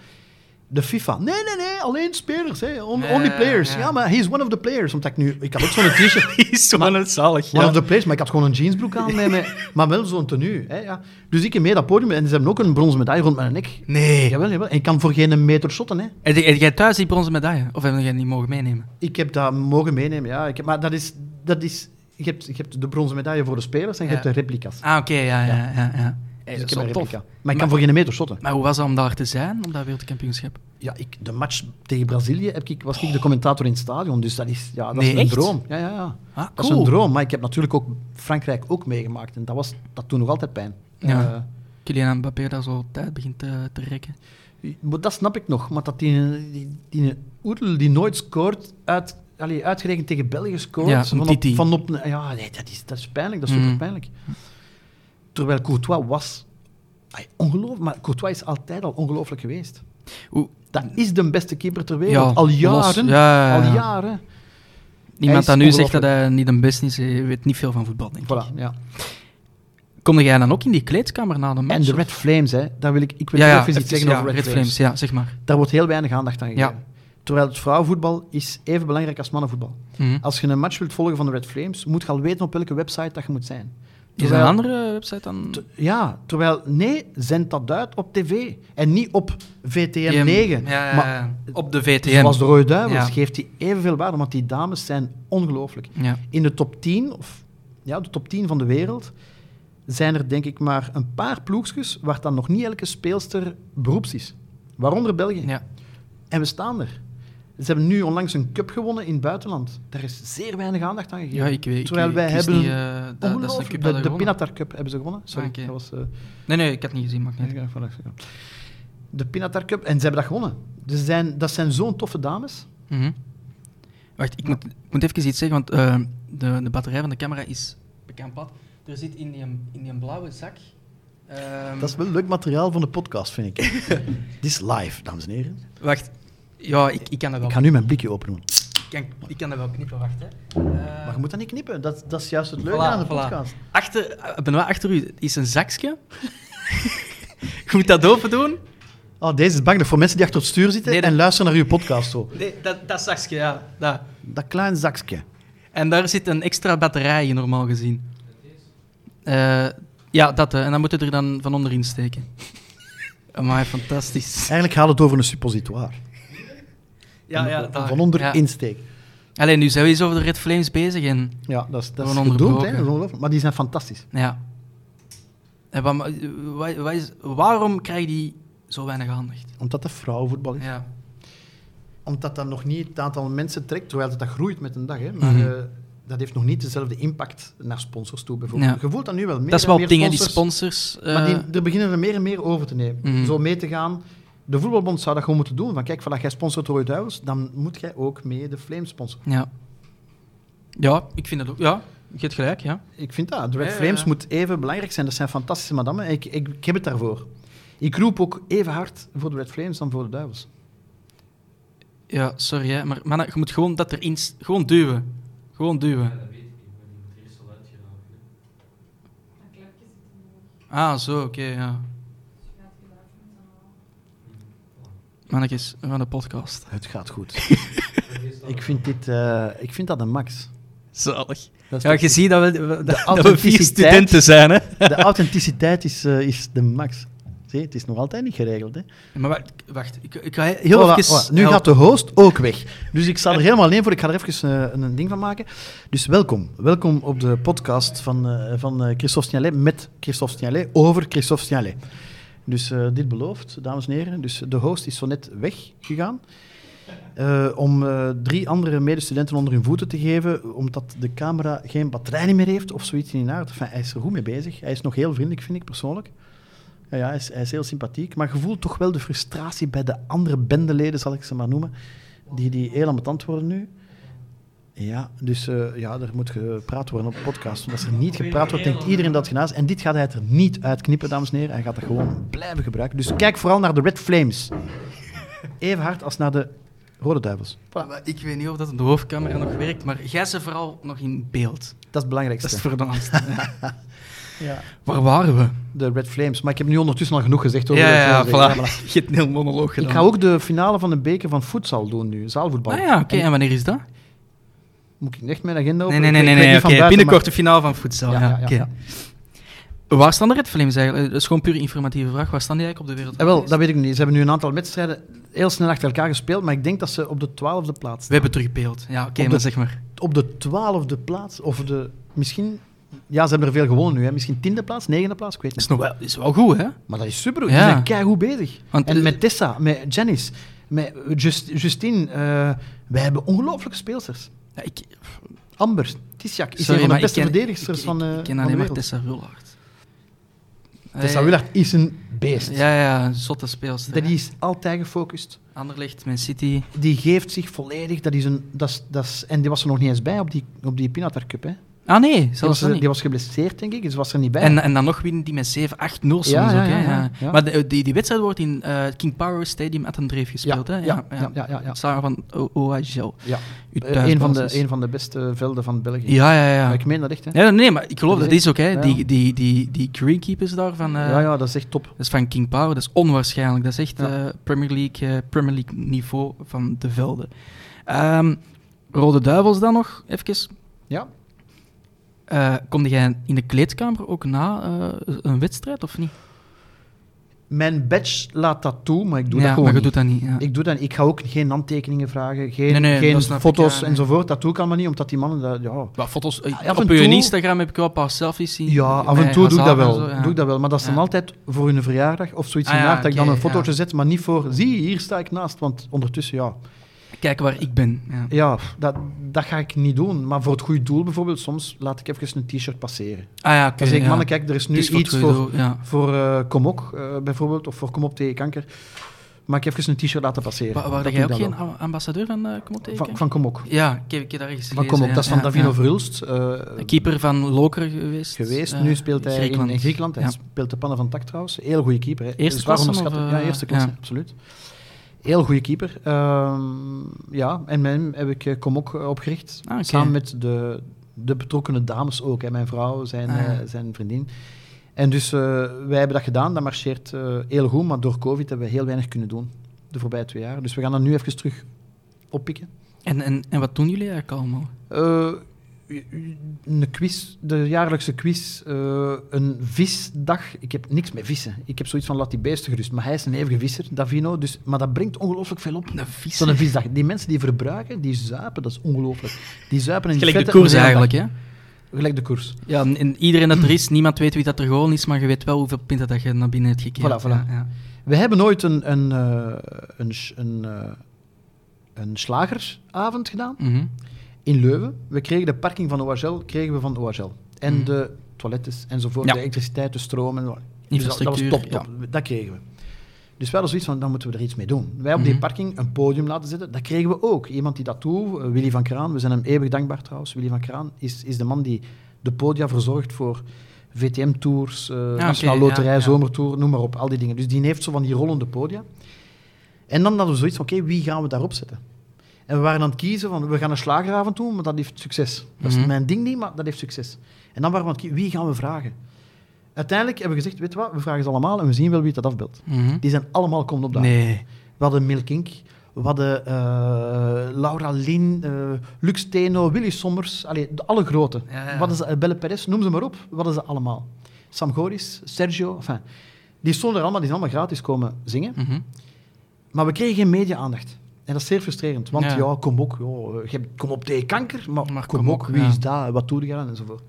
Speaker 2: De FIFA. Nee, nee, nee, alleen spelers. Hè. On- only players.
Speaker 1: ja.
Speaker 2: Ja, maar he is one of the players. Omdat ik nu... Ik had ook zo'n t-shirt.
Speaker 1: is zo een zalig.
Speaker 2: One
Speaker 1: Ja.
Speaker 2: of the players, maar ik had gewoon een jeansbroek aan, met, met, maar wel zo'n tenue. Hè, ja. Dus ik heb mee dat podium en ze hebben ook een bronzen medaille rond mijn nek.
Speaker 1: Nee.
Speaker 2: Jawel, jawel. En ik kan voor geen meter shotten. Hè.
Speaker 1: Heb jij- thuis die bronzen medaille? Of heb jij die niet mogen meenemen?
Speaker 2: Ik heb dat mogen meenemen, ja. Ik heb, maar dat is... Dat is je, hebt, je hebt de bronzen medaille voor de spelers en je
Speaker 1: Ja.
Speaker 2: hebt de replica's.
Speaker 1: Ah, oké, ja, ja, ja. ja. Hey,
Speaker 2: Dus
Speaker 1: dat
Speaker 2: ik heb een replica. Maar ik kan voor geen meter shotten.
Speaker 1: Maar hoe was dat om daar te zijn, op dat wereldkampioenschap?
Speaker 2: Ja, ik, de match tegen Brazilië heb ik, was ik de commentator in het stadion. Dus dat is, ja, dat
Speaker 1: Nee,
Speaker 2: is een
Speaker 1: echt?
Speaker 2: droom. Ja, ja, ja.
Speaker 1: Ah,
Speaker 2: Dat is een droom. Maar ik heb natuurlijk ook Frankrijk ook meegemaakt. En dat, was, dat doet nog altijd pijn.
Speaker 1: Ja.
Speaker 2: Eh,
Speaker 1: Kylian Mbappé daar zo tijd begint te, te rekken.
Speaker 2: Maar dat snap ik nog. Maar dat die, die, die Oetel die nooit scoort, uit, allee, uitgerekend tegen België scoort.
Speaker 1: Ja,
Speaker 2: van op, van op, ja, nee, dat is, dat is pijnlijk. Dat is
Speaker 1: Mm.
Speaker 2: super pijnlijk. Terwijl Courtois was... ay, Ongelooflijk, maar Courtois is altijd al ongelooflijk geweest. Dat is de beste keeper ter wereld.
Speaker 1: Ja,
Speaker 2: al jaren.
Speaker 1: Ja, ja, ja.
Speaker 2: Al jaren.
Speaker 1: iemand dat nu zegt dat hij niet de beste is, weet niet veel van voetbal, denk ik.
Speaker 2: Voilà, ja.
Speaker 1: Kom jij dan ook in die kleedkamer na de match?
Speaker 2: En de Red Flames, hè, daar wil ik, ik wil
Speaker 1: ja, ja,
Speaker 2: even iets zeggen
Speaker 1: ja,
Speaker 2: over Red,
Speaker 1: Red
Speaker 2: Flames.
Speaker 1: Flames. Ja, zeg maar.
Speaker 2: Daar wordt heel weinig aandacht aan
Speaker 1: Ja.
Speaker 2: gegeven. Terwijl het vrouwenvoetbal is even belangrijk als mannenvoetbal.
Speaker 1: Mhm.
Speaker 2: Als je een match wilt volgen van de Red Flames, moet je al weten op welke website dat je moet zijn.
Speaker 1: Is er een andere website dan?
Speaker 2: Ja, terwijl nee, zend dat uit op tv. En niet op VTM 9.
Speaker 1: Ja, ja,
Speaker 2: Maar
Speaker 1: op de VTM.
Speaker 2: zoals de Rode Duivels geeft hij evenveel waarde, want die dames zijn ongelooflijk. In de top 10, of ja, de top 10 van de wereld, zijn er denk ik maar een paar ploegjes waar dan nog niet elke speelster beroeps is. Waaronder België.
Speaker 1: ja.
Speaker 2: En we staan er. Ze hebben nu onlangs een cup gewonnen in het buitenland. Daar is zeer weinig aandacht aan gegeven.
Speaker 1: Ja, ik weet.
Speaker 2: Terwijl wij hebben
Speaker 1: niet, eh, dat, dat is een
Speaker 2: Ongelooflijk.
Speaker 1: cup
Speaker 2: de, de
Speaker 1: gewonnen.
Speaker 2: Pinatar Cup hebben ze gewonnen. Sorry,
Speaker 1: Ah,
Speaker 2: dat was... eh,
Speaker 1: Nee, nee, ik had het niet gezien, mag niet.
Speaker 2: De Pinatar Cup. En ze hebben dat gewonnen. Dus zijn, dat zijn zo'n toffe dames.
Speaker 1: Mhm. Wacht, ik moet, ik moet even iets zeggen, want eh, de, de batterij van de camera is bekend plat. Er zit in die, in die blauwe zak... ehm,
Speaker 2: Dat is wel leuk materiaal van de podcast, vind ik. Dit is live, dames en heren.
Speaker 1: Wacht. Ja, ik, ik kan dat wel.
Speaker 2: Ik ga nu mijn blikje open doen.
Speaker 1: Ik kan, ik kan dat wel knippen, wacht. Hè.
Speaker 2: Maar je moet dat niet knippen. Dat, dat is juist het leuke
Speaker 1: Voilà,
Speaker 2: aan de
Speaker 1: voilà.
Speaker 2: podcast.
Speaker 1: Achter, eh, Benoit, achter u is een zakje. Je moet dat open doen.
Speaker 2: Oh, deze is bang voor mensen die achter het stuur zitten
Speaker 1: Nee, dat-
Speaker 2: en luisteren naar uw podcast. Zo.
Speaker 1: Nee, dat, dat zakje, ja. Dat.
Speaker 2: Dat klein zakje.
Speaker 1: En daar zit een extra batterij in, normaal gezien. Eh, ja, dat. en dan moet je er dan van onderin steken. Maar fantastisch.
Speaker 2: Eigenlijk gaat het over een suppositoire.
Speaker 1: Ja, ja,
Speaker 2: van,
Speaker 1: daar.
Speaker 2: van onder
Speaker 1: Ja.
Speaker 2: insteek.
Speaker 1: Alleen nu zijn we eens over de Red Flames bezig en...
Speaker 2: Ja, dat is, dat is bedoeld, hè. Dat. Maar die zijn fantastisch.
Speaker 1: Ja. En wat, wat, wat is, waarom krijgen die zo weinig aandacht?
Speaker 2: Omdat dat vrouwenvoetbal is.
Speaker 1: Ja.
Speaker 2: Omdat dat nog niet het aantal mensen trekt, terwijl het dat groeit met een dag. Hè. Maar
Speaker 1: Mhm.
Speaker 2: eh, dat heeft nog niet dezelfde impact naar sponsors toe, bijvoorbeeld.
Speaker 1: Ja.
Speaker 2: Je voelt dat nu wel meer
Speaker 1: Dat is wel dingen, die
Speaker 2: sponsors. Maar
Speaker 1: eh,
Speaker 2: die, er beginnen er meer en meer over te nemen.
Speaker 1: Mhm.
Speaker 2: Zo mee te gaan. De voetbalbond zou dat gewoon moeten doen. Van kijk, voilà, jij sponsort Rode Duivels, dan moet jij ook mee de Flames sponsoren.
Speaker 1: Ja. Ja, ik vind dat ook. Ja, je hebt gelijk, ja.
Speaker 2: Ik vind dat. De Red
Speaker 1: Ja, ja,
Speaker 2: Flames
Speaker 1: ja.
Speaker 2: moet even belangrijk zijn. Dat zijn fantastische madammen. Ik, ik, ik heb het daarvoor. Ik roep ook even hard voor de Red Flames dan voor de Duivels.
Speaker 1: Ja, sorry, hè, maar mannen, je moet gewoon dat erin... Gewoon duwen. Gewoon duwen. Ah, zo, oké, ja. Mannetjes van de podcast.
Speaker 2: Het gaat goed. ik, vind dit, eh, ik vind dat een max.
Speaker 1: Zalig. Ja, je ziet dat we, dat, dat we vier studenten zijn, hè.
Speaker 2: De authenticiteit is, eh, is de max. Zie, het is nog altijd niet geregeld. Hè?
Speaker 1: Maar wacht, wacht ik, ik ga heel
Speaker 2: Voilà,
Speaker 1: even...
Speaker 2: voilà. Nu
Speaker 1: helpen.
Speaker 2: gaat de host ook weg. Dus ik sta er helemaal alleen voor. Ik ga er even eh, een ding van maken. Dus welkom. Welkom op de podcast van, eh, van eh, Christophe Signalet met Christophe Signalet over Christophe Signalet. Dus eh, dit belooft, dames en heren. Dus de host is zo net weggegaan. eh, om eh, drie andere medestudenten onder hun voeten te geven, omdat de camera geen batterij meer heeft of zoiets in die. Enfin, hij is er goed mee bezig. Hij is nog heel vriendelijk, vind ik persoonlijk. Ja, ja hij, is, heel sympathiek. Maar je toch wel de frustratie bij de andere bendeleden, zal ik ze maar noemen, die, die heel ambetant worden nu. Ja, dus eh, ja, er moet gepraat worden op de podcast. Want als er niet gepraat wordt, denkt iedereen dat het is. En dit gaat hij er niet uitknippen, dames en heren. Hij gaat dat gewoon blijven gebruiken. Dus kijk vooral naar de Red Flames. Even hard als naar de Rode Duivels. Voilà.
Speaker 1: Ik weet niet of dat de hoofdcamera nog werkt, maar jij ze vooral nog in beeld.
Speaker 2: Dat is het belangrijkste.
Speaker 1: Dat is het voornaamste.
Speaker 2: ja.
Speaker 1: Waar waren we?
Speaker 2: De Red Flames. Maar ik heb nu ondertussen al genoeg gezegd over
Speaker 1: Ja,
Speaker 2: de
Speaker 1: ja,
Speaker 2: Red Flames.
Speaker 1: voilà. Je hebt een heel monoloog gedaan.
Speaker 2: Ik ga ook de finale van de beker van voedsel doen nu, zaalvoetbal.
Speaker 1: Ah ja, oké.
Speaker 2: En
Speaker 1: En wanneer is dat?
Speaker 2: Moet ik echt mijn agenda openen?
Speaker 1: nee, nee, nee. nee,
Speaker 2: niet
Speaker 1: oké. Binnenkort de finale van voedsel.
Speaker 2: Ja.
Speaker 1: Waar staan de Red Flames eigenlijk? Dat is gewoon puur informatieve vraag. Waar staan die eigenlijk op de wereld?
Speaker 2: Eh, wel, dat weet ik niet. Ze hebben nu een aantal wedstrijden heel snel achter elkaar gespeeld, maar ik denk dat ze op de twaalfde plaats
Speaker 1: We hebben terug beeld. Ja, oké,
Speaker 2: Op
Speaker 1: maar
Speaker 2: de-
Speaker 1: zeg maar.
Speaker 2: Op de twaalfde plaats, of de... Misschien... Ja, ze hebben er veel gewonnen nu. Hè. Misschien tiende plaats, negende plaats, ik weet
Speaker 1: Dat is,
Speaker 2: niet.
Speaker 1: nog wel, is wel goed, hè?
Speaker 2: Maar dat is super.
Speaker 1: Ja.
Speaker 2: Die zijn keigoed bezig.
Speaker 1: Want,
Speaker 2: en
Speaker 1: eh,
Speaker 2: met Tessa, met Janice, met Just, Justine. eh, wij hebben ongelooflijke speelsters.
Speaker 1: Ja, ik,
Speaker 2: Amber, Tisjak is
Speaker 1: sorry,
Speaker 2: een van de beste
Speaker 1: ken,
Speaker 2: verdedigsters
Speaker 1: ik,
Speaker 2: van,
Speaker 1: ik,
Speaker 2: eh,
Speaker 1: ik ken
Speaker 2: de
Speaker 1: alleen maar. Tessa Rullaert.
Speaker 2: Tessa
Speaker 1: Eh,
Speaker 2: is een beest.
Speaker 1: Ja, ja, een zotte speelster.
Speaker 2: Dat
Speaker 1: hè.
Speaker 2: is altijd gefocust.
Speaker 1: Anderlecht, Man City.
Speaker 2: Die geeft zich volledig. Dat is een, dat is, dat is, en die was er nog niet eens bij op die, op die Pinatar Cup. Hè.
Speaker 1: Ah nee,
Speaker 2: Die was, die geblesseerd, denk ik, dus was er niet bij.
Speaker 1: En, en dan nog winnen die met 7-8-0 soms
Speaker 2: Ja,
Speaker 1: ook.
Speaker 2: ja,
Speaker 1: hè,
Speaker 2: ja.
Speaker 1: Maar de- die, die wedstrijd wordt in eh, King Power Stadium at Dreef gespeeld. hè?
Speaker 2: ja, ja, ja, ja.
Speaker 1: Samen van OHL.
Speaker 2: Ja. Eh, een, van de, een van de beste velden van België.
Speaker 1: Ja, ja, ja.
Speaker 2: Maar Ik meen dat echt, hè?
Speaker 1: Ja, nee, maar ik geloof
Speaker 2: Dat
Speaker 1: dat
Speaker 2: is
Speaker 1: ook, hè. Die, die, die, die greenkeepers daar van... eh,
Speaker 2: ja, ja, dat is echt top.
Speaker 1: Dat is van King Power, dat is onwaarschijnlijk. Dat is echt Premier, League, Premier League niveau van de velden. Ehm, Rode Duivels dan nog, even.
Speaker 2: Ja.
Speaker 1: Eh komde jij in de kleedkamer ook na eh, een wedstrijd, of niet?
Speaker 2: Mijn badge laat dat toe, maar ik doe
Speaker 1: ja,
Speaker 2: dat gewoon
Speaker 1: maar je
Speaker 2: niet.
Speaker 1: doet dat niet. Ja.
Speaker 2: Ik doe dat. Ik ga ook geen handtekeningen vragen, geen,
Speaker 1: Nee, nee,
Speaker 2: geen
Speaker 1: snap ik,
Speaker 2: foto's
Speaker 1: ja,
Speaker 2: enzovoort. Dat doe ik allemaal niet, omdat die mannen... Dat, ja,
Speaker 1: Wat foto's, eh,
Speaker 2: af
Speaker 1: op je Instagram heb ik wel een paar selfies zien.
Speaker 2: ja af en toe doe ik dat wel.
Speaker 1: zo,
Speaker 2: doe ik dat wel. Maar dat is dan altijd voor hun verjaardag of zoiets
Speaker 1: Ah,
Speaker 2: dat ik dan een fotootje zet, maar niet voor... Zie, hier sta ik naast, want ondertussen, ja...
Speaker 1: Kijk waar ik ben. Ja.
Speaker 2: Ja, dat, dat ga ik niet doen. Maar voor het goede doel bijvoorbeeld, soms laat ik even een t-shirt passeren.
Speaker 1: Ah ja, oké.
Speaker 2: Dan zeg ik, mannen, kijk, er is nu
Speaker 1: Het is voor
Speaker 2: iets voor,
Speaker 1: goede doel, ja.
Speaker 2: voor eh Komok eh, bijvoorbeeld, of voor Kom op tegen kanker. Maar ik heb even een t-shirt laten passeren.
Speaker 1: Wa- Waar jij ook geen ambassadeur van uh, Kom op tegen?
Speaker 2: Van, van Komok.
Speaker 1: Ja, ik heb, ik heb daar eens
Speaker 2: Van Komok,
Speaker 1: ja,
Speaker 2: dat is van Davino. Verhulst. eh,
Speaker 1: Keeper van Loker geweest.
Speaker 2: geweest.
Speaker 1: eh,
Speaker 2: nu speelt hij in- in Griekenland. Hij speelt de pannen van tak trouwens. Heel goede keeper. Hè.
Speaker 1: Eerste klasse of, eh,
Speaker 2: ja, eerste klasse, absoluut. Heel goede keeper. Ehm, ja, en hem heb ik eh, Komok eh, opgericht.
Speaker 1: Ah.
Speaker 2: Samen met de, de betrokkenen dames ook. Hè. Mijn vrouw, zijn,
Speaker 1: Ah, ja.
Speaker 2: eh, zijn vriendin. En dus wij hebben dat gedaan. Dat marcheert heel goed. Maar door COVID hebben we heel weinig kunnen doen. De voorbije twee jaar. Dus we gaan dat nu even terug oppikken.
Speaker 1: En, en, en wat doen jullie eigenlijk allemaal?
Speaker 2: Een quiz, de jaarlijkse quiz, eh, een visdag. Ik heb niks met vissen. Ik heb zoiets van laat die beesten gerust. Maar hij is een eeuwige visser, Davino. Dus, maar dat brengt ongelooflijk veel op.
Speaker 1: Een.
Speaker 2: Zo'n visdag. Die mensen die verbruiken, die zuipen, dat is ongelooflijk. Die zuipen en die
Speaker 1: Gelijk de koers eigenlijk, hè?
Speaker 2: Gelijk de koers.
Speaker 1: Ja, en- en iedereen dat er is, niemand weet wie dat er gewoon is, maar je weet wel hoeveel pinten dat je naar binnen hebt gekeken.
Speaker 2: Voilà, voilà.
Speaker 1: Ja, ja.
Speaker 2: We hebben ooit een, een, eh, een, eh, een slagersavond gedaan
Speaker 1: Mhm.
Speaker 2: In Leuven. We kregen de parking van OHL, kregen we van OHL. En
Speaker 1: Mhm.
Speaker 2: de toiletten enzovoort,
Speaker 1: Ja.
Speaker 2: de elektriciteit, de stroom. En, dus dat, dat was top, top. Dat kregen we. Dus wij hadden zoiets van, dan moeten we er iets mee doen. Wij op die
Speaker 1: Mhm.
Speaker 2: parking een podium laten zetten, dat kregen we ook. Iemand die dat doet, eh, Willy van Kraan, we zijn hem eeuwig dankbaar trouwens. Willy van Kraan is, is de man die de podia verzorgt voor VTM-tours, eh Nationaal
Speaker 1: oké,
Speaker 2: Loterij,
Speaker 1: ja, ja.
Speaker 2: Zomertour, noem maar op, al die dingen. Dus die heeft zo van die rollende podia. En dan hadden we zoiets van, oké, wie gaan we daarop zetten? En we waren aan het kiezen van, we gaan een slageravond doen, maar dat heeft succes. Dat is
Speaker 1: Mhm.
Speaker 2: mijn ding niet, maar dat heeft succes. En dan waren we aan het kiezen, wie gaan we vragen? Uiteindelijk hebben we gezegd, weet je wat, we vragen ze allemaal en we zien wel wie dat afbeeldt.
Speaker 1: Mhm.
Speaker 2: Die zijn allemaal komen opdagen.
Speaker 1: Nee.
Speaker 2: We hadden Milkink, we hadden eh, Laura Lin, eh Lux Teno, Willy Sommers, allee, de, alle grote.
Speaker 1: Ja, ja.
Speaker 2: Wat eh, Belle Perez, noem ze maar op. Wat hadden ze allemaal? Sam Goris, Sergio, enfin, die stonden er allemaal, die zijn allemaal gratis komen zingen.
Speaker 1: Mhm.
Speaker 2: Maar we kregen geen media-aandacht. En dat is zeer frustrerend, want
Speaker 1: Ja.
Speaker 2: ja, kom ook, ja, je hebt- kom op tegen kanker, maar,
Speaker 1: Maar
Speaker 2: kom
Speaker 1: kom
Speaker 2: ook, wie
Speaker 1: ja.
Speaker 2: is dat, wat doe je aan, enzovoort.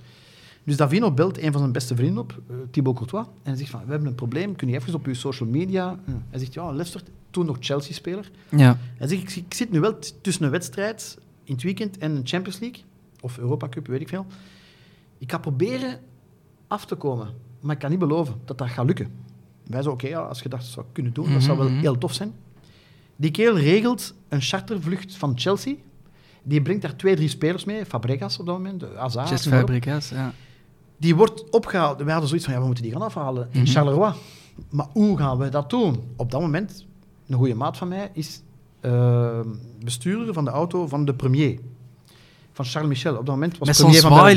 Speaker 2: Dus Davino belt een van zijn beste vrienden op, eh, Thibaut Courtois, en hij zegt van, we hebben een probleem, kun je even op je social media... Hm. Hij zegt, ja, Leicester, toen nog Chelsea-speler.
Speaker 1: Ja.
Speaker 2: Hij zegt, ik, zit nu wel tussen een wedstrijd in het weekend en een Champions League, of Europa Cup, weet ik veel. Ik ga proberen af te komen, maar ik kan niet beloven dat dat gaat lukken. Wij zo, oké, ja, als je dat zou kunnen doen, dat zou wel
Speaker 1: Mhm.
Speaker 2: heel tof zijn. Die kerel regelt een chartervlucht van Chelsea. Die brengt daar twee, drie spelers mee. Fabregas op dat moment, noem maar op.
Speaker 1: Fabricas, ja.
Speaker 2: Die wordt opgehaald. We hadden zoiets van, ja, we moeten die gaan afhalen in
Speaker 1: Mhm.
Speaker 2: Charleroi. Maar hoe gaan we dat doen? Op dat moment, een goede maat van mij is eh, bestuurder van de auto van de premier. Van Charles Michel. Op dat moment was
Speaker 1: Met
Speaker 2: premier van België.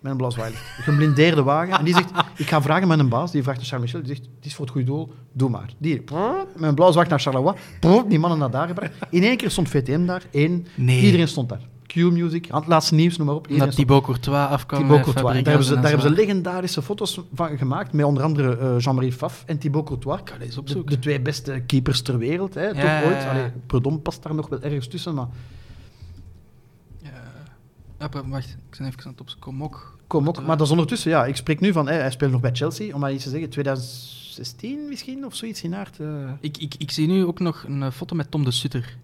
Speaker 2: Met een blauw. Een geblindeerde wagen. En die zegt, ik ga vragen met een baas. Die vraagt naar Charles Michel. Die zegt, het is voor het goede doel. Doe maar. Die, met een blauw zwart naar Charleroi. Die mannen naar daar gebracht. In één keer stond VTM daar. Eén.
Speaker 1: Nee.
Speaker 2: Iedereen stond daar. Q-music, het laatste nieuws, noem maar op.
Speaker 1: Dat Thibaut Courtois afkwam
Speaker 2: Thibaut
Speaker 1: met
Speaker 2: Courtois. Daar hebben ze, daar hebben ze legendarische foto's van gemaakt, met onder andere eh, Jean-Marie Faf en Thibaut Courtois. De, de twee beste keepers ter wereld, hè,
Speaker 1: Ja,
Speaker 2: toch ooit. Allee, Predom past daar nog wel ergens tussen, maar.
Speaker 1: Ja, wacht, ik ben even aan het opzoeken. Kom ook.
Speaker 2: kom ook. Maar dat is ondertussen, ja, ik spreek nu van, hè, hij speelt nog bij Chelsea, om maar iets te zeggen, 2016 misschien, of zoiets in aard. eh.
Speaker 1: Ik, ik, ik zie nu ook nog een eh, foto met Tom de Sutter.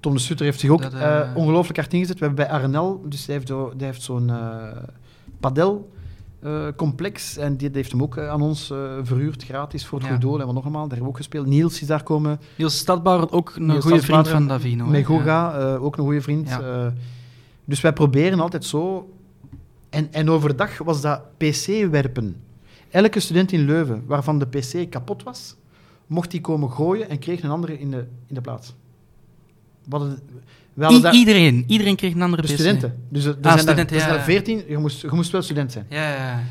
Speaker 2: Tom de Sutter heeft zich ook
Speaker 1: Dat, eh,
Speaker 2: eh, ongelooflijk hard ingezet. We hebben bij Arnel, dus hij heeft, zo- die heeft zo'n eh padel eh, complex en die, die heeft hem ook eh, aan ons eh, verhuurd, gratis voor het
Speaker 1: Ja.
Speaker 2: goede doel. En wat nog eenmaal, daar hebben we ook gespeeld. Niels is daar komen
Speaker 1: Niels Stadbouwer, ook een goede vriend van Davino. hè?
Speaker 2: Met Goga, eh, ook een goede vriend.
Speaker 1: Ja.
Speaker 2: Dus wij proberen altijd zo En, en overdag was dat PC-werpen. Elke student in Leuven waarvan de PC kapot was, mocht die komen gooien en kreeg een andere in de, in de plaats. Hadden,
Speaker 1: I-
Speaker 2: daar-
Speaker 1: iedereen. Iedereen kreeg een andere
Speaker 2: de
Speaker 1: PC.
Speaker 2: studenten. Dus er, er
Speaker 1: Ah,
Speaker 2: zijn
Speaker 1: studenten,
Speaker 2: daar, er zijn
Speaker 1: ja,
Speaker 2: daar
Speaker 1: ja.
Speaker 2: 14, je moest, je moest wel student zijn.
Speaker 1: Ja, ja, ja.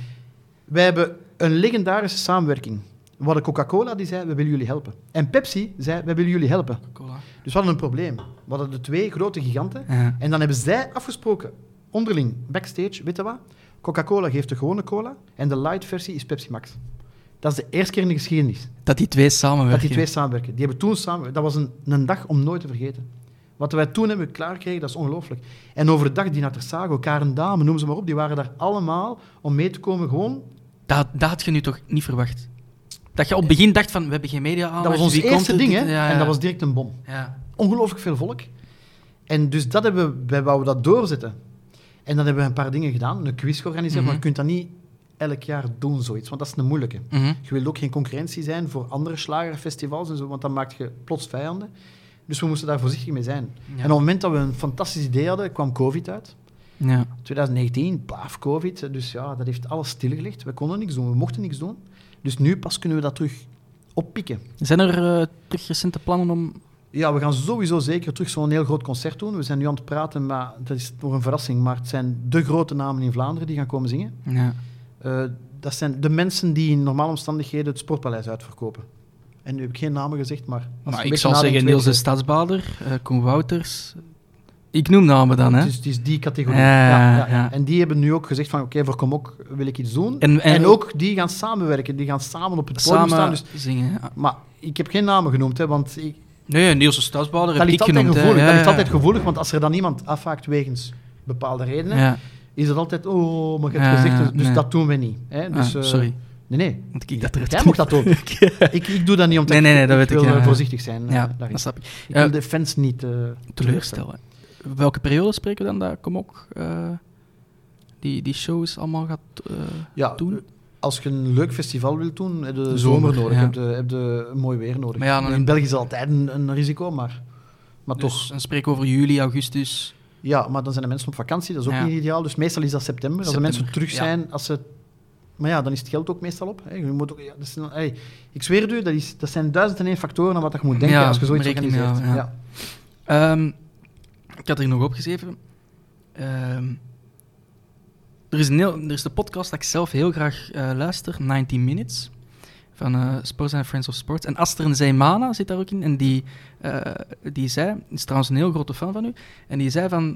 Speaker 2: Wij hebben een legendarische samenwerking. We hadden Coca-Cola die zei, we willen jullie helpen. En Pepsi zei, we willen jullie helpen.
Speaker 1: Cola.
Speaker 2: Dus we hadden een probleem. We hadden de twee grote giganten.
Speaker 1: Ja.
Speaker 2: En dan hebben zij afgesproken, onderling, backstage, weet je wat? Coca-Cola geeft de gewone cola en de light versie is Pepsi Max. Dat is de eerste keer in de geschiedenis
Speaker 1: Dat die twee samenwerken.
Speaker 2: dat die twee samenwerken. Die hebben toen samen... Dat was een, een dag om nooit te vergeten. Wat wij toen hebben klaargekregen, dat is ongelooflijk. En overdag, die Natersago, Karen Dame, noem ze maar op, die waren daar allemaal om mee te komen gewoon...
Speaker 1: Dat, dat had je nu toch niet verwacht? Dat je op het begin dacht van, we hebben geen media aan.
Speaker 2: dat was ons eerste ding, hè.
Speaker 1: Ja.
Speaker 2: En dat was direct een bom.
Speaker 1: Ja.
Speaker 2: ongelooflijk veel volk. En dus dat hebben we, wij wouden dat doorzetten. En dan hebben we een paar dingen gedaan, een quiz georganiseerd,
Speaker 1: Mhm.
Speaker 2: maar je kunt dat niet elk jaar doen, zoiets, want dat is een moeilijke.
Speaker 1: Mhm.
Speaker 2: Je wilt ook geen concurrentie zijn voor andere slagerfestivals en zo, want dan maak je plots vijanden. Dus we moesten daar voorzichtig mee zijn.
Speaker 1: Ja.
Speaker 2: En op het moment dat we een fantastisch idee hadden, kwam COVID uit.
Speaker 1: Ja.
Speaker 2: 2019, baaf, COVID. Dus ja, dat heeft alles stilgelegd. We konden niks doen, we mochten niks doen. Dus nu pas kunnen we dat terug oppikken.
Speaker 1: Zijn er eh, terug recente plannen om...
Speaker 2: Ja, we gaan sowieso zeker terug zo'n heel groot concert doen. We zijn nu aan het praten, maar dat is nog een verrassing. Maar het zijn de grote namen in Vlaanderen die gaan komen zingen.
Speaker 1: Ja.
Speaker 2: Eh, dat zijn de mensen die in normale omstandigheden het Sportpaleis uitverkopen. En nu heb ik geen namen gezegd, maar...
Speaker 1: ik
Speaker 2: nadenkt,
Speaker 1: zeggen Niels de Stadsbader, eh Koen Wouters. Ik noem namen dan, hè.
Speaker 2: Dus het is die categorie.
Speaker 1: Ja,
Speaker 2: Ja, ja,
Speaker 1: ja.
Speaker 2: En die hebben nu ook gezegd van, oké, voor Komok wil ik iets doen.
Speaker 1: En-
Speaker 2: En,
Speaker 1: en-
Speaker 2: ook die gaan samenwerken. Die gaan samen op het podium
Speaker 1: Samen
Speaker 2: staan. Dus,
Speaker 1: zingen. ja.
Speaker 2: maar ik heb geen namen genoemd, hè, want ik,
Speaker 1: Nee, Niels de Stadsbader
Speaker 2: dat
Speaker 1: heb ik genoemd. hè.
Speaker 2: gevoelig.
Speaker 1: Ja,
Speaker 2: Dat
Speaker 1: ja.
Speaker 2: altijd gevoelig, want als er dan iemand afhaakt wegens bepaalde redenen,
Speaker 1: Ja.
Speaker 2: is het altijd, oh, maar je
Speaker 1: Ja,
Speaker 2: hebt gezegd, dus, dus
Speaker 1: nee.
Speaker 2: dat doen we niet. Hè? Dus,
Speaker 1: Ah,
Speaker 2: eh,
Speaker 1: sorry.
Speaker 2: Nee, nee.
Speaker 1: Want ik dat er
Speaker 2: Jij mag dat doen. ik, ik doe dat niet omdat
Speaker 1: Nee, nee, nee,
Speaker 2: ik,
Speaker 1: dat
Speaker 2: ik
Speaker 1: weet ik,
Speaker 2: wil
Speaker 1: ja.
Speaker 2: eh, voorzichtig zijn. eh,
Speaker 1: Ja, dat snap ik.
Speaker 2: Ik wil de fans niet eh,
Speaker 1: Teleurstellen. Welke periode spreken we dan dat kom ook eh, die, die shows allemaal gaat eh,
Speaker 2: Ja,
Speaker 1: doen?
Speaker 2: als je een leuk festival wilt doen, heb je zomer,
Speaker 1: zomer,
Speaker 2: nodig.
Speaker 1: ja.
Speaker 2: Heb je, heb je mooi weer nodig.
Speaker 1: Maar ja, dan-
Speaker 2: In België is het altijd een, een risico, maar, maar
Speaker 1: Dus
Speaker 2: toch.
Speaker 1: dan spreken we over juli, augustus.
Speaker 2: Ja, maar dan zijn de mensen op vakantie, dat is ook
Speaker 1: Ja.
Speaker 2: niet ideaal. Dus meestal is dat september. Als de mensen terug
Speaker 1: ja.
Speaker 2: zijn, als ze... Maar ja, dan is het geld ook meestal op. Hè. Je moet ook, ja, dat is een- hey, ik zweer het u, dat, is, dat zijn duizend en één factoren aan wat je moet denken
Speaker 1: Ja,
Speaker 2: als je zoiets organiseert. ja.
Speaker 1: ja. Ik had er nog opgeschreven. Ehm, er, is een heel, er is de podcast dat ik zelf heel graag eh, luister, 90 Minutes, van eh, Sports and Friends of Sports. En Aster Zeymana zit daar ook in. En die, eh, die zei, is trouwens een heel grote fan van u, en die zei van,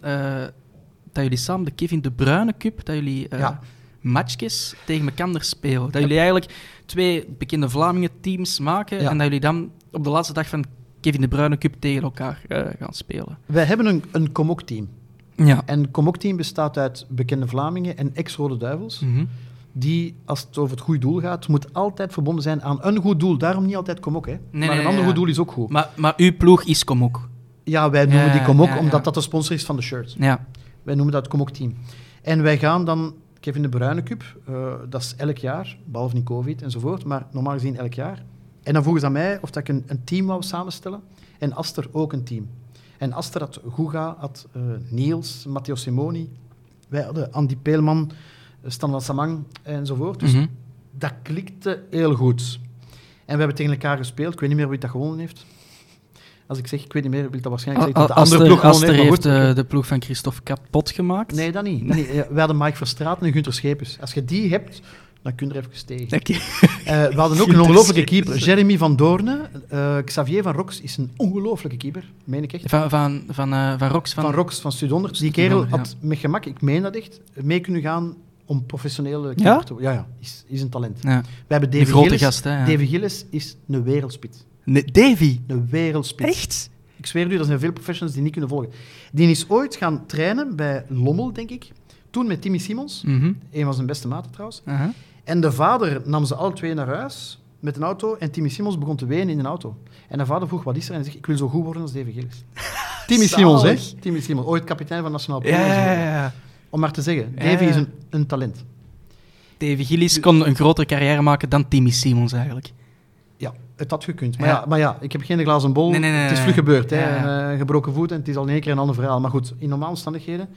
Speaker 1: dat jullie samen de Kevin De Bruyne Cup, dat jullie
Speaker 2: Ja.
Speaker 1: matchjes tegen elkaar spelen. Dat jullie eigenlijk twee bekende Vlamingen teams maken
Speaker 2: Ja.
Speaker 1: en dat jullie dan op de laatste dag van Kevin De Bruyne Cup tegen elkaar eh, gaan spelen.
Speaker 2: Wij hebben een, een Komok-team.
Speaker 1: Ja.
Speaker 2: En Komok-team bestaat uit bekende Vlamingen en ex-Rode Duivels.
Speaker 1: Mhm.
Speaker 2: Die, als het over het goede doel gaat, moet altijd verbonden zijn aan een goed doel. Daarom niet altijd Komok, hè.
Speaker 1: Nee,
Speaker 2: maar
Speaker 1: nee,
Speaker 2: een ander
Speaker 1: ja.
Speaker 2: goed doel is ook goed.
Speaker 1: Maar, maar uw ploeg is kom ook.
Speaker 2: Ja, wij noemen
Speaker 1: Ja,
Speaker 2: die Komok omdat dat de sponsor is van de shirt.
Speaker 1: Ja.
Speaker 2: Wij noemen dat Komok-team. En wij gaan dan Kevin de Bruyne Cup, eh, dat is elk jaar, behalve in COVID enzovoort, maar normaal gezien elk jaar. En dan vroegen ze aan mij of dat ik een, een team wou samenstellen. En Aster ook een team. En Aster had Guga, had eh, Niels, Matteo Simoni, wij hadden Andy Peelman, eh, Stan van Samang enzovoort. Dus
Speaker 1: Mhm.
Speaker 2: dat klikte heel goed. En we hebben tegen elkaar gespeeld. Ik weet niet meer wie dat gewonnen heeft. Als ik zeg, ik weet niet meer wie dat waarschijnlijk
Speaker 1: Al-
Speaker 2: zegt dat de andere
Speaker 1: Aster,
Speaker 2: ploeg gewonnen
Speaker 1: Aster
Speaker 2: heeft.
Speaker 1: heeft
Speaker 2: goed,
Speaker 1: eh, de ploeg van Christophe kapot gemaakt.
Speaker 2: Nee, dat niet. Nee, we hadden Mike Verstraeten en Gunther Schepens. Als je die hebt, dan kun je er even tegen.
Speaker 1: Oké.
Speaker 2: Eh, we hadden ook een ongelofelijke keeper. Jeremy van Doorne. Eh, Xavier van Rox is een ongelofelijke keeper, meen ik echt.
Speaker 1: Van, van, van, eh, van Rox. Van,
Speaker 2: Van Rox, van Studonder. Die kerel
Speaker 1: ja.
Speaker 2: had met gemak, ik meen dat echt, mee kunnen gaan om professionele keeper
Speaker 1: Ja?
Speaker 2: te worden. Ja, ja. Is, is een talent.
Speaker 1: Ja.
Speaker 2: We hebben Davy
Speaker 1: grote
Speaker 2: Gillis.
Speaker 1: gast, hè. ja.
Speaker 2: Davy Gillis is een wereldspits.
Speaker 1: Nee, Davy.
Speaker 2: Een wereldspits.
Speaker 1: Echt?
Speaker 2: Ik zweer u, er zijn veel professionals die niet kunnen volgen. Die is ooit gaan trainen bij Lommel, denk ik. Toen met Timmy Simons.
Speaker 1: Mhm.
Speaker 2: Een van zijn beste maten trouwens. En de vader nam ze alle twee naar huis met een auto. En Timmy Simons begon te wenen in een auto. En de vader vroeg, wat is er? En hij zegt, ik wil zo goed worden als Davy Gillis. Timmy Simons, hè? Timmy Simons. Ooit kapitein van Nationaal.
Speaker 1: Ja, ja, ja, ja.
Speaker 2: Om maar te zeggen, Davy
Speaker 1: ja.
Speaker 2: is een, een talent.
Speaker 1: Davy Gillis kon een grotere carrière maken dan Timmy Simons eigenlijk.
Speaker 2: Ja, het had gekund. Maar
Speaker 1: Ja.
Speaker 2: ja, maar ja ik heb geen glazen bol.
Speaker 1: Nee, nee, nee,
Speaker 2: het is vlug gebeurd. Hè. Eh, gebroken voet en het is al in één keer een ander verhaal. Maar goed, in normale omstandigheden...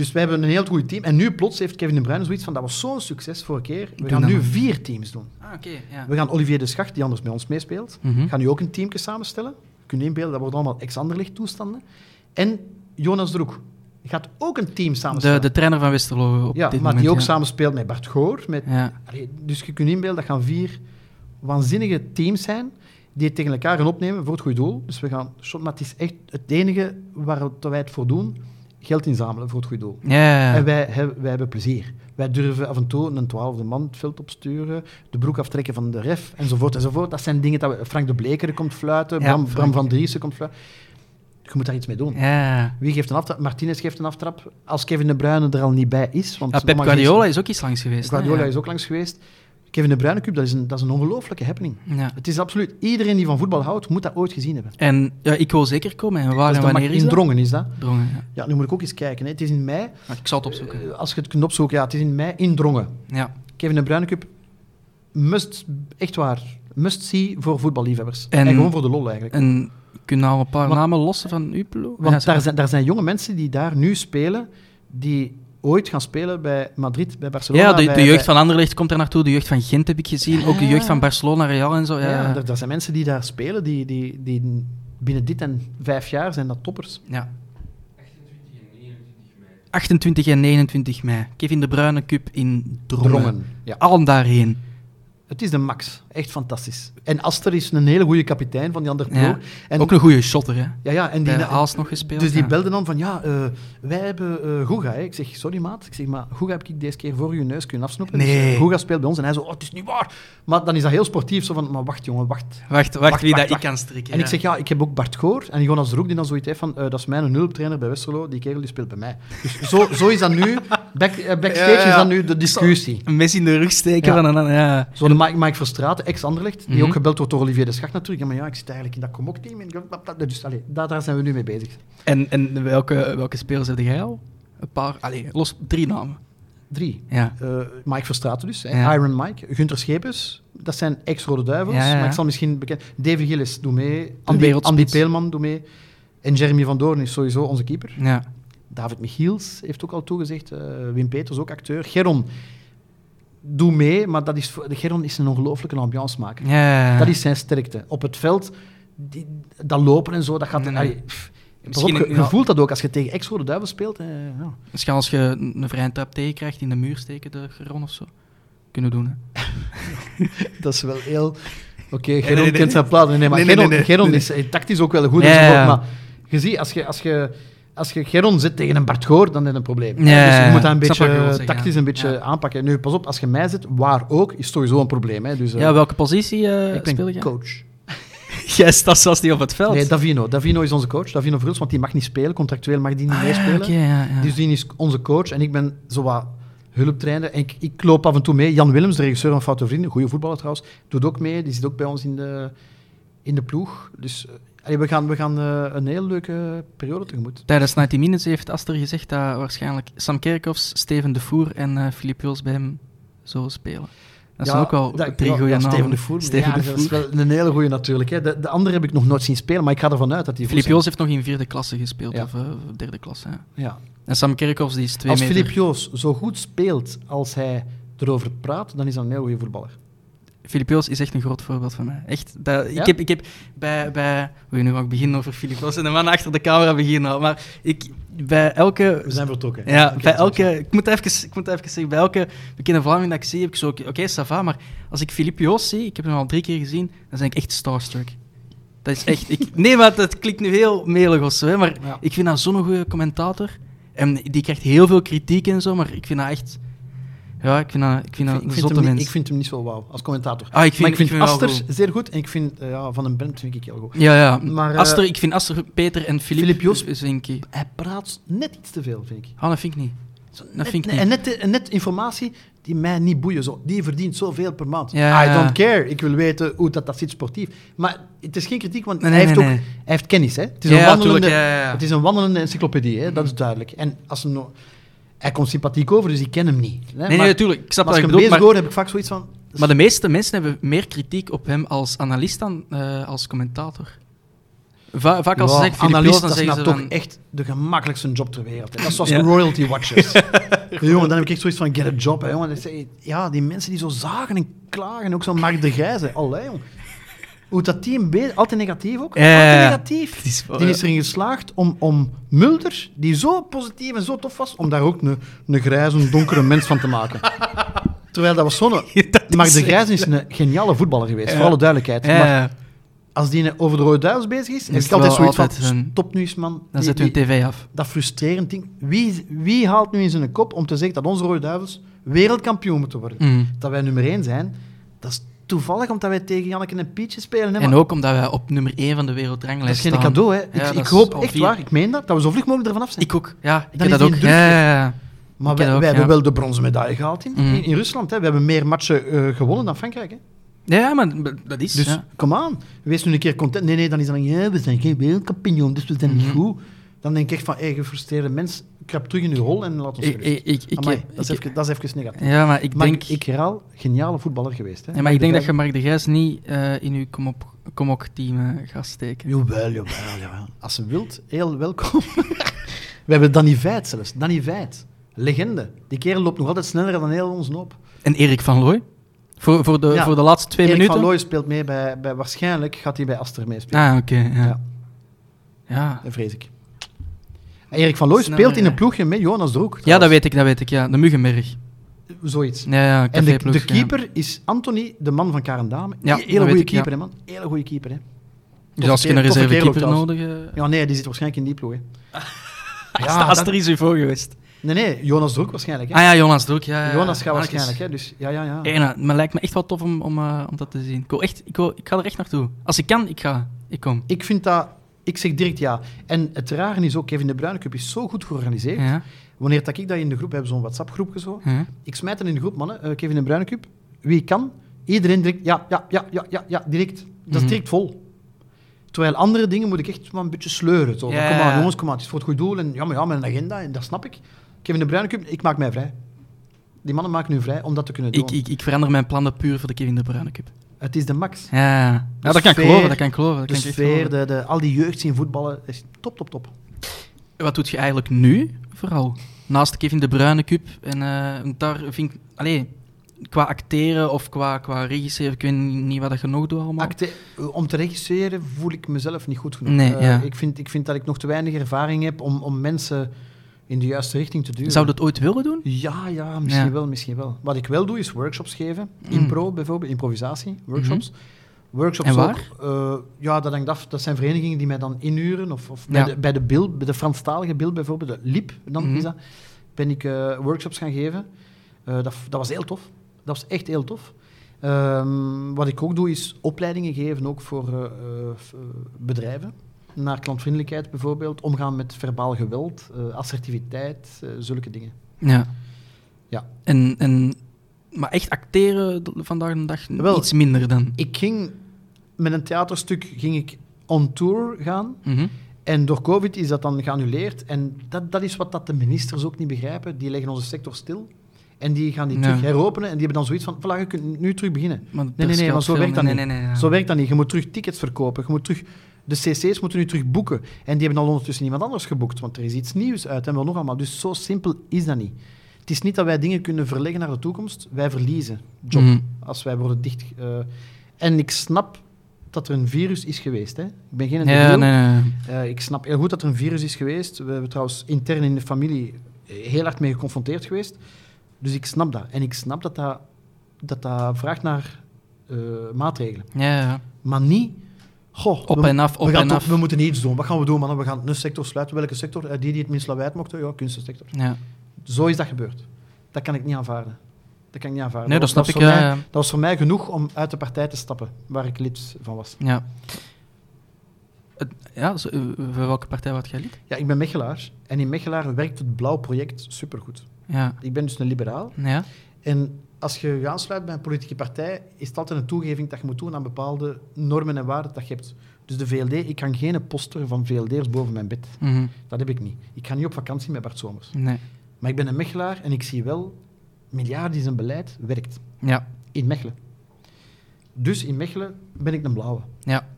Speaker 2: Dus wij hebben een heel goed team. En nu plots heeft Kevin De Bruyne zoiets van, dat was zo'n succes vorige keer. We
Speaker 1: Doe
Speaker 2: gaan nu
Speaker 1: maar.
Speaker 2: vier teams doen.
Speaker 1: Ah, oké, ja.
Speaker 2: We gaan Olivier de Schacht, die anders bij ons meespeelt,
Speaker 1: Mhm.
Speaker 2: gaan nu ook een teamje samenstellen. Je kunt je inbeelden, dat wordt allemaal ex-Anderlecht toestanden. En Jonas Droek gaat ook een team
Speaker 1: De,
Speaker 2: samenstellen.
Speaker 1: de trainer van Westerlo op
Speaker 2: ja,
Speaker 1: dit
Speaker 2: maar
Speaker 1: moment.
Speaker 2: die ook
Speaker 1: ja.
Speaker 2: samenspeelt met Bart Goor. Met,
Speaker 1: Ja.
Speaker 2: Allee, dus je kunt je inbeelden, dat gaan vier waanzinnige teams zijn die het tegen elkaar gaan opnemen voor het goede doel. Dus we gaan, maar het is echt het enige waar wij het voor doen, geld inzamelen voor het goede doel.
Speaker 1: Ja.
Speaker 2: En wij, hebben- wij hebben plezier. Wij durven af en toe een twaalfde man het veld opsturen, de broek aftrekken van de ref, enzovoort, enzovoort. Dat zijn dingen dat we... Frank de Blekeren komt fluiten,
Speaker 1: Ja,
Speaker 2: Bram, van Driessen komt fluiten. Je moet daar iets mee doen.
Speaker 1: Ja.
Speaker 2: Wie geeft een aftrap? Martinez geeft een aftrap. Als Kevin De Bruyne er al niet bij is. Want
Speaker 1: Ja, Pep Guardiola is ook iets langs geweest. hè?
Speaker 2: Guardiola
Speaker 1: Ja.
Speaker 2: is ook langs geweest. Kevin De Bruyne Cup, dat is een, dat is een ongelooflijke happening.
Speaker 1: Ja.
Speaker 2: Het is absoluut... Iedereen die van voetbal houdt, moet dat ooit gezien hebben.
Speaker 1: En ja, ik wil zeker komen. En waar en wanneer is
Speaker 2: in
Speaker 1: dat?
Speaker 2: Drongen is dat.
Speaker 1: Drongen, ja.
Speaker 2: Ja, nu moet ik ook eens kijken. Hè. Het is in mei.
Speaker 1: Ik zal het opzoeken.
Speaker 2: Eh, als je het kunt opzoeken, ja, het is in mei in Drongen.
Speaker 1: Ja.
Speaker 2: Kevin De Bruyne Cup, must, echt waar, must see voor voetballiefhebbers.
Speaker 1: En-
Speaker 2: En, gewoon voor de lol eigenlijk.
Speaker 1: En kunnen al een paar
Speaker 2: Want-
Speaker 1: namen lossen van? Ja,
Speaker 2: Want daar zijn, daar zijn jonge mensen die daar nu spelen, die ooit gaan spelen bij Madrid, bij Barcelona.
Speaker 1: Ja, de,
Speaker 2: bij-
Speaker 1: de jeugd
Speaker 2: bij-
Speaker 1: van Anderlecht komt er naartoe, de jeugd van Gent heb ik gezien, ook de jeugd van Barcelona, Real en zo. Ja,
Speaker 2: Ja,
Speaker 1: ja.
Speaker 2: er, er zijn mensen die daar spelen, die, die, die binnen dit en vijf jaar zijn dat toppers.
Speaker 1: Ja. 28 en 29 mei. Kevin de Bruyne Cup in Drongen.
Speaker 2: Drongen. Ja.
Speaker 1: Allen daarheen.
Speaker 2: Het is de max. Echt fantastisch. En Aster is een hele goede kapitein van die andere ploeg.
Speaker 1: Ja.
Speaker 2: En,
Speaker 1: Ook een goede shotter, hè.
Speaker 2: ja, ja, en die,
Speaker 1: Bij Aals nog gespeeld.
Speaker 2: Dus die
Speaker 1: ja.
Speaker 2: belden dan van, ja, eh, wij hebben eh Guga. Hè. Ik zeg, sorry maat. Ik zeg, maar Guga heb ik deze keer voor je neus kunnen afsnoepen. Dus,
Speaker 1: Nee.
Speaker 2: eh, Guga speelt bij ons. En hij zo, oh, het is niet waar. Maar dan is dat heel sportief. Zo van, maar wacht jongen, wacht.
Speaker 1: Wacht, wacht,
Speaker 2: Wacht,
Speaker 1: wie
Speaker 2: wacht,
Speaker 1: dat
Speaker 2: wacht.
Speaker 1: ik kan strikken.
Speaker 2: En
Speaker 1: ja.
Speaker 2: ik zeg, ja, ik heb ook Bart Goor en Jonas Roek die dan zoiets heeft van, eh, dat is mijn hulptrainer bij Westerlo. Die kerel die speelt bij mij. Dus zo, zo is dat nu. Back, eh, backstage is dat nu de discussie.
Speaker 1: Een mes in de rug steken van een... Ja.
Speaker 2: Zo de Mike, Mike Ex-Anderlecht, die
Speaker 1: Mhm.
Speaker 2: ook gebeld wordt door Olivier de Schacht natuurlijk. Ja, maar ja, ik zit eigenlijk in dat Komok-team. en ik- Dus allee, daar, daar zijn we nu mee bezig.
Speaker 1: En, en welke, welke spelers heb jij al? Een paar, allee, los drie namen.
Speaker 2: Drie.
Speaker 1: Ja.
Speaker 2: Eh, Mike Verstraeten dus,
Speaker 1: Ja.
Speaker 2: Iron Mike. Gunther Schepens, dat zijn ex-Rode Duivels.
Speaker 1: Ja, ja, ja.
Speaker 2: Maar ik zal misschien bekend... Davy Gillis, doe mee. Andy, Peelman, doe mee. En Jeremy van Doorn is sowieso onze keeper.
Speaker 1: Ja.
Speaker 2: David Michiels heeft ook al toegezegd. eh, Wim Peters, ook acteur. Geron, doe mee. Maar dat is, de Geron is een ongelooflijke ambiance maken.
Speaker 1: ja.
Speaker 2: Dat is zijn sterkte. Op het veld, die, dat lopen en zo, dat gaat...
Speaker 1: Nee,
Speaker 2: allee,
Speaker 1: Misschien-
Speaker 2: op, je, voelt dat ook als je tegen ex-Rode Duivel speelt. eh, ja.
Speaker 1: Misschien als je een vrije trap tegenkrijgt in de muur steken, de Geron of zo. Kunnen doen, hè.
Speaker 2: Dat is wel heel... Oké, Geron
Speaker 1: nee.
Speaker 2: kent zijn plaats. Nee, maar Geron, is eh, tactisch ook wel goed.
Speaker 1: Ja,
Speaker 2: enzovoort,
Speaker 1: ja.
Speaker 2: Maar je ziet, als je, als je, als je Geron zit tegen een Bart Goor, dan heb je een probleem. Dus je moet dat een beetje
Speaker 1: zeggen,
Speaker 2: tactisch een beetje
Speaker 1: Ja.
Speaker 2: aanpakken. Nu, pas op, als je mij zit, waar ook, is sowieso een probleem. Hè. Dus, eh,
Speaker 1: Ja, welke positie eh
Speaker 2: ik ben
Speaker 1: speel je?
Speaker 2: coach.
Speaker 1: Jij staat zelfs niet op het veld.
Speaker 2: Nee, Davino. Davino is onze coach. Davino Verhulst, want die mag niet spelen. Contractueel mag die niet
Speaker 1: Ah,
Speaker 2: meespelen.
Speaker 1: oké, ja, ja.
Speaker 2: Dus die is onze coach en ik ben zo wat hulptrainer. En ik, ik loop af en toe mee. Jan Willems, de regisseur van Foute Vrienden, goede voetballer trouwens, doet ook mee. Die zit ook bij ons in de, in de ploeg. Dus eh, allee, we gaan, we gaan eh, een heel leuke periode tegemoet.
Speaker 1: Tijdens 90 Minutes heeft Aster gezegd dat waarschijnlijk Sam Kerkhoffs, Steven de Voer en eh Filip Jules bij hem zullen spelen. Dat zijn ook wel
Speaker 2: dat-
Speaker 1: drie
Speaker 2: ja,
Speaker 1: goede
Speaker 2: ja,
Speaker 1: namen.
Speaker 2: Steven de Voer.
Speaker 1: Steven
Speaker 2: ja,
Speaker 1: de
Speaker 2: dat is wel een hele goede natuurlijk. Hè. De, de andere heb ik nog nooit zien spelen, maar ik ga ervan uit dat die
Speaker 1: Filip
Speaker 2: zijn.
Speaker 1: Joos heeft nog in vierde klasse gespeeld,
Speaker 2: Ja.
Speaker 1: of eh, derde klasse. hè.
Speaker 2: Ja.
Speaker 1: En Sam Kerkhoffs die is twee
Speaker 2: Als
Speaker 1: meter...
Speaker 2: Filip Joos zo goed speelt als hij erover praat, dan is dat een heel goede voetballer.
Speaker 1: Filip Joos is echt een groot voorbeeld van mij. Echt. Dat,
Speaker 2: Ja?
Speaker 1: ik, heb, ik heb bij... bij we nu ga ik beginnen over Filip Joos en de man achter de camera beginnen. Maar ik, bij elke...
Speaker 2: We zijn vertrokken.
Speaker 1: Ja, bij elke... Ik moet even, ik moet even zeggen, bij elke bekende Vlaming dat ik zie, heb ik zo... Oké, okay, ça va, maar als ik Filip Joos zie, ik heb hem al drie keer gezien, dan ben ik echt starstruck. Dat is echt... Ik, nee, maar dat klinkt nu heel melig of zo, hè, maar
Speaker 2: Ja.
Speaker 1: ik vind dat zo'n goede commentator. En die krijgt heel veel kritiek en zo, maar ik vind dat echt... Ja, ik vind dat, ik vind dat
Speaker 2: Ik
Speaker 1: een
Speaker 2: vind,
Speaker 1: zotte
Speaker 2: hem niet, ik vind hem niet zo wauw als commentator.
Speaker 1: Ah, ik vind,
Speaker 2: maar ik vind,
Speaker 1: goed.
Speaker 2: zeer goed en ik vind eh, ja, Van den Brent vind ik heel goed.
Speaker 1: Ja, ja.
Speaker 2: Maar, eh,
Speaker 1: Aster, ik vind Aster, Peter en Filip...
Speaker 2: Filip Joos-
Speaker 1: vind ik...
Speaker 2: Hij praat net iets te veel, vind ik.
Speaker 1: Ah, dat vind ik niet.
Speaker 2: Zo,
Speaker 1: Dat
Speaker 2: net,
Speaker 1: vind ik
Speaker 2: en
Speaker 1: niet.
Speaker 2: net, en net informatie die mij niet boeien. Zo. Die verdient zoveel per maand.
Speaker 1: Ja,
Speaker 2: I don't care. Ik wil weten hoe dat, dat zit sportief. Maar het is geen kritiek, want
Speaker 1: Nee,
Speaker 2: hij, heeft
Speaker 1: nee,
Speaker 2: ook,
Speaker 1: nee.
Speaker 2: hij heeft kennis. Hè? Het, is
Speaker 1: Ja,
Speaker 2: een wandelende,
Speaker 1: tuurlijk, ja,
Speaker 2: het is een wandelende encyclopedie, hè? dat is duidelijk. En als hem hij komt sympathiek over, dus ik ken hem niet. Hè?
Speaker 1: Nee,
Speaker 2: maar,
Speaker 1: nee, natuurlijk. Ik snap
Speaker 2: als
Speaker 1: je
Speaker 2: ik hem bezig hoor, heb ik vaak zoiets van...
Speaker 1: maar de meeste mensen hebben meer kritiek op hem als analist dan eh, als commentator. Va- vaak als
Speaker 2: Ja,
Speaker 1: ze zeggen
Speaker 2: analist, dat is nou
Speaker 1: ze
Speaker 2: toch
Speaker 1: van...
Speaker 2: echt de gemakkelijkste job ter wereld. hè. Dat is zoals
Speaker 1: Ja.
Speaker 2: royalty watchers. jongen, dan heb ik echt zoiets van, get a job. Hè, jongen. Ja, die mensen die zo zagen en klagen, ook zo Mark de Grijze. Allee, jongen. Hoe dat team bezig... Altijd negatief ook. Altijd negatief.
Speaker 1: Is wel-
Speaker 2: Die is erin geslaagd om, om Mulder, die zo positief en zo tof was, om daar ook een, een grijze, donkere mens van te maken. Terwijl dat was zo'n...
Speaker 1: Is-
Speaker 2: Mark de Grijze is een geniale voetballer geweest, voor alle duidelijkheid. Maar als die over de Rode Duivels bezig is, heb
Speaker 1: het
Speaker 2: altijd zoiets van,
Speaker 1: een-
Speaker 2: stop nu eens, man.
Speaker 1: Dan zet u een tv af.
Speaker 2: dat frustrerend ding. Wie, wie haalt nu in zijn kop om te zeggen dat onze Rode Duivels wereldkampioen moeten worden?
Speaker 1: Mm.
Speaker 2: Dat wij nummer 1 zijn, dat is toevallig omdat wij tegen Janneke en Pietje spelen. Hè,
Speaker 1: En
Speaker 2: maar
Speaker 1: ook omdat wij op nummer 1 van de
Speaker 2: dat
Speaker 1: wereldranglijst
Speaker 2: is geen
Speaker 1: staan.
Speaker 2: cadeau, hè. Ik
Speaker 1: dat
Speaker 2: ik hoop echt
Speaker 1: vier-
Speaker 2: waar, ik meen dat, dat we zo vlug mogelijk ervan af zijn.
Speaker 1: Ik ook. Ja, ik heb dat ook. Ja,
Speaker 2: druk,
Speaker 1: ja, ja.
Speaker 2: maar wij,
Speaker 1: ook,
Speaker 2: hebben wel de bronzen medaille gehaald in,
Speaker 1: Mhm.
Speaker 2: in, in Rusland. Hè. We hebben meer matchen eh, gewonnen dan Frankrijk. Hè.
Speaker 1: Ja, maar dat is...
Speaker 2: Dus kom aan, wees nu een keer content. Nee, nee, dan is dan ja, we zijn geen wereldkampioen, dus we zijn niet
Speaker 1: Mhm.
Speaker 2: goed. Dan denk ik echt van, hé, gefrustreerde mens, krap terug in uw hol en laat ons
Speaker 1: Ik, ik, ik, ik,
Speaker 2: Amai, dat, is even, dat is even negatief.
Speaker 1: ja, maar ik
Speaker 2: Maar
Speaker 1: denk...
Speaker 2: ik, herhaal, geniale voetballer geweest. Hè?
Speaker 1: ja, maar ik denk dat je. Mark de Grijs niet eh, in uw kom-op- kom-op-team eh, gaat steken.
Speaker 2: Jawel, jawel, jawel. Als ze wilt, heel welkom. We hebben Danny Veit zelfs. Danny Veit. Legende. Die kerel loopt nog altijd sneller dan heel ons op.
Speaker 1: En Erik van Looy? Voor, voor, de,
Speaker 2: Ja.
Speaker 1: voor de laatste twee
Speaker 2: Erik
Speaker 1: minuten?
Speaker 2: van Looy speelt mee bij, bij... Waarschijnlijk gaat hij bij Aster meespelen.
Speaker 1: Ah, oké. ja.
Speaker 2: Ja.
Speaker 1: Ja.
Speaker 2: Dat vrees ik. Erik van Looy speelt in een ploegje met Jonas Droek.
Speaker 1: ja, dat weet ik, dat weet ik. Ja. De Muggenberg.
Speaker 2: Zoiets.
Speaker 1: Ja, ja,
Speaker 2: En de, de
Speaker 1: ja.
Speaker 2: keeper is Anthony, de man van Karendame.
Speaker 1: Ja,
Speaker 2: Hele goede keeper, hè, man. Hele goede keeper, hè.
Speaker 1: Dus als je een reservekeeper nodig hebt...
Speaker 2: Ja, nee, die zit waarschijnlijk in die ploeg, hè.
Speaker 1: Ja,
Speaker 2: dat-
Speaker 1: is u voor geweest.
Speaker 2: Nee, nee, Jonas Droek waarschijnlijk, hè.
Speaker 1: Ah ja, Jonas Droek. Ja, ja.
Speaker 2: Jonas gaat waarschijnlijk, hè. Dus ja, ja, ja.
Speaker 1: Hey, nou, maar lijkt me echt wel tof om, om, eh, om dat te zien. Ik, wil echt, ik, wil, ik ga er echt naartoe. Als ik kan, ik ga. Ik kom.
Speaker 2: Ik vind dat... Ik zeg direct ja. En het rare is ook, Kevin de Bruyne Cup is zo goed georganiseerd.
Speaker 1: Ja,
Speaker 2: Wanneer dat ik dat in de groep, hebben zo'n WhatsApp-groepje zo.
Speaker 1: ja.
Speaker 2: Ik smijt het in de groep, mannen, eh, Kevin de Bruyne Cup. Wie kan, iedereen direct, ja, ja, ja, ja, ja, ja, direct. Dat is
Speaker 1: Mhm.
Speaker 2: direct vol. Terwijl andere dingen moet ik echt wel een beetje sleuren. Zo.
Speaker 1: Ja,
Speaker 2: Kom aan, jongens, kom aan, het is voor het goede doel. En ja, maar ja, met een agenda, en dat snap ik. Kevin de Bruyne Cup, ik maak mij vrij. Die mannen maken nu vrij om dat te kunnen doen.
Speaker 1: Ik, ik, ik verander mijn plannen puur voor de Kevin de Bruyne Cup.
Speaker 2: Het is de max.
Speaker 1: Ja, ja. ja dat kan ik geloven. Dat kan ik geloven. Dat
Speaker 2: De
Speaker 1: kan
Speaker 2: sfeer, de, de, al die jeugd zien voetballen, is top, top, top.
Speaker 1: Wat doet je eigenlijk nu vooral? Naast de Kevin de Bruyne Cup. En eh, daar vind ik... Allee, qua acteren of qua, qua regisseren, ik weet niet wat dat je nog doet allemaal.
Speaker 2: Acte- eh, om te regisseren voel ik mezelf niet goed genoeg.
Speaker 1: Nee,
Speaker 2: Eh, ik, vind, ik vind dat ik nog te weinig ervaring heb om, om mensen in de juiste richting te duwen.
Speaker 1: Zou dat ooit willen doen?
Speaker 2: Ja, ja, misschien
Speaker 1: Ja.
Speaker 2: wel, misschien wel. Wat ik wel doe, is workshops geven.
Speaker 1: Mm.
Speaker 2: Impro bijvoorbeeld, improvisatie, workshops. Workshops
Speaker 1: En waar?
Speaker 2: ook. eh, ja, dat hangt af. Dat zijn verenigingen die mij dan inhuren. Of, of
Speaker 1: Ja.
Speaker 2: bij, de, bij de Bil, bij de Franstalige Bil bijvoorbeeld, de LIP, dan
Speaker 1: Mhm.
Speaker 2: is dat, ben ik eh, workshops gaan geven. Eh, dat, dat was heel tof. Dat was echt heel tof. Ehm, wat ik ook doe, is opleidingen geven, ook voor bedrijven. Naar klantvriendelijkheid bijvoorbeeld, omgaan met verbaal geweld, eh, assertiviteit, eh, zulke dingen.
Speaker 1: Ja.
Speaker 2: Ja.
Speaker 1: En, en, maar echt acteren vandaag de dag
Speaker 2: Wel,
Speaker 1: iets minder dan.
Speaker 2: Ik ging met een theaterstuk ging ik on tour gaan.
Speaker 1: Mhm.
Speaker 2: En door COVID is dat dan geannuleerd. En dat, dat is wat dat de ministers ook niet begrijpen. Die leggen onze sector stil. En die gaan die
Speaker 1: Ja.
Speaker 2: terug heropenen. En die hebben dan zoiets van, voilà, je kunt nu terug beginnen.
Speaker 1: Maar
Speaker 2: Nee, nee, nee, maar zo werkt dat
Speaker 1: nee,
Speaker 2: niet.
Speaker 1: Nee, nee, ja.
Speaker 2: Zo werkt dat niet. Je moet terug tickets verkopen. Je moet terug... De cc's moeten nu terug boeken. En die hebben al ondertussen iemand anders geboekt. Want er is iets nieuws uit en wel nog allemaal. Dus zo simpel is dat niet. Het is niet dat wij dingen kunnen verleggen naar de toekomst. Wij verliezen job
Speaker 1: Mhm.
Speaker 2: als wij worden dicht... eh. en ik snap dat er een virus is geweest. Hè. Ik ben geen
Speaker 1: Ja, nee.
Speaker 2: Eh, ik snap heel goed dat er een virus is geweest. We hebben trouwens intern in de familie heel hard mee geconfronteerd geweest. Dus ik snap dat. En ik snap dat dat, dat, dat vraagt naar eh, maatregelen.
Speaker 1: Ja, ja.
Speaker 2: Maar niet... Goh,
Speaker 1: Op
Speaker 2: we,
Speaker 1: en af, op
Speaker 2: we, gaan
Speaker 1: en af.
Speaker 2: we moeten iets doen. Wat gaan we doen, mannen? We gaan een sector sluiten. Welke sector? Eh, die die het minst lawaai mochten? Ja, kunstensector.
Speaker 1: Ja.
Speaker 2: Zo is dat gebeurd. Dat kan ik niet aanvaarden. Dat kan ik niet aanvaarden.
Speaker 1: Nee, dat snap
Speaker 2: was
Speaker 1: ik.
Speaker 2: voor
Speaker 1: Ja,
Speaker 2: mij-
Speaker 1: ja.
Speaker 2: dat was voor mij genoeg om uit de partij te stappen, waar ik lid van was.
Speaker 1: ja. Ja eh, voor welke partij wat jij lid?
Speaker 2: Ja, ik ben Mechelaar. En in Mechelaar werkt het Blauw Project supergoed.
Speaker 1: Ja.
Speaker 2: Ik ben dus een liberaal.
Speaker 1: Ja.
Speaker 2: En als je je aansluit bij een politieke partij, is het altijd een toegeving dat je moet doen aan bepaalde normen en waarden dat je hebt. Dus de VLD, ik kan geen poster van VLD'ers boven mijn bed.
Speaker 1: Mhm.
Speaker 2: Dat heb ik niet. Ik ga niet op vakantie met Bart Somers.
Speaker 1: Nee.
Speaker 2: Maar ik ben een Mechelaar en ik zie wel, miljarden zijn beleid werkt.
Speaker 1: Ja.
Speaker 2: In Mechelen. Dus in Mechelen ben ik een blauwe.
Speaker 1: Ja.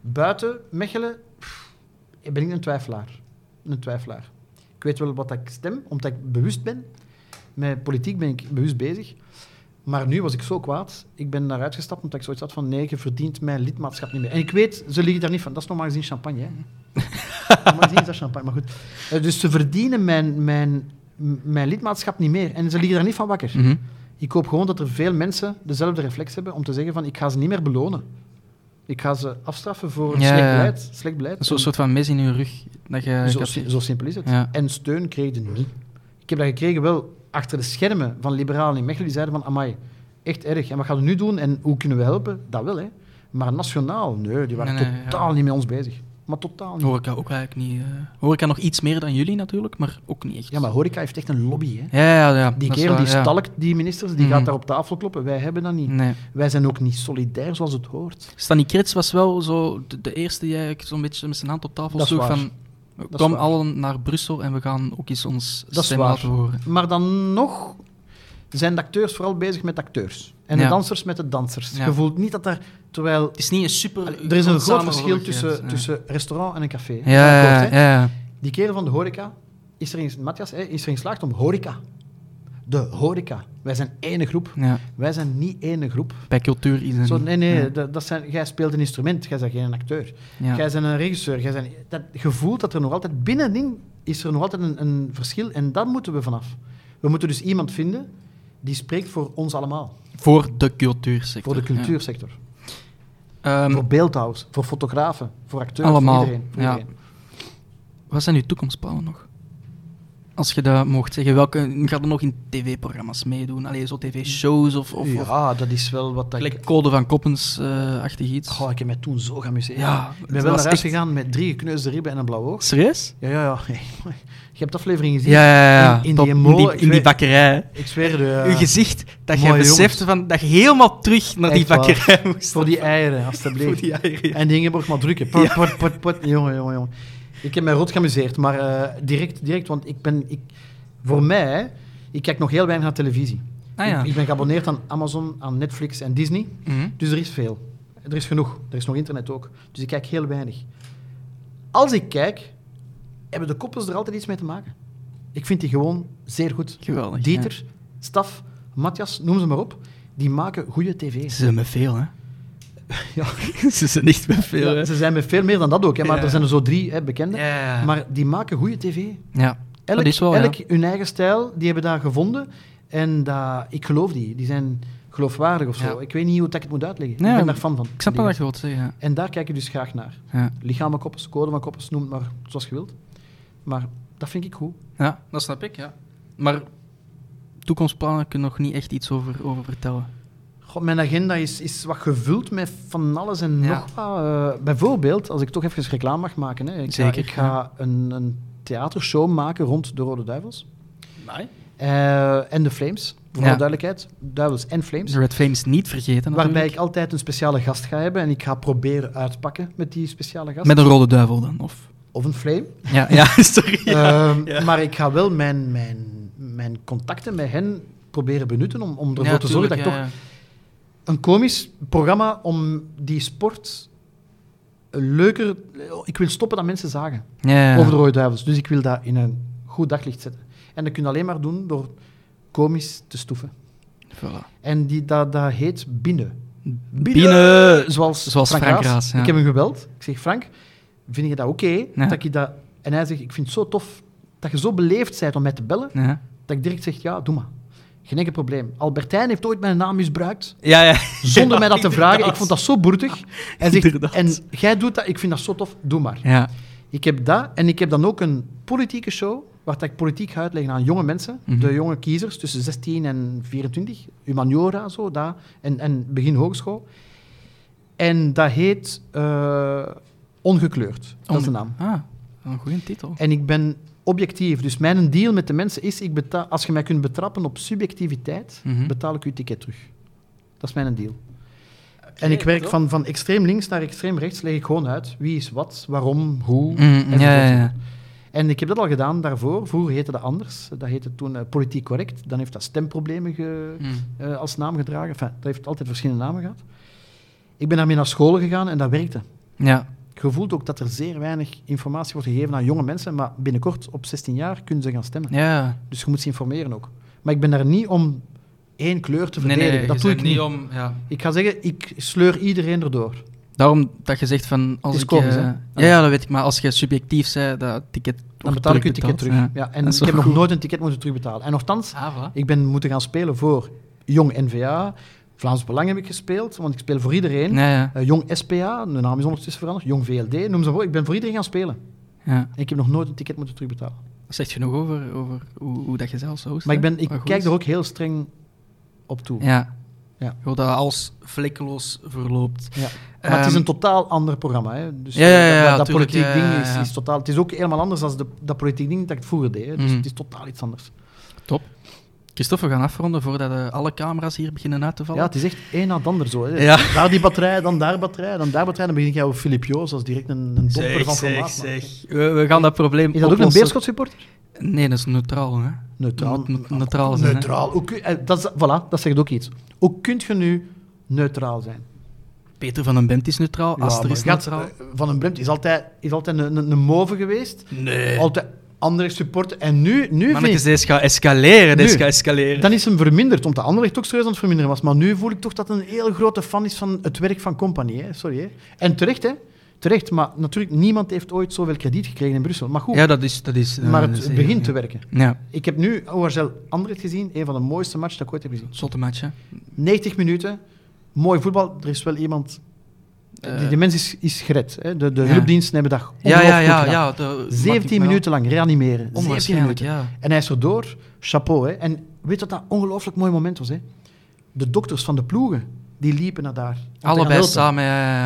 Speaker 2: Buiten Mechelen, pff, ben ik een twijfelaar. Een twijfelaar. Ik weet wel wat ik stem, omdat ik bewust ben. Met politiek ben ik bewust bezig. Maar nu was ik zo kwaad. Ik ben daaruit gestapt omdat ik zoiets had van nee, je verdient mijn lidmaatschap niet meer. En ik weet, ze liggen daar niet van. Dat is normaal gezien champagne. Hè? normaal gezien is dat champagne, maar goed. Eh, Dus ze verdienen mijn, mijn, mijn lidmaatschap niet meer. En ze liggen daar niet van wakker.
Speaker 1: Mhm.
Speaker 2: Ik hoop gewoon dat er veel mensen dezelfde reflex hebben om te zeggen van ik ga ze niet meer belonen. Ik ga ze afstraffen voor
Speaker 1: Ja,
Speaker 2: slecht beleid. Slecht beleid.
Speaker 1: Zo'n soort van mes in je rug. Dat je,
Speaker 2: zo,
Speaker 1: dat-
Speaker 2: si- zo simpel is het.
Speaker 1: Ja.
Speaker 2: En steun kreeg je niet. Ik heb dat gekregen wel achter de schermen van liberalen in Mechelen. Die zeiden van, amai, echt erg. En wat gaan we nu doen en hoe kunnen we helpen? Dat wel, hè. Maar nationaal, nee, die waren
Speaker 1: Nee, nee, ja.
Speaker 2: totaal niet met ons bezig. Maar totaal niet.
Speaker 1: Horeca ook eigenlijk niet. eh horeca nog iets meer dan jullie natuurlijk, maar ook niet echt.
Speaker 2: Ja, maar horeca heeft echt een lobby, hè.
Speaker 1: Ja, ja, ja.
Speaker 2: Die kerel die
Speaker 1: ja.
Speaker 2: stalkt die ministers, die
Speaker 1: Mhm.
Speaker 2: gaat daar op tafel kloppen. Wij hebben dat niet.
Speaker 1: Nee.
Speaker 2: Wij zijn ook niet solidair zoals het hoort.
Speaker 1: Stani Krits was wel zo de, de eerste die eigenlijk zo'n beetje met zijn hand op tafel sloeg van... Kom allen naar Brussel en we gaan ook eens ons
Speaker 2: Dat
Speaker 1: stem laten horen.
Speaker 2: Maar dan nog zijn de acteurs vooral bezig met acteurs. En de
Speaker 1: Ja.
Speaker 2: dansers met de dansers.
Speaker 1: Ja.
Speaker 2: Je voelt niet dat er... Terwijl
Speaker 1: Het is niet een super...
Speaker 2: er is een groot verschil tussen,
Speaker 1: ja.
Speaker 2: tussen restaurant en een café.
Speaker 1: Ja, ja.
Speaker 2: Die kerel van de horeca is erin, Matthias, is erin geslaagd om horeca. De horeca. Wij zijn één groep.
Speaker 1: ja.
Speaker 2: Wij zijn niet één groep.
Speaker 1: Bij cultuur is het
Speaker 2: Zo, nee, nee,
Speaker 1: Ja.
Speaker 2: dat, dat zijn, jij speelt een instrument, jij bent geen acteur.
Speaker 1: Ja.
Speaker 2: Jij bent een regisseur. Jij bent, dat gevoel dat er nog altijd binnenin is er nog altijd een, een verschil en daar moeten we vanaf. We moeten dus iemand vinden die spreekt voor ons allemaal.
Speaker 1: Voor de cultuursector.
Speaker 2: Voor de cultuursector.
Speaker 1: Ehm,
Speaker 2: voor beeldhouwers, voor fotografen, voor acteurs,
Speaker 1: Allemaal,
Speaker 2: voor iedereen. Voor iedereen.
Speaker 1: wat zijn uw toekomstplannen nog? Als je dat mocht zeggen, welke gaat er nog in tv-programma's meedoen? Allee, zo tv-shows of, of, of
Speaker 2: ja, dat is wel wat dat ik...
Speaker 1: gelijk Code van Koppens-achtig iets?
Speaker 2: Goh, ik heb mij toen zo geamuseerd.
Speaker 1: Ja,
Speaker 2: ik ben wel naar huis
Speaker 1: echt-
Speaker 2: gegaan met drie gekneusde ribben en een blauw oog.
Speaker 1: Serieus?
Speaker 2: Ja, ja, ja. Je hebt de aflevering gezien.
Speaker 1: Ja, ja, ja.
Speaker 2: In, in
Speaker 1: Top.
Speaker 2: die
Speaker 1: in die, in bakkerij.
Speaker 2: Ik zweer de...
Speaker 1: Uw gezicht, dat
Speaker 2: mooie
Speaker 1: besefte van, dat je helemaal terug naar die
Speaker 2: waar.
Speaker 1: bakkerij moest.
Speaker 2: Voor die eieren, alstublieft.
Speaker 1: Voor die eieren.
Speaker 2: En die Ingeborg maar drukken. Pot, pot, pot, pot. Jongen, jongen, jongen. Ik heb mij rot geamuseerd, maar eh, direct, direct, want ik ben... Ik, voor mij, ik kijk nog heel weinig naar televisie.
Speaker 1: Ah, ja.
Speaker 2: ik, ik ben geabonneerd aan Amazon, aan Netflix en Disney.
Speaker 1: Mhm.
Speaker 2: Dus er is veel. Er is genoeg. Er is nog internet ook. Dus ik kijk heel weinig. Als ik kijk, hebben de koppels er altijd iets mee te maken. Ik vind die gewoon zeer goed.
Speaker 1: Geweldig.
Speaker 2: Dieter, Staf, Matthias, noem ze maar op. Die maken goede tv.
Speaker 1: Ze zijn met veel, hè?
Speaker 2: Ja.
Speaker 1: Ze zijn echt met veel,
Speaker 2: Ja, ze zijn met veel meer dan dat ook, hè, maar er zijn er zo drie hè, bekende. Maar die maken goede tv.
Speaker 1: ja.
Speaker 2: Elk,
Speaker 1: dat is wel,
Speaker 2: elk hun eigen stijl, die hebben daar gevonden. En dat, ik geloof die. Die zijn geloofwaardig of zo. Ik weet niet hoe ik het moet uitleggen. Ik ben daar fan van.
Speaker 1: Ik snap wel wat je wilt zeggen.
Speaker 2: En daar kijk ik dus graag naar.
Speaker 1: Ja.
Speaker 2: Lichamen koppels, code van koppels, noem het maar zoals je wilt. Maar dat vind ik goed.
Speaker 1: ja, dat snap ik, ja. Maar toekomstplannen kun je nog niet echt iets over, over vertellen.
Speaker 2: God, mijn agenda is, is wat gevuld met van alles en nog wat. Eh, bijvoorbeeld, als ik toch even reclame mag maken. Hè, ik
Speaker 1: Zeker,
Speaker 2: ga, ik ga een, een theatershow maken rond de Rode Duivels.
Speaker 1: Nee.
Speaker 2: Eh, en de Flames, voor
Speaker 1: Ja.
Speaker 2: alle duidelijkheid. Duivels en Flames.
Speaker 1: De Red Flames niet vergeten,
Speaker 2: Waarbij ik altijd een speciale gast ga hebben. En ik ga proberen uitpakken met die speciale gast.
Speaker 1: Met een rode duivel dan, of...
Speaker 2: Of een flame.
Speaker 1: Ja, ja sorry. Ja.
Speaker 2: Ehm,
Speaker 1: ja.
Speaker 2: Maar ik ga wel mijn, mijn, mijn contacten met hen proberen benutten om, om ervoor te zorgen dat ik toch een komisch programma om die sport leuker... Ik wil stoppen dat mensen zagen
Speaker 1: Ja, ja.
Speaker 2: over de Rode Duivels. Dus ik wil dat in een goed daglicht zetten. En dat kun je alleen maar doen door komisch te stoeven.
Speaker 1: Voilà.
Speaker 2: En die, dat, dat heet Binnen.
Speaker 1: Binnen...
Speaker 2: Zoals,
Speaker 1: Zoals Frank
Speaker 2: Raas.
Speaker 1: Raas, ja.
Speaker 2: Ik heb hem gebeld. Ik zeg, Frank, vind je dat oké? Dat ik dat... En hij zegt, ik vind het zo tof dat je zo beleefd bent om mij te bellen, dat ik direct zeg, ja, doe maar. Geen enkel probleem. Albertijn heeft ooit mijn naam misbruikt,
Speaker 1: Ja, ja.
Speaker 2: zonder mij dat te vragen. Ik vond dat zo boertig. Hij zegt,
Speaker 1: Inderdaad.
Speaker 2: en jij doet dat, ik vind dat zo tof, doe maar.
Speaker 1: Ja.
Speaker 2: Ik heb dat, en ik heb dan ook een politieke show, waar ik politiek ga uitleggen aan jonge mensen,
Speaker 1: Mhm.
Speaker 2: de jonge kiezers tussen 16 en 24, humaniora, zo, dat, en, en begin hogeschool. En dat heet eh, Ongekleurd, dat is de naam.
Speaker 1: Ah, een goede titel.
Speaker 2: En ik ben objectief, dus mijn deal met de mensen is, ik betaal, als je mij kunt betrappen op subjectiviteit,
Speaker 1: Mhm.
Speaker 2: betaal ik uw ticket terug. Dat is mijn deal. En ik werk van, van extreem links naar extreem rechts, leg ik gewoon uit wie is wat, waarom, hoe.
Speaker 1: Mm, ja, ja, ja.
Speaker 2: En ik heb dat al gedaan daarvoor. Vroeger heette dat anders. Dat heette toen eh, politiek correct. Dan heeft dat stemproblemen ge,
Speaker 1: Mm.
Speaker 2: eh, als naam gedragen. Enfin, dat heeft altijd verschillende namen gehad. Ik ben daarmee naar scholen gegaan en dat werkte.
Speaker 1: Ja.
Speaker 2: Je voelt ook dat er zeer weinig informatie wordt gegeven aan jonge mensen, maar binnenkort op 16 jaar kunnen ze gaan stemmen.
Speaker 1: Ja.
Speaker 2: Dus je moet ze informeren ook. Maar ik ben daar niet om één kleur te
Speaker 1: Nee,
Speaker 2: verdedigen.
Speaker 1: nee,
Speaker 2: dat
Speaker 1: je
Speaker 2: doe ik niet.
Speaker 1: om... Ja.
Speaker 2: Ik ga zeggen, ik sleur iedereen erdoor.
Speaker 1: Daarom dat je zegt van... Als
Speaker 2: is
Speaker 1: ik,
Speaker 2: komisch,
Speaker 1: eh, ja, ja, dat weet ik. Maar als je subjectief zei, dat ticket
Speaker 2: Dan betaal ik je ticket terug. Ja. en
Speaker 1: Dat
Speaker 2: ik heb nog nooit een ticket moeten terugbetalen. En nogthans,
Speaker 1: Ah, voilà.
Speaker 2: ik ben moeten gaan spelen voor Jong NVA. Vlaams Belang heb ik gespeeld, want ik speel voor iedereen.
Speaker 1: Ja, ja.
Speaker 2: Eh, Jong SPA, de naam is ondertussen veranderd. Jong VLD, noem ze maar op. Ik ben voor iedereen gaan spelen.
Speaker 1: ja.
Speaker 2: En ik heb nog nooit een ticket moeten terugbetalen.
Speaker 1: Dat zegt genoeg over, over hoe, hoe dat je zelf zo.
Speaker 2: Maar ik, ben, ik kijk er ook heel streng op toe.
Speaker 1: Ja.
Speaker 2: Ja.
Speaker 1: Hoe dat alles vlekkeloos verloopt.
Speaker 2: Ja. Maar het is
Speaker 1: Ehm,
Speaker 2: een totaal ander programma. Hè. Dus
Speaker 1: Ja, ja, ja,
Speaker 2: dat, dat,
Speaker 1: tuurlijk,
Speaker 2: politiek
Speaker 1: ja,
Speaker 2: ding
Speaker 1: ja,
Speaker 2: is,
Speaker 1: ja.
Speaker 2: is totaal... Het is ook helemaal anders dan de, dat politiek ding dat ik vroeger deed. Hè. Dus
Speaker 1: Mhm.
Speaker 2: het is totaal iets anders.
Speaker 1: Top. Christophe, we gaan afronden voordat eh, alle camera's hier beginnen uit te vallen.
Speaker 2: Ja, het is echt één na het ander zo. Hè.
Speaker 1: Ja.
Speaker 2: Daar die batterij, dan daar batterij, dan daar batterij. Dan begin ik over Filip Joos als direct een, een domper van formaat. maken.
Speaker 1: We, we gaan dat probleem
Speaker 2: Is dat ook een
Speaker 1: oplossen.
Speaker 2: Beerschot supporter?
Speaker 1: Nee, dat is neutraal. Hè?
Speaker 2: Neutraal.
Speaker 1: Moet- neutraal zijn, hè.
Speaker 2: Neutraal. Hoe kun- eh, dat, is, voilà, dat zegt ook iets. Hoe kunt je nu neutraal zijn?
Speaker 1: Peter van den Bent is neutraal,
Speaker 2: Ja,
Speaker 1: Aster is neutraal.
Speaker 2: eh, Van den Bremt is altijd, is altijd een, een, een move geweest.
Speaker 1: Nee.
Speaker 2: Altijd andere supporter. En nu, nu vind ik,
Speaker 1: deze gaat escaleren.
Speaker 2: Nu.
Speaker 1: gaat escaleren.
Speaker 2: dan is hem verminderd, omdat de andere toch serieus aan het verminderen was. Maar nu voel ik toch dat een heel grote fan is van het werk van Compagnie. Hè. Sorry. Hè. En terecht, hè. Terecht, maar natuurlijk, niemand heeft ooit zoveel krediet gekregen in Brussel. Maar goed,
Speaker 1: Ja, dat is... Dat is eh,
Speaker 2: maar het begint
Speaker 1: ja.
Speaker 2: te werken.
Speaker 1: Ja,
Speaker 2: Ik heb nu OHL Anderlecht gezien, een van de mooiste matches dat ik ooit heb gezien.
Speaker 1: zotte match, hè.
Speaker 2: 90 minuten, mooi voetbal. Er is wel iemand...
Speaker 1: Eh,
Speaker 2: die, die mens is, is gered. Hè. De, de
Speaker 1: ja.
Speaker 2: hulpdiensten hebben dat
Speaker 1: Ja, ja,
Speaker 2: ongelooflijk
Speaker 1: ja.
Speaker 2: goed gedaan.
Speaker 1: ja de,
Speaker 2: 17 minuten lang reanimeren. 17
Speaker 1: Onwaarschijnlijk,
Speaker 2: minuten. En hij is erdoor. Chapeau. Hè. En weet wat dat ongelooflijk mooi moment was? Hè? De dokters van de ploegen, die liepen naar daar.
Speaker 1: Allebei samen.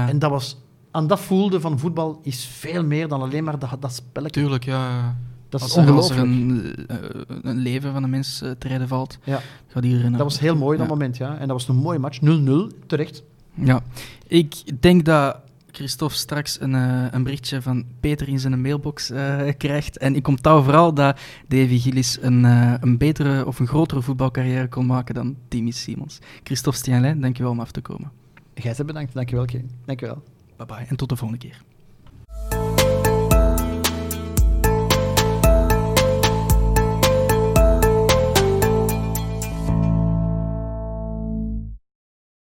Speaker 2: En dat was... En dat voelde van voetbal is veel meer dan alleen maar dat, dat spelletje.
Speaker 1: Tuurlijk, ja.
Speaker 2: Dat is
Speaker 1: als als er
Speaker 2: ongelooflijk.
Speaker 1: een, eh, een leven van een mens eh, te redden valt,
Speaker 2: Ja,
Speaker 1: gaat
Speaker 2: dat was heel mooi, dat moment. Ja. En dat was een mooie match. 0-0, terecht.
Speaker 1: Ja, ik denk dat Christophe straks een, eh, een berichtje van Peter in zijn mailbox eh, krijgt. En ik onthoud vooral dat Davy Gillis een, eh, een betere of een grotere voetbalcarrière kon maken dan Timmy Simons. Christophe Stienlijn, dankjewel om af te komen.
Speaker 2: Gij bent bedankt. Dankjewel, Kevin. Dankjewel.
Speaker 1: Bye bye en tot de volgende keer.